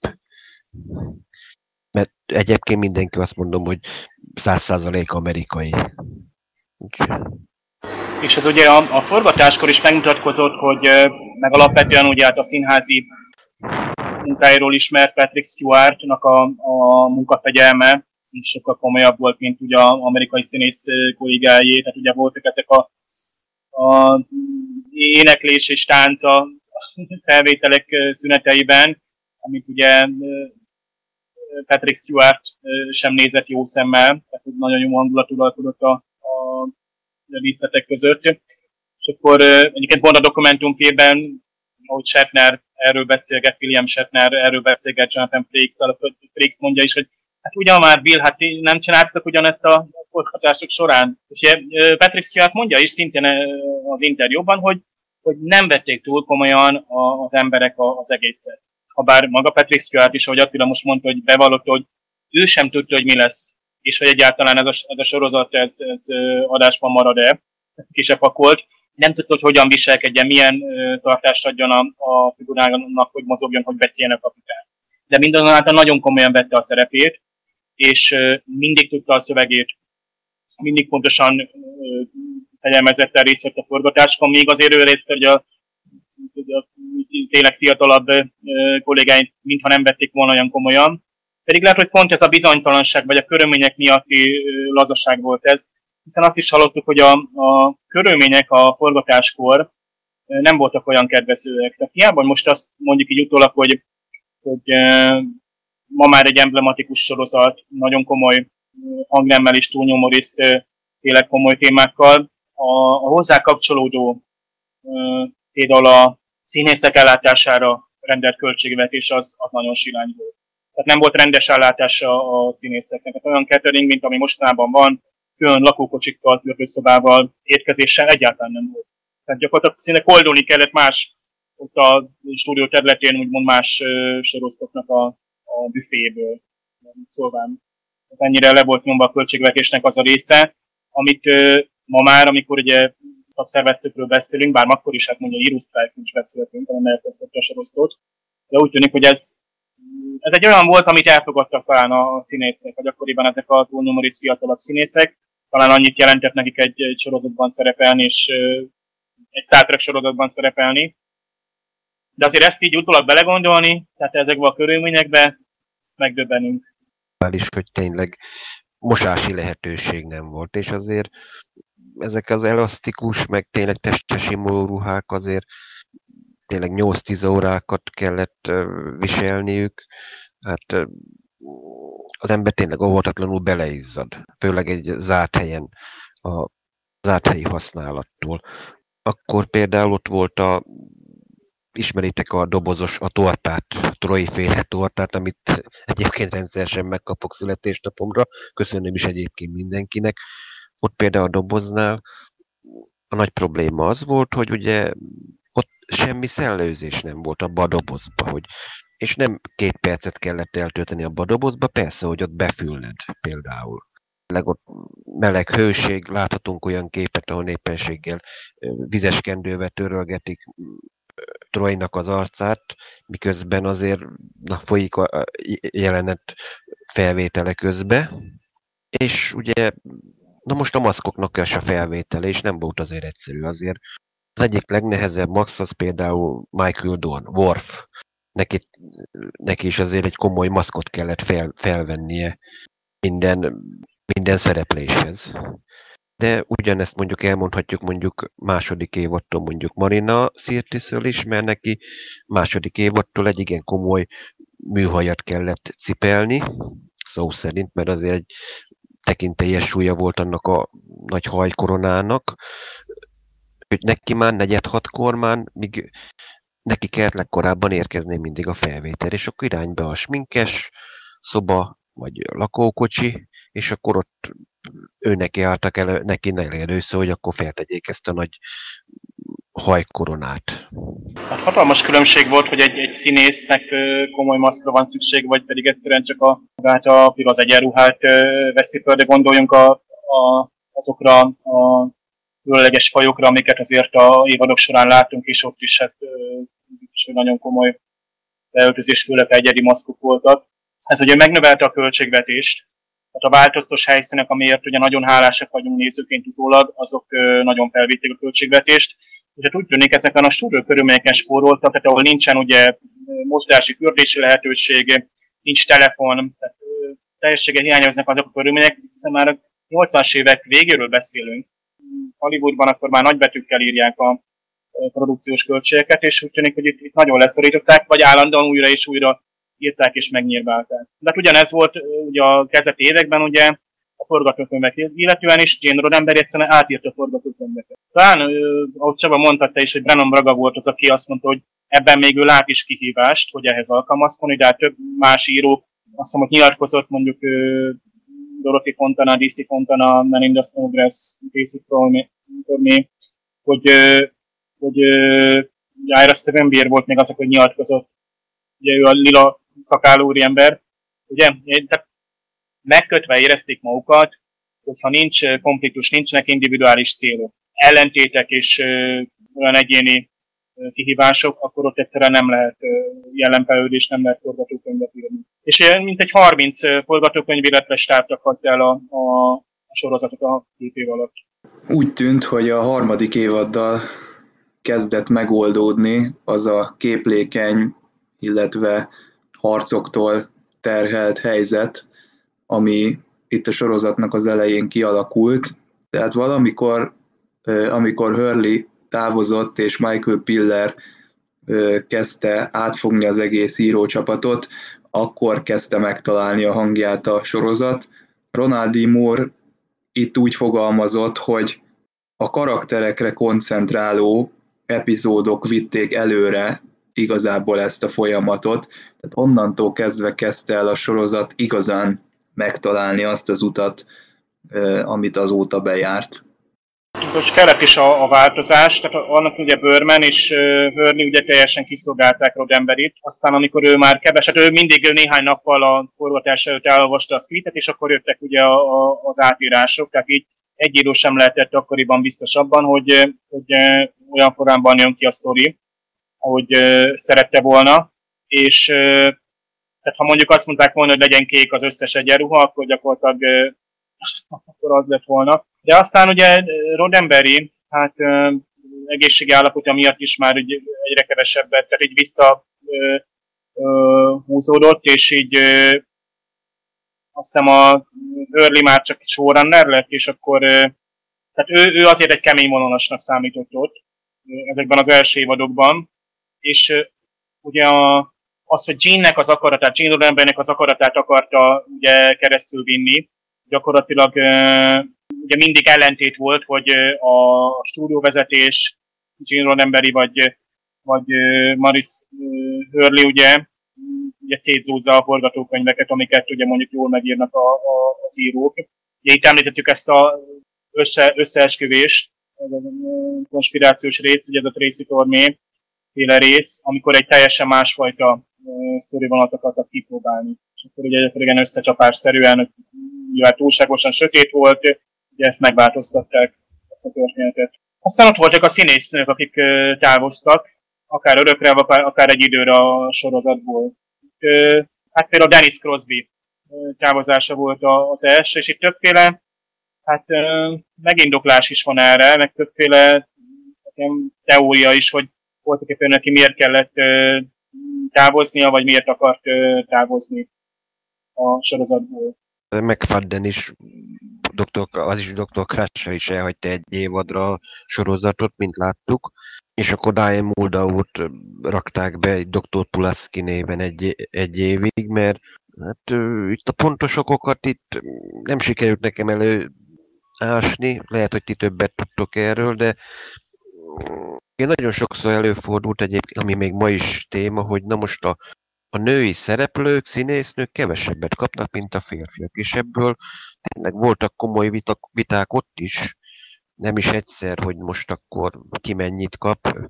Mert egyébként mindenki azt mondom, hogy száz százalék amerikai. És ez ugye a, a forgatáskor is megmutatkozott, hogy meg alapvetően ugye hát a színházi munkáiról ismert Patrick Stewartnak a, a munkafegyelme sokkal komolyabb volt, mint ugye az amerikai színész kollégájé, tehát ugye voltak ezek a, a éneklés és tánca felvételek szüneteiben, amit ugye Patrick Stewart sem nézett jó szemmel, tehát nagyon jó hangulat uralkodott a, a díszletek között. És akkor egyébként van a dokumentumkében, ahogy Shatner erről beszélget, William Shatner erről beszélget Jonathan frakes Frakes mondja is, hogy hát ugyan már Bill, hát nem csináltak ugyanezt a forgatások során. És Patrick Stewart mondja is szintén az interjúban, hogy, hogy nem vették túl komolyan az emberek az egészet. Habár maga Patrick Stewart is, ahogy Attila most mondta, hogy bevallott, hogy ő sem tudta, hogy mi lesz és hogy egyáltalán ez a, ez a sorozat ez, ez adásban marad-e, kisebb pakolt. Nem tudta, hogy hogyan viselkedjen, milyen tartást adjon a, a figurának, hogy mozogjon, hogy beszéljen a kapitán. De mindazonáltal nagyon komolyan vette a szerepét, és mindig tudta a szövegét, mindig pontosan fegyelmezetten részt vett a forgatáskon, még azért ő részt, hogy a, a tényleg fiatalabb kollégáink mintha nem vették volna olyan komolyan, pedig lehet, hogy pont ez a bizonytalanság, vagy a körülmények miatti lazaság volt ez, hiszen azt is hallottuk, hogy a, a körülmények a forgatáskor nem voltak olyan kedvezőek. Tehát hiába most azt mondjuk így utólag, hogy, hogy ma már egy emblematikus sorozat, nagyon komoly hangnemmel és túlnyomó részt tényleg komoly témákkal. A, a hozzá kapcsolódó például a színészek ellátására rendelt költségvetés az, az nagyon silány volt tehát nem volt rendes ellátása a színészeknek. Tehát olyan catering, mint ami mostanában van, külön lakókocsikkal, fürdőszobával, étkezéssel egyáltalán nem volt. Tehát gyakorlatilag szinte koldolni kellett más, ott a stúdió területén úgymond más sorozatoknak a, a büféből. Szóval ennyire le volt nyomva a költségvetésnek az a része, amit ma már, amikor ugye szakszerveztőkről beszélünk, bár akkor is hát mondja Irusztrájk is beszéltünk, amely elkezdette a sorosztot, de úgy tűnik, hogy ez ez egy olyan volt, amit elfogadtak talán a színészek, vagy akkoriban ezek a túlnumeris fiatalabb színészek. Talán annyit jelentett nekik egy, egy sorozatban szerepelni, és egy Star sorozatban szerepelni. De azért ezt így utólag belegondolni, tehát ezekben a körülményekben, ezt megdöbbenünk. is, hogy tényleg mosási lehetőség nem volt, és azért ezek az elasztikus, meg tényleg testes ruhák azért tényleg 8-10 órákat kellett viselniük, hát az ember tényleg óvatatlanul beleizzad, főleg egy zárt helyen, a zárt helyi használattól. Akkor például ott volt a ismeritek a dobozos, a tortát, trojféle tortát, amit egyébként rendszeresen megkapok születésnapomra, köszönöm is egyébként mindenkinek. Ott például a doboznál a nagy probléma az volt, hogy ugye semmi szellőzés nem volt abba a dobozba, hogy és nem két percet kellett eltölteni a dobozba, persze, hogy ott befülned például. Ott meleg hőség, láthatunk olyan képet, ahol népességgel vizes kendővel törölgetik Trojnak az arcát, miközben azért na, folyik a jelenet felvétele közbe. És ugye, na most a maszkoknak is a felvétele, és nem volt azért egyszerű, azért az egyik legnehezebb max az például Michael Dorn, Worf. Neki, neki is azért egy komoly maszkot kellett fel, felvennie minden, minden szerepléshez. De ugyanezt mondjuk elmondhatjuk mondjuk második évattól mondjuk Marina Sirtisről is, mert neki második évattól egy igen komoly műhajat kellett cipelni, szó szerint, mert azért egy tekintélyes súlya volt annak a nagy hajkoronának, hogy neki már negyed hatkor már, míg neki kellett legkorábban érkezni mindig a felvétel, és akkor irányba a sminkes szoba, vagy lakókocsi, és akkor ott őnek álltak el, neki először, hogy akkor feltegyék ezt a nagy hajkoronát. Hát hatalmas különbség volt, hogy egy, egy színésznek komoly maszkra van szükség, vagy pedig egyszerűen csak a, magát a piros egyenruhát veszi föl, de gondoljunk a, a, azokra a különleges fajokra, amiket azért a évadok során látunk, és ott is hát biztos, hogy nagyon komoly beöltözés, főleg egyedi maszkok voltak. Ez ugye megnövelte a költségvetést, tehát a változtos helyszínek, amiért ugye nagyon hálásak vagyunk nézőként utólag, azok nagyon felvitték a költségvetést. Ugye úgy tűnik, ezeken a súrő körülményeken spóroltak, tehát ahol nincsen ugye mozgási, kürdési lehetőség, nincs telefon, tehát teljessége hiányoznak azok a körülmények, hiszen már a 80-as évek végéről beszélünk. Hollywoodban akkor már nagybetűkkel írják a produkciós költségeket, és úgy tűnik, hogy itt, itt nagyon leszorították, vagy állandóan újra és újra írták és megnyírválták. De hát ugyanez volt ugye a kezdeti években, ugye a forgatókönyvek illetően is, Jane Roddenberry egyszerűen átírta a forgatókönyveket. Talán, ahogy Csaba mondta te is, hogy Brennan Braga volt az, aki azt mondta, hogy ebben még ő lát is kihívást, hogy ehhez alkalmazkodni, de hát több más író azt mondom, hogy nyilatkozott mondjuk Dorothy Fontana, DC Fontana, Melinda Snowgrass, DC Tormé, hogy, hogy Ira Steven Beer volt még az, hogy nyilatkozott, ugye ő a lila szakáló úriember, ugye, tehát megkötve érezték magukat, hogyha nincs konfliktus, nincsenek individuális célok, ellentétek és olyan egyéni kihívások, akkor ott egyszerűen nem lehet jelenfelődés, nem lehet forgatókönyvet írni. És mint egy 30 forgatókönyv, illetve stáb el a, a, a sorozatot a két év alatt. Úgy tűnt, hogy a harmadik évaddal kezdett megoldódni az a képlékeny, illetve harcoktól terhelt helyzet, ami itt a sorozatnak az elején kialakult. Tehát valamikor, amikor Hurley távozott, és Michael Piller kezdte átfogni az egész írócsapatot, akkor kezdte megtalálni a hangját a sorozat. Ronald D. Moore itt úgy fogalmazott, hogy a karakterekre koncentráló epizódok vitték előre igazából ezt a folyamatot, tehát onnantól kezdve kezdte el a sorozat igazán megtalálni azt az utat, amit azóta bejárt. Most kellett is a, a változás, tehát annak ugye Börmen és Hörni ugye teljesen kiszolgálták Rodemberit, aztán amikor ő már keveset, ő mindig néhány nappal a forgatás előtt elolvasta a scriptet, és akkor jöttek ugye a, a, az átírások, tehát így egy író sem lehetett akkoriban biztos abban, hogy, hogy olyan formában jön ki a sztori, ahogy szerette volna, és tehát ha mondjuk azt mondták volna, hogy legyen kék az összes egyenruha, akkor gyakorlatilag akkor az lett volna. De aztán ugye Roddenberry, hát egészségi állapotja miatt is már ugye egyre kevesebbet, tehát így vissza ö, ö, húzódott, és így ö, azt hiszem a Early már csak showrunner lett, és akkor ö, tehát ő, ő azért egy kemény vonalasnak számított ott ezekben az első évadokban, és ugye a, az, hogy Gene-nek az akaratát, Gene Roddenberrynek az akaratát akarta ugye keresztül vinni, gyakorlatilag ugye mindig ellentét volt, hogy a stúdióvezetés, Gene Roddenberry vagy, vagy Maris Hurley ugye, ugye szétzúzza a forgatókönyveket, amiket ugye mondjuk jól megírnak a, a, az írók. Ugye itt említettük ezt a össze, összeesküvést, a konspirációs rész, ugye ez a Tracy Tormé féle rész, amikor egy teljesen másfajta sztori vonalat akartak kipróbálni. És akkor ugye igen összecsapásszerűen, mivel túlságosan sötét volt, ugye ezt megváltoztatták, ezt a történetet. Aztán ott voltak a színésznők, akik távoztak, akár örökre, akár, egy időre a sorozatból. Hát például Dennis Crosby távozása volt az első, és itt többféle hát megindoklás is van erre, meg többféle teória is, hogy voltak éppen neki miért kellett távoznia, vagy miért akart távozni a sorozatból. McFadden is, doktor, az is Dr. Crusher is elhagyta egy évadra sorozatot, mint láttuk, és akkor Diane Muldaurt rakták be egy Dr. Pulaski néven egy, egy évig, mert hát itt a pontos okokat itt nem sikerült nekem elő ásni, lehet, hogy ti többet tudtok erről, de én nagyon sokszor előfordult egyébként, ami még ma is téma, hogy na most a a női szereplők, színésznők kevesebbet kapnak, mint a férfiak, és ebből tényleg voltak komoly vitak, viták ott is, nem is egyszer, hogy most akkor ki mennyit kap.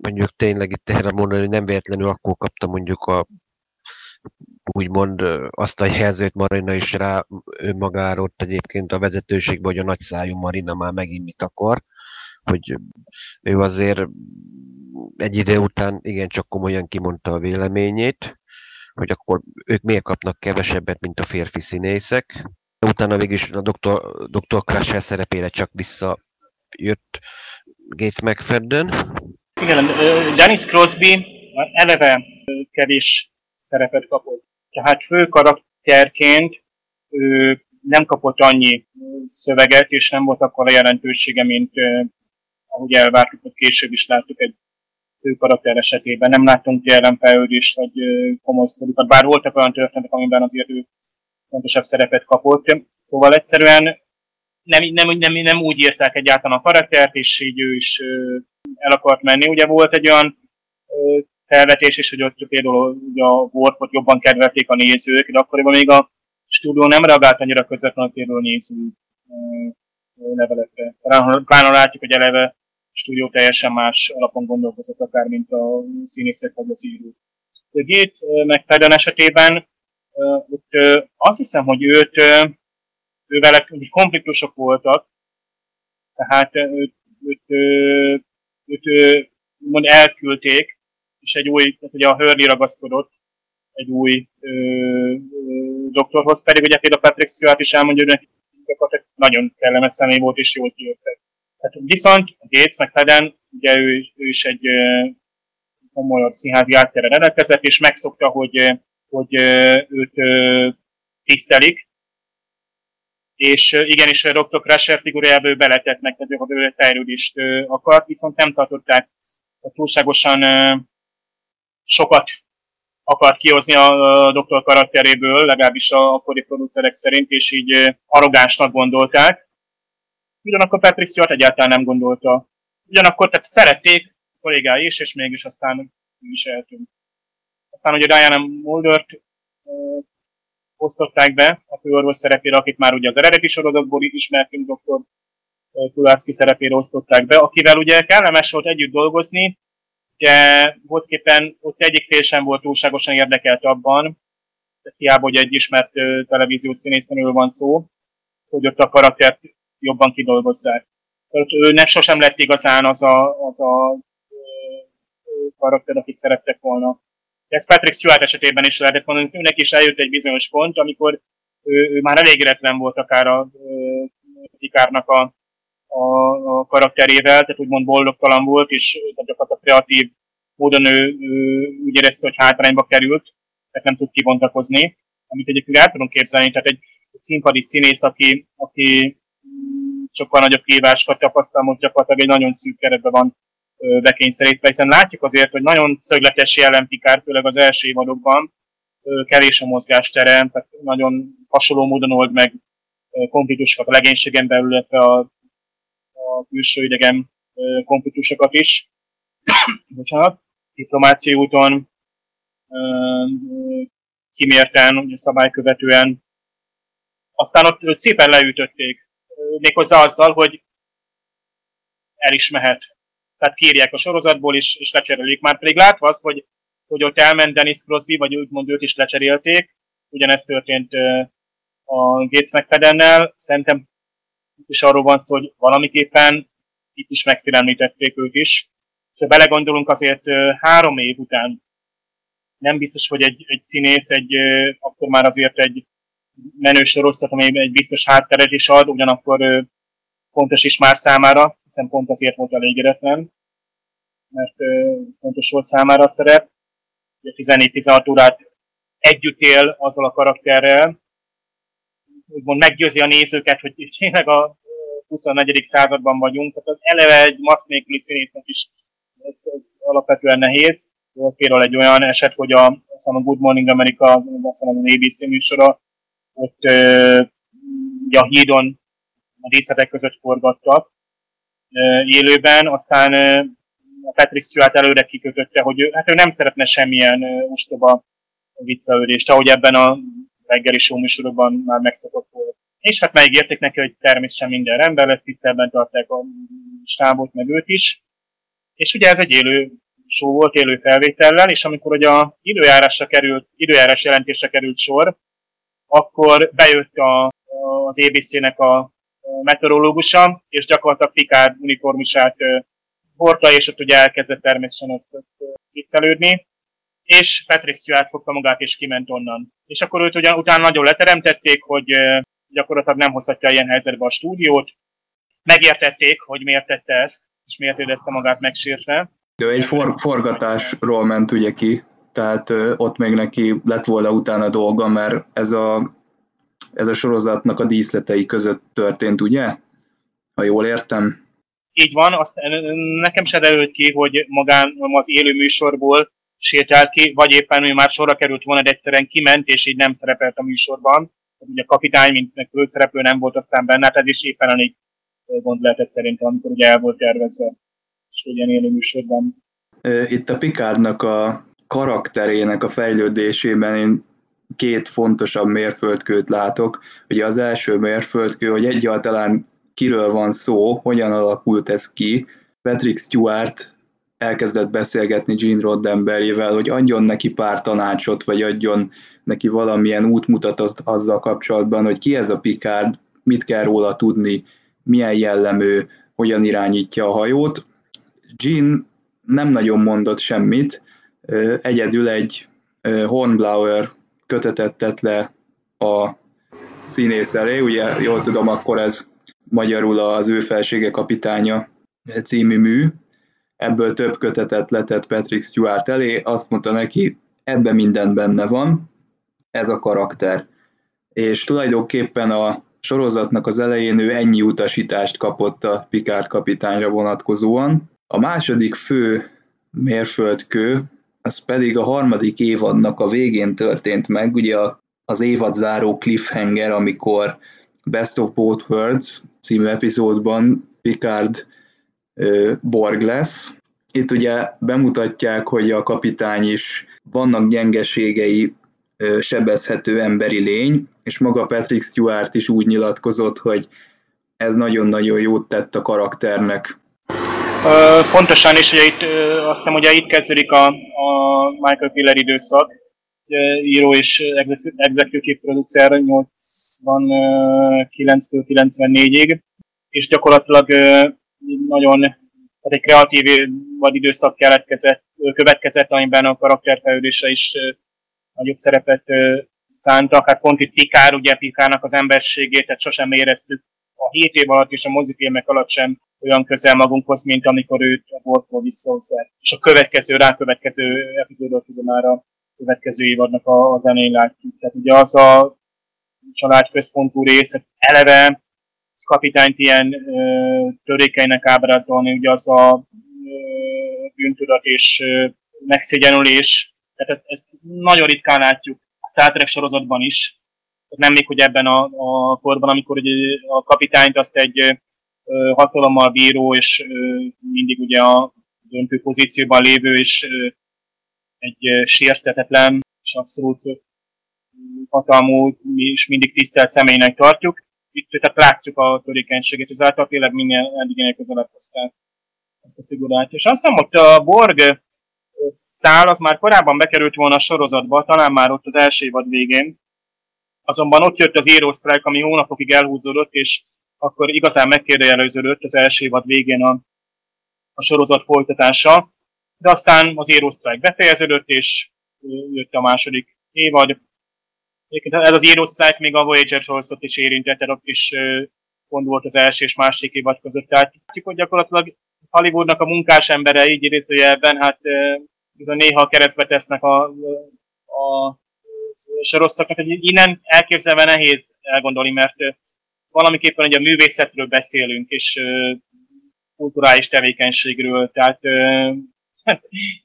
Mondjuk tényleg itt erre mondani, hogy nem véletlenül akkor kapta mondjuk a úgymond azt a jelzőt Marina is rá önmagára ott egyébként a vezetőségben, hogy a nagyszájú Marina már megint mit akar, hogy ő azért egy idő után igencsak komolyan kimondta a véleményét, hogy akkor ők miért kapnak kevesebbet, mint a férfi színészek. Utána végig is a Dr. Dr. Crusher szerepére csak visszajött Gates McFadden. Igen, Dennis Crosby eleve kevés szerepet kapott. Tehát fő karakterként ő nem kapott annyi szöveget, és nem volt akkor a jelentősége, mint ahogy elvártuk, hogy később is láttuk egy fő karakter esetében. Nem láttunk jelenfejlődést, vagy komoly sztorikat, bár voltak olyan történetek, amiben azért ő fontosabb szerepet kapott. Szóval egyszerűen nem, nem, nem, nem úgy írták egyáltalán a karaktert, és így ő is el akart menni. Ugye volt egy olyan felvetés is, hogy ott például ugye a Warpot jobban kedvelték a nézők, de akkoriban még a stúdió nem reagált annyira közvetlenül például néző levelekre. Pláne látjuk, hogy eleve stúdió teljesen más alapon gondolkozott akár, mint a színészek vagy az író. A Gates meg esetében ott azt hiszem, hogy őt, ővel konfliktusok voltak, tehát őt, őt, őt, őt mond elküldték, és egy új, tehát ugye a Hurley ragaszkodott egy új ö, ö, doktorhoz, pedig ugye például Patrick Stewart is elmondja, hogy neki nagyon kellemes személy volt, és jól kijöttek. Tehát viszont Gates meg Feden, ugye ő, ő is egy komoly színházi áttere rendelkezett, és megszokta, hogy, hogy őt tisztelik, és igenis Dr. Crusher figurájába beletetnek, tehát hogy ő fejlődést akart, viszont nem tartották túlságosan sokat akart kihozni a doktor karakteréből, legalábbis a akkori producerek szerint, és így arrogánsnak gondolták. Ugyanakkor Patrick Stewart egyáltalán nem gondolta. Ugyanakkor tehát szerették kollégái is, és mégis aztán is eltűnt. Aztán ugye Diana Muldert osztották be a főorvos szerepére, akit már ugye az eredeti sorozatból ismertünk, dr. Kulácki szerepére osztották be, akivel ugye kellemes volt együtt dolgozni, Ugye voltképpen ott egyik fél sem volt túlságosan érdekelt abban, hiába, hogy egy ismert televíziós színésznőről van szó, hogy ott a karaktert jobban kidolgozzák. Tehát nem sosem lett igazán az a, az a karakter, akit szerettek volna. Ez Patrick Stewart esetében is lehetett mondani, hogy őnek is eljött egy bizonyos pont, amikor ő, ő már elégedetlen volt akár a Pikárnak a a, a karakterével, tehát úgymond boldogtalan volt, és gyakorlatilag kreatív módon ő, ő úgy érezte, hogy hátrányba került, tehát nem tud kibontakozni, amit egyébként el tudunk képzelni, tehát egy, egy színpadi színész, aki, aki sokkal nagyobb kívásokat tapasztal, most gyakorlatilag egy nagyon szűk keretben van bekényszerítve, hiszen látjuk azért, hogy nagyon szögletes jelen Pikár, főleg az első évadokban, kevés a mozgástere, tehát nagyon hasonló módon old meg konfliktusokat a legénységen belül, illetve a a külső idegen konfliktusokat is. Bocsánat, diplomáciai úton, kimérten, ugye szabálykövetően. Aztán ott szépen leütötték, méghozzá azzal, hogy el is mehet. Tehát kírják a sorozatból, és, és lecserélik. Már pedig látva az, hogy, hogy ott elment Dennis Crosby, vagy úgymond őt is lecserélték, ugyanezt történt a Gates McFadennel, szerintem és arról van szó, hogy valamiképpen itt is megfélemlítették ők is. És ha belegondolunk, azért három év után nem biztos, hogy egy, egy színész, egy, akkor már azért egy menő sorozat, ami egy biztos hátteret is ad, ugyanakkor fontos is már számára, hiszen pont azért volt elégedetlen, mert fontos volt számára a szerep. 14-16 órát együtt él azzal a karakterrel, úgymond meggyőzi a nézőket, hogy tényleg a 24. században vagyunk, tehát az eleve egy masz nélküli színésznek is ez, ez alapvetően nehéz. Volt például egy olyan eset, hogy a, a Good Morning America, az, az, az ABC műsora, ott ö, a hídon a részletek között forgattak élőben, aztán a Patrick Stewart előre kikötötte, hogy ő, hát ő nem szeretne semmilyen ostoba viccelődést, ahogy ebben a reggeli műsorokban már megszokott volt. És hát megígérték neki, hogy természetesen minden rendben lett, itt ebben tartják a stábot, meg őt is. És ugye ez egy élő show volt, élő felvétellel, és amikor ugye a időjárásra került, időjárás jelentésre került sor, akkor bejött a, az ABC-nek a meteorológusa, és gyakorlatilag Picard uniformisát hordta, és ott ugye elkezdett természetesen ott, viccelődni, és Patrick Stewart fogta magát, és kiment onnan. És akkor őt ugyan, utána nagyon leteremtették, hogy gyakorlatilag nem hozhatja ilyen helyzetbe a stúdiót. Megértették, hogy miért tette ezt, és miért érezte magát megsértve. De egy for- forgatásról ment ugye ki, tehát ott még neki lett volna utána dolga, mert ez a, ez a sorozatnak a díszletei között történt, ugye? Ha jól értem. Így van, azt nekem se derült ki, hogy magán az élő műsorból sétált ki, vagy éppen ő már sorra került volna, de egyszerűen kiment, és így nem szerepelt a műsorban. Ugye a kapitány, mint főszereplő nem volt aztán benne, hát ez is éppen elég gond lehetett szerintem, amikor ugye el volt tervezve, és ugye élő műsorban. Itt a Picardnak a karakterének a fejlődésében én két fontosabb mérföldkőt látok. Ugye az első mérföldkő, hogy egyáltalán kiről van szó, hogyan alakult ez ki. Patrick Stewart elkezdett beszélgetni Gene Roddenberryvel, hogy adjon neki pár tanácsot, vagy adjon neki valamilyen útmutatót azzal kapcsolatban, hogy ki ez a Picard, mit kell róla tudni, milyen jellemű, hogyan irányítja a hajót. Gene nem nagyon mondott semmit, egyedül egy Hornblower kötetet tett le a színész elé, ugye jól tudom, akkor ez magyarul az ő felsége kapitánya című mű, ebből több kötetet letett Patrick Stewart elé, azt mondta neki, ebben minden benne van, ez a karakter. És tulajdonképpen a sorozatnak az elején ő ennyi utasítást kapott a Picard kapitányra vonatkozóan. A második fő mérföldkő, az pedig a harmadik évadnak a végén történt meg, ugye az évad záró cliffhanger, amikor Best of Both Worlds című epizódban Picard Borg lesz. Itt ugye bemutatják, hogy a kapitány is vannak gyengeségei, sebezhető emberi lény, és maga Patrick Stewart is úgy nyilatkozott, hogy ez nagyon-nagyon jót tett a karakternek. Pontosan, és ugye itt, azt hiszem, hogy itt kezdődik a, a Michael Piller időszak, író és executive producer 89-től 94-ig, és gyakorlatilag nagyon tehát egy kreatív vagy időszak keletkezett, következett, amiben a karakterfejlődése is nagyobb szerepet szántak. Hát pont itt Pikár, ugye Pikárnak az emberségét, tehát sosem éreztük a 7 év alatt és a mozifilmek alatt sem olyan közel magunkhoz, mint amikor őt a bortól visszahozzák. És a következő, rákövetkező epizódot ugye már a következő évadnak a, a zenén látjuk. Tehát ugye az a családközpontú rész, eleve kapitányt ilyen ö, törékeinek ábrázolni, ugye az a ö, bűntudat és ö, megszégyenülés, tehát ezt nagyon ritkán látjuk a Star Trek sorozatban is, nem még, hogy ebben a, a korban, amikor ugye a kapitányt azt egy hatalommal bíró, és mindig ugye a döntő pozícióban lévő, és egy sértetetlen, és abszolút hatalmú, és mindig tisztelt személynek tartjuk itt tehát látjuk a törékenységét, ezáltal tényleg minél eddig közelebb hozták ezt a figurát. És azt hiszem, hogy a Borg szál az már korábban bekerült volna a sorozatba, talán már ott az első évad végén. Azonban ott jött az Aero Strike, ami hónapokig elhúzódott, és akkor igazán megkérdőjeleződött az első évad végén a, a sorozat folytatása. De aztán az Aero Strike befejeződött, és jött a második évad, ez az írósztályt még a Voyager sorozat is érintett, ott is gond volt az első és második évad között. Tehát látjuk, hogy gyakorlatilag Hollywoodnak a munkás embere így idézőjelben, hát bizony néha keresztbe tesznek a, a sorozatoknak, hogy innen elképzelve nehéz elgondolni, mert valamiképpen ugye a művészetről beszélünk, és kulturális tevékenységről, tehát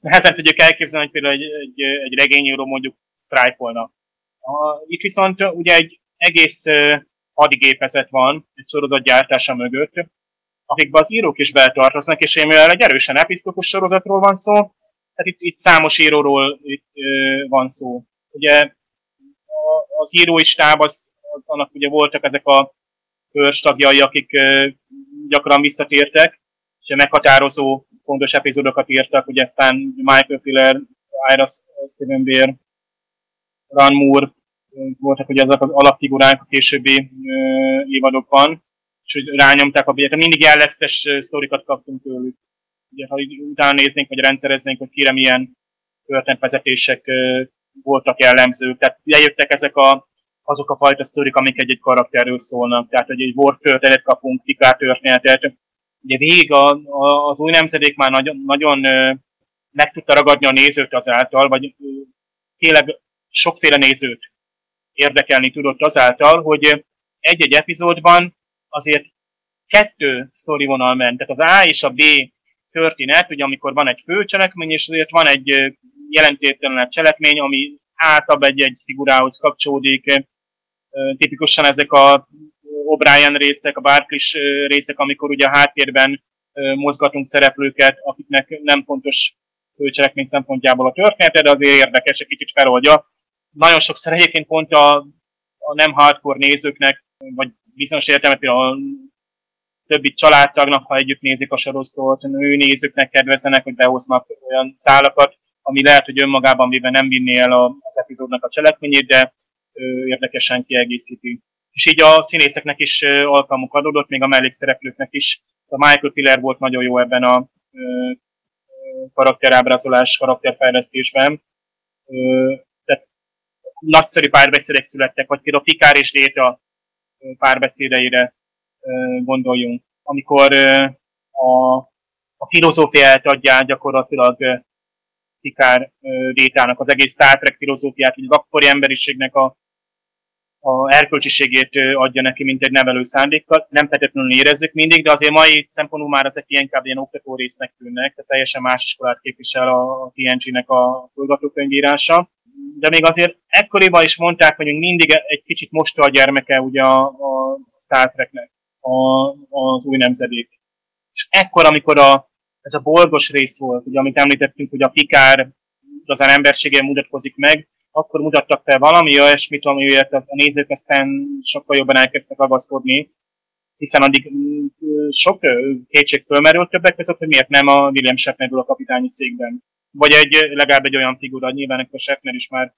nehezen tudjuk elképzelni, hogy például egy, egy, egy regényíró mondjuk sztrájkolna. Itt viszont ugye egy egész hadigépezet van egy sorozat gyártása mögött, akikben az írók is beltartoznak, és mivel egy erősen episztokus sorozatról van szó, tehát itt, itt számos íróról itt, ö, van szó. ugye az írói stáb, az, annak ugye voltak ezek a tagjai, akik gyakran visszatértek, és meghatározó fontos epizódokat írtak, ugye aztán Michael Piller, Ira Steven Bear, Ron Moore, voltak ugye azok az alapfigurák a későbbi évadokban, és hogy rányomták a bélyet. Mindig jellegzetes sztorikat kaptunk tőlük. Ugye, ha utána néznénk, vagy rendszereznénk, hogy kire milyen történetvezetések voltak jellemzők. Tehát lejöttek ezek a, azok a fajta sztorik, amik egy-egy karakterről szólnak. Tehát, hogy egy Worf történetet kapunk, Picard történetet. Ugye végig a, a, az új nemzedék már nagyon, nagyon meg tudta ragadni a nézőt azáltal, vagy tényleg sokféle nézőt érdekelni tudott azáltal, hogy egy-egy epizódban azért kettő sztorivonal ment. Tehát az A és a B történet, ugye amikor van egy főcselekmény, és azért van egy jelentéktelen cselekmény, ami általában egy-egy figurához kapcsolódik. Tipikusan ezek a O'Brien részek, a Barclays részek, amikor ugye a háttérben mozgatunk szereplőket, akiknek nem fontos főcselekmény szempontjából a története, de azért érdekes, egy kicsit feloldja. Nagyon sokszor egyébként pont a, a nem hardcore nézőknek, vagy bizonyos értelemben a többi családtagnak, ha együtt nézik a sorozatot, nő nézőknek kedvezenek, hogy behoznak olyan szálakat, ami lehet, hogy önmagában véve nem vinné el az epizódnak a cselekményét, de érdekesen kiegészíti. És így a színészeknek is alkalmuk adódott, még a mellékszereplőknek is. A Michael Piller volt nagyon jó ebben a karakterábrázolás, karakterfejlesztésben. Tehát nagyszerű párbeszédek születtek, vagy például Pikár és Déta párbeszédeire gondoljunk. Amikor a, a filozófiát adják gyakorlatilag Pikár Détának az egész Star Trek filozófiát, hogy az akkori emberiségnek a, a erkölcsiségét adja neki, mint egy nevelő szándékkal. Nem feltétlenül érezzük mindig, de azért mai szempontból már ezek inkább ilyen oktató résznek tűnnek, tehát teljesen más iskolát képvisel a TNG-nek a forgatókönyvírása. De még azért ekkoriban is mondták, hogy mindig egy kicsit mosta a gyermeke ugye a, a Star Treknek, a, az új nemzedék. És ekkor, amikor a, ez a bolgos rész volt, ugye, amit említettünk, hogy a Pikár az embersége mutatkozik meg, akkor mutattak fel valami olyasmit, amiért a nézők aztán sokkal jobban elkezdtek agaszkodni, hiszen addig mm, sok kétség fölmerült többek között, hogy miért nem a William Shatner a kapitányi székben. Vagy egy, legalább egy olyan figura, nyilván a Shatner is már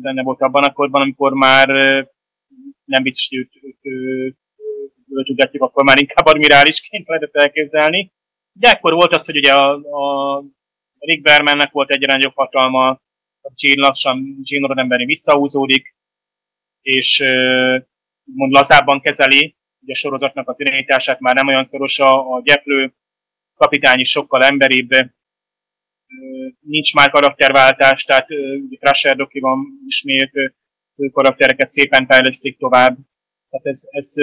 benne volt abban a korban, amikor már nem biztos, hogy őt, őt, őt, őt, őt akkor már inkább admirálisként lehetett elképzelni. De akkor volt az, hogy ugye a, a Rick Bermannek volt egy jobb hatalma, a Gene lassan, Gene Roddenberry visszahúzódik, és mond lazábban kezeli ugye a sorozatnak az irányítását, már nem olyan szoros a, a gyeplő, kapitány is sokkal emberibb, nincs már karakterváltás, tehát Crusher Doki van ismét, karaktereket szépen fejlesztik tovább. Tehát ez, ez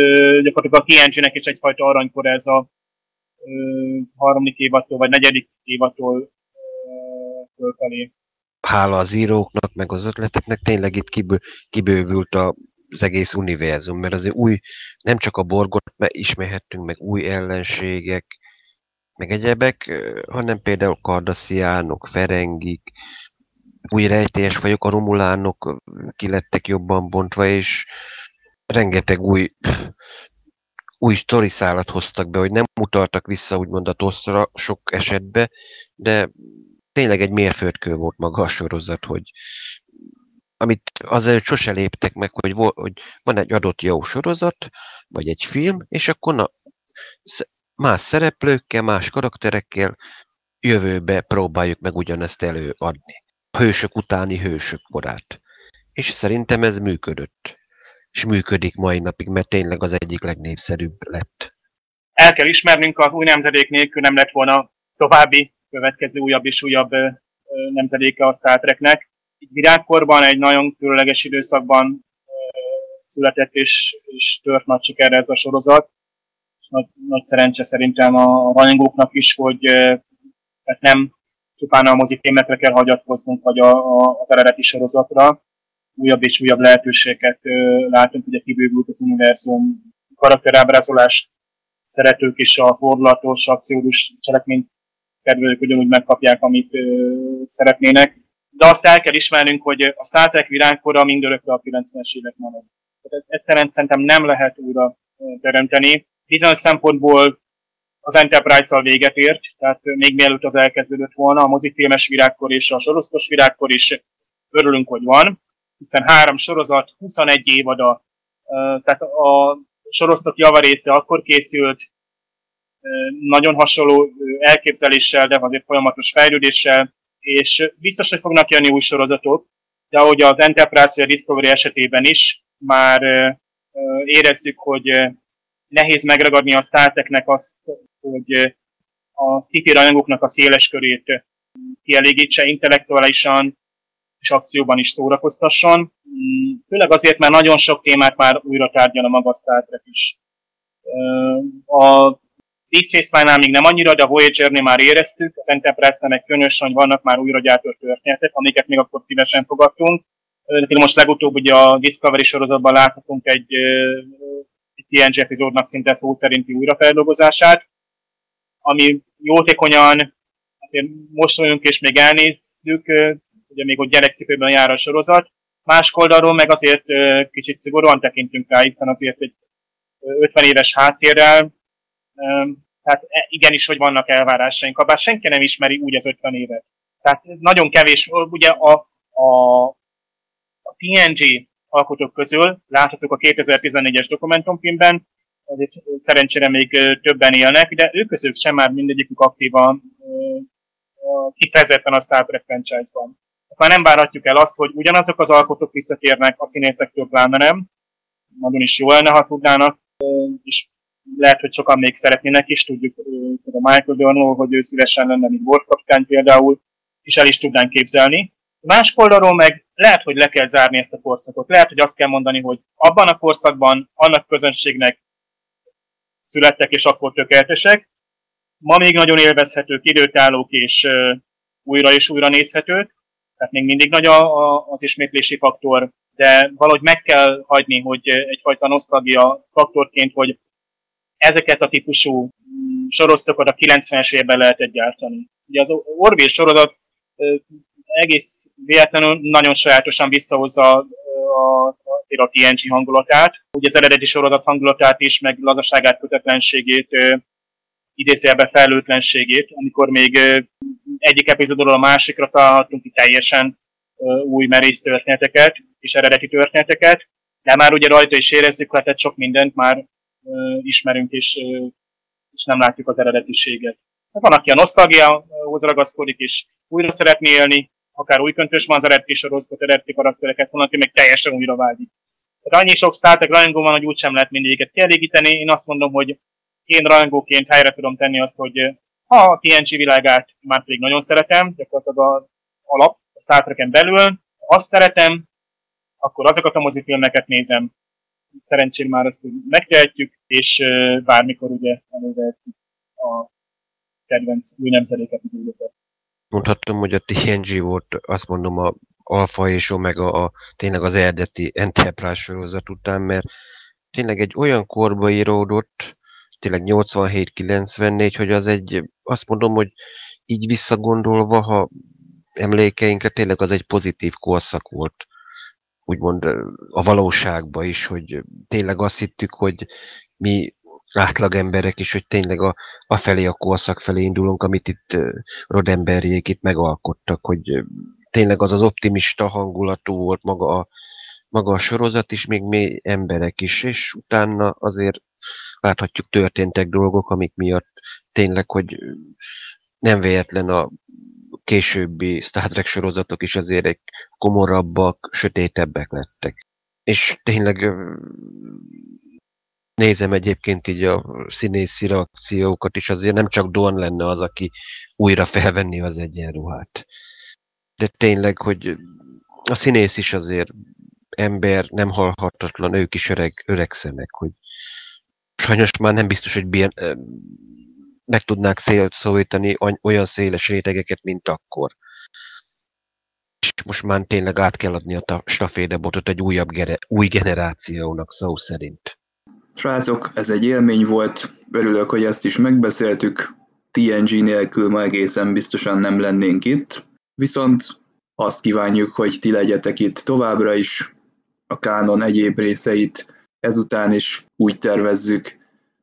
gyakorlatilag a TNG-nek is egyfajta aranykor ez a harmadik évattól, vagy negyedik évattól fölfelé. Hála az íróknak, meg az ötleteknek tényleg itt kibő, kibővült a, az egész univerzum, mert azért új, nem csak a borgot ismerhettünk, meg új ellenségek, meg egyebek, hanem például kardasziánok, ferengik, új rejtélyes fajok, a romulánok kilettek jobban bontva, és rengeteg új új szállat hoztak be, hogy nem mutaltak vissza úgymond a toszra sok esetben, de tényleg egy mérföldkő volt maga a sorozat, hogy amit azért sose léptek meg, hogy, hogy van egy adott jó sorozat, vagy egy film, és akkor na, más szereplőkkel, más karakterekkel jövőbe próbáljuk meg ugyanezt előadni. Hősök utáni hősök korát. És szerintem ez működött és működik mai napig, mert tényleg az egyik legnépszerűbb lett. El kell ismernünk, az új nemzedék nélkül nem lett volna további, következő újabb és újabb nemzedéke a Star Treknek. Virágkorban, egy nagyon különleges időszakban született és, és tört nagy sikerre ez a sorozat. Nagy, nagy szerencse szerintem a rajongóknak is, hogy hát nem csupán a mozifilmekre kell hagyatkoznunk, vagy a, a, az eredeti sorozatra, újabb és újabb lehetőségeket látunk, ugye kibővült az univerzum karakterábrázolás szeretők és a fordulatos, akciódus cselekményt kedvelők ugyanúgy megkapják, amit szeretnének. de azt el kell ismernünk, hogy a Star Trek virágkora mindörökre a 90-es évek marad. Tehát egyszerűen szerintem nem lehet újra teremteni. Bizonyos szempontból az Enterprise-szal véget ért, tehát még mielőtt az elkezdődött volna, a mozifilmes virágkor és a sorosztos virágkor is örülünk, hogy van, hiszen három sorozat, 21 évada, tehát a sorosztok javarésze akkor készült, nagyon hasonló elképzeléssel, de azért folyamatos fejlődéssel, és biztos, hogy fognak jönni új sorozatok, de ahogy az Enterprise vagy a Discovery esetében is, már érezzük, hogy nehéz megragadni a Star Trek-nek azt, hogy a sci rajongóknak a széles körét kielégítse intellektuálisan és akcióban is szórakoztasson. Mm, főleg azért, mert nagyon sok témát már újra tárgyal a maga Star Trek is. A Deep Space Nine-nál még nem annyira, de a Voyager-nél már éreztük, az Enterprise-en meg különösen, vannak már újra gyártott történetek, amiket még akkor szívesen fogadtunk. De most legutóbb ugye a Discovery sorozatban láthatunk egy, egy TNG epizódnak szinte szó szerinti újrafeldolgozását, ami jótékonyan azért mosolyunk és még elnézzük, ugye még ott gyerekcipőben jár a sorozat. Más oldalról meg azért kicsit szigorúan tekintünk rá, hiszen azért egy 50 éves háttérrel, tehát e, igenis, hogy vannak elvárásaink, bár senki nem ismeri úgy az 50 évet. Tehát nagyon kevés, ugye a, a, a TNG alkotók közül láthatók a 2014-es dokumentumfilmben, azért szerencsére még többen élnek, de ők közül sem már mindegyikük aktívan kifejezetten a Star Trek franchise-ban. Már nem várhatjuk el azt, hogy ugyanazok az alkotók visszatérnek a színészektől pláne nem. Nagyon is jó lenne, ha tudnának, és lehet, hogy sokan még szeretnének is, tudjuk, a Michael Dornó, hogy ő szívesen lenne, mint Worf kapitány például, és el is tudnánk képzelni. Más oldalról meg lehet, hogy le kell zárni ezt a korszakot. Lehet, hogy azt kell mondani, hogy abban a korszakban annak közönségnek születtek, és akkor tökéletesek. Ma még nagyon élvezhetők, időtállók, és újra és újra nézhetők. Tehát még mindig nagy a, a, az ismétlési faktor, de valahogy meg kell hagyni, hogy egyfajta nosztalgia faktorként, hogy ezeket a típusú mm, sorozatokat a 90-es évben lehetett gyártani. Ugye az Orville sorozat egész véletlenül nagyon sajátosan visszahozza a, a, a TNG hangulatát, ugye az eredeti sorozat hangulatát is, meg lazaságát, kötetlenségét, idézőjelbe felőtlenségét, amikor még egyik epizódról a másikra találhatunk ki teljesen új merész történeteket és eredeti történeteket, de már ugye rajta is érezzük, hát sok mindent már ismerünk, és, és nem látjuk az eredetiséget. Hát van, aki a nosztalgiához ragaszkodik, és újra szeretné élni, akár új köntös van az eredeti sorozatot, eredeti karaktereket, van, aki meg teljesen újra vágyik. Tehát annyi sok Star rajongó van, hogy úgysem lehet mindegyiket kielégíteni. Én azt mondom, hogy én rajongóként helyre tudom tenni azt, hogy a TNG világát már pedig nagyon szeretem, gyakorlatilag a alap a Star Trek-en belül, azt szeretem, akkor azokat a mozifilmeket nézem, szerencsére már ezt megtehetjük, és bármikor ugye elővehetjük a kedvenc új nemzedéket az épizódokat. Mondhatom, hogy a TNG volt, azt mondom, a Alpha és Omega a, tényleg az eredeti Enterprise sorozat után, mert tényleg egy olyan korba íródott, tényleg 87-94, hogy az egy, azt mondom, hogy így visszagondolva, ha emlékeinkre tényleg az egy pozitív korszak volt úgymond a valóságba is, hogy tényleg azt hittük, hogy mi átlag emberek is, hogy tényleg a, a felé, a korszak felé indulunk, amit itt Rodemberjék itt megalkottak, hogy tényleg az az optimista hangulatú volt maga a, maga a sorozat is, még mi emberek is, és utána azért láthatjuk történtek dolgok, amik miatt tényleg, hogy nem véletlen a későbbi Star Trek sorozatok is azért komorabbak, sötétebbek lettek. És tényleg nézem egyébként így a színészi reakciókat is, azért nem csak Don lenne az, aki újra felvenni az egyenruhát. De tényleg, hogy a színész is azért ember, nem halhatatlan, ők is öreg, öregszenek, hogy sajnos már nem biztos, hogy meg tudnák szólítani olyan széles rétegeket, mint akkor. És most már tényleg át kell adni a stafédebotot egy újabb gere, új generációnak szó szerint. Srácok, ez egy élmény volt, örülök, hogy ezt is megbeszéltük. TNG nélkül ma egészen biztosan nem lennénk itt. Viszont azt kívánjuk, hogy ti legyetek itt továbbra is, a kánon egyéb részeit ezután is úgy tervezzük,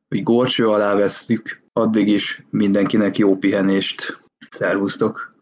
hogy górcső alá vesztük. Addig is mindenkinek jó pihenést. Szervusztok!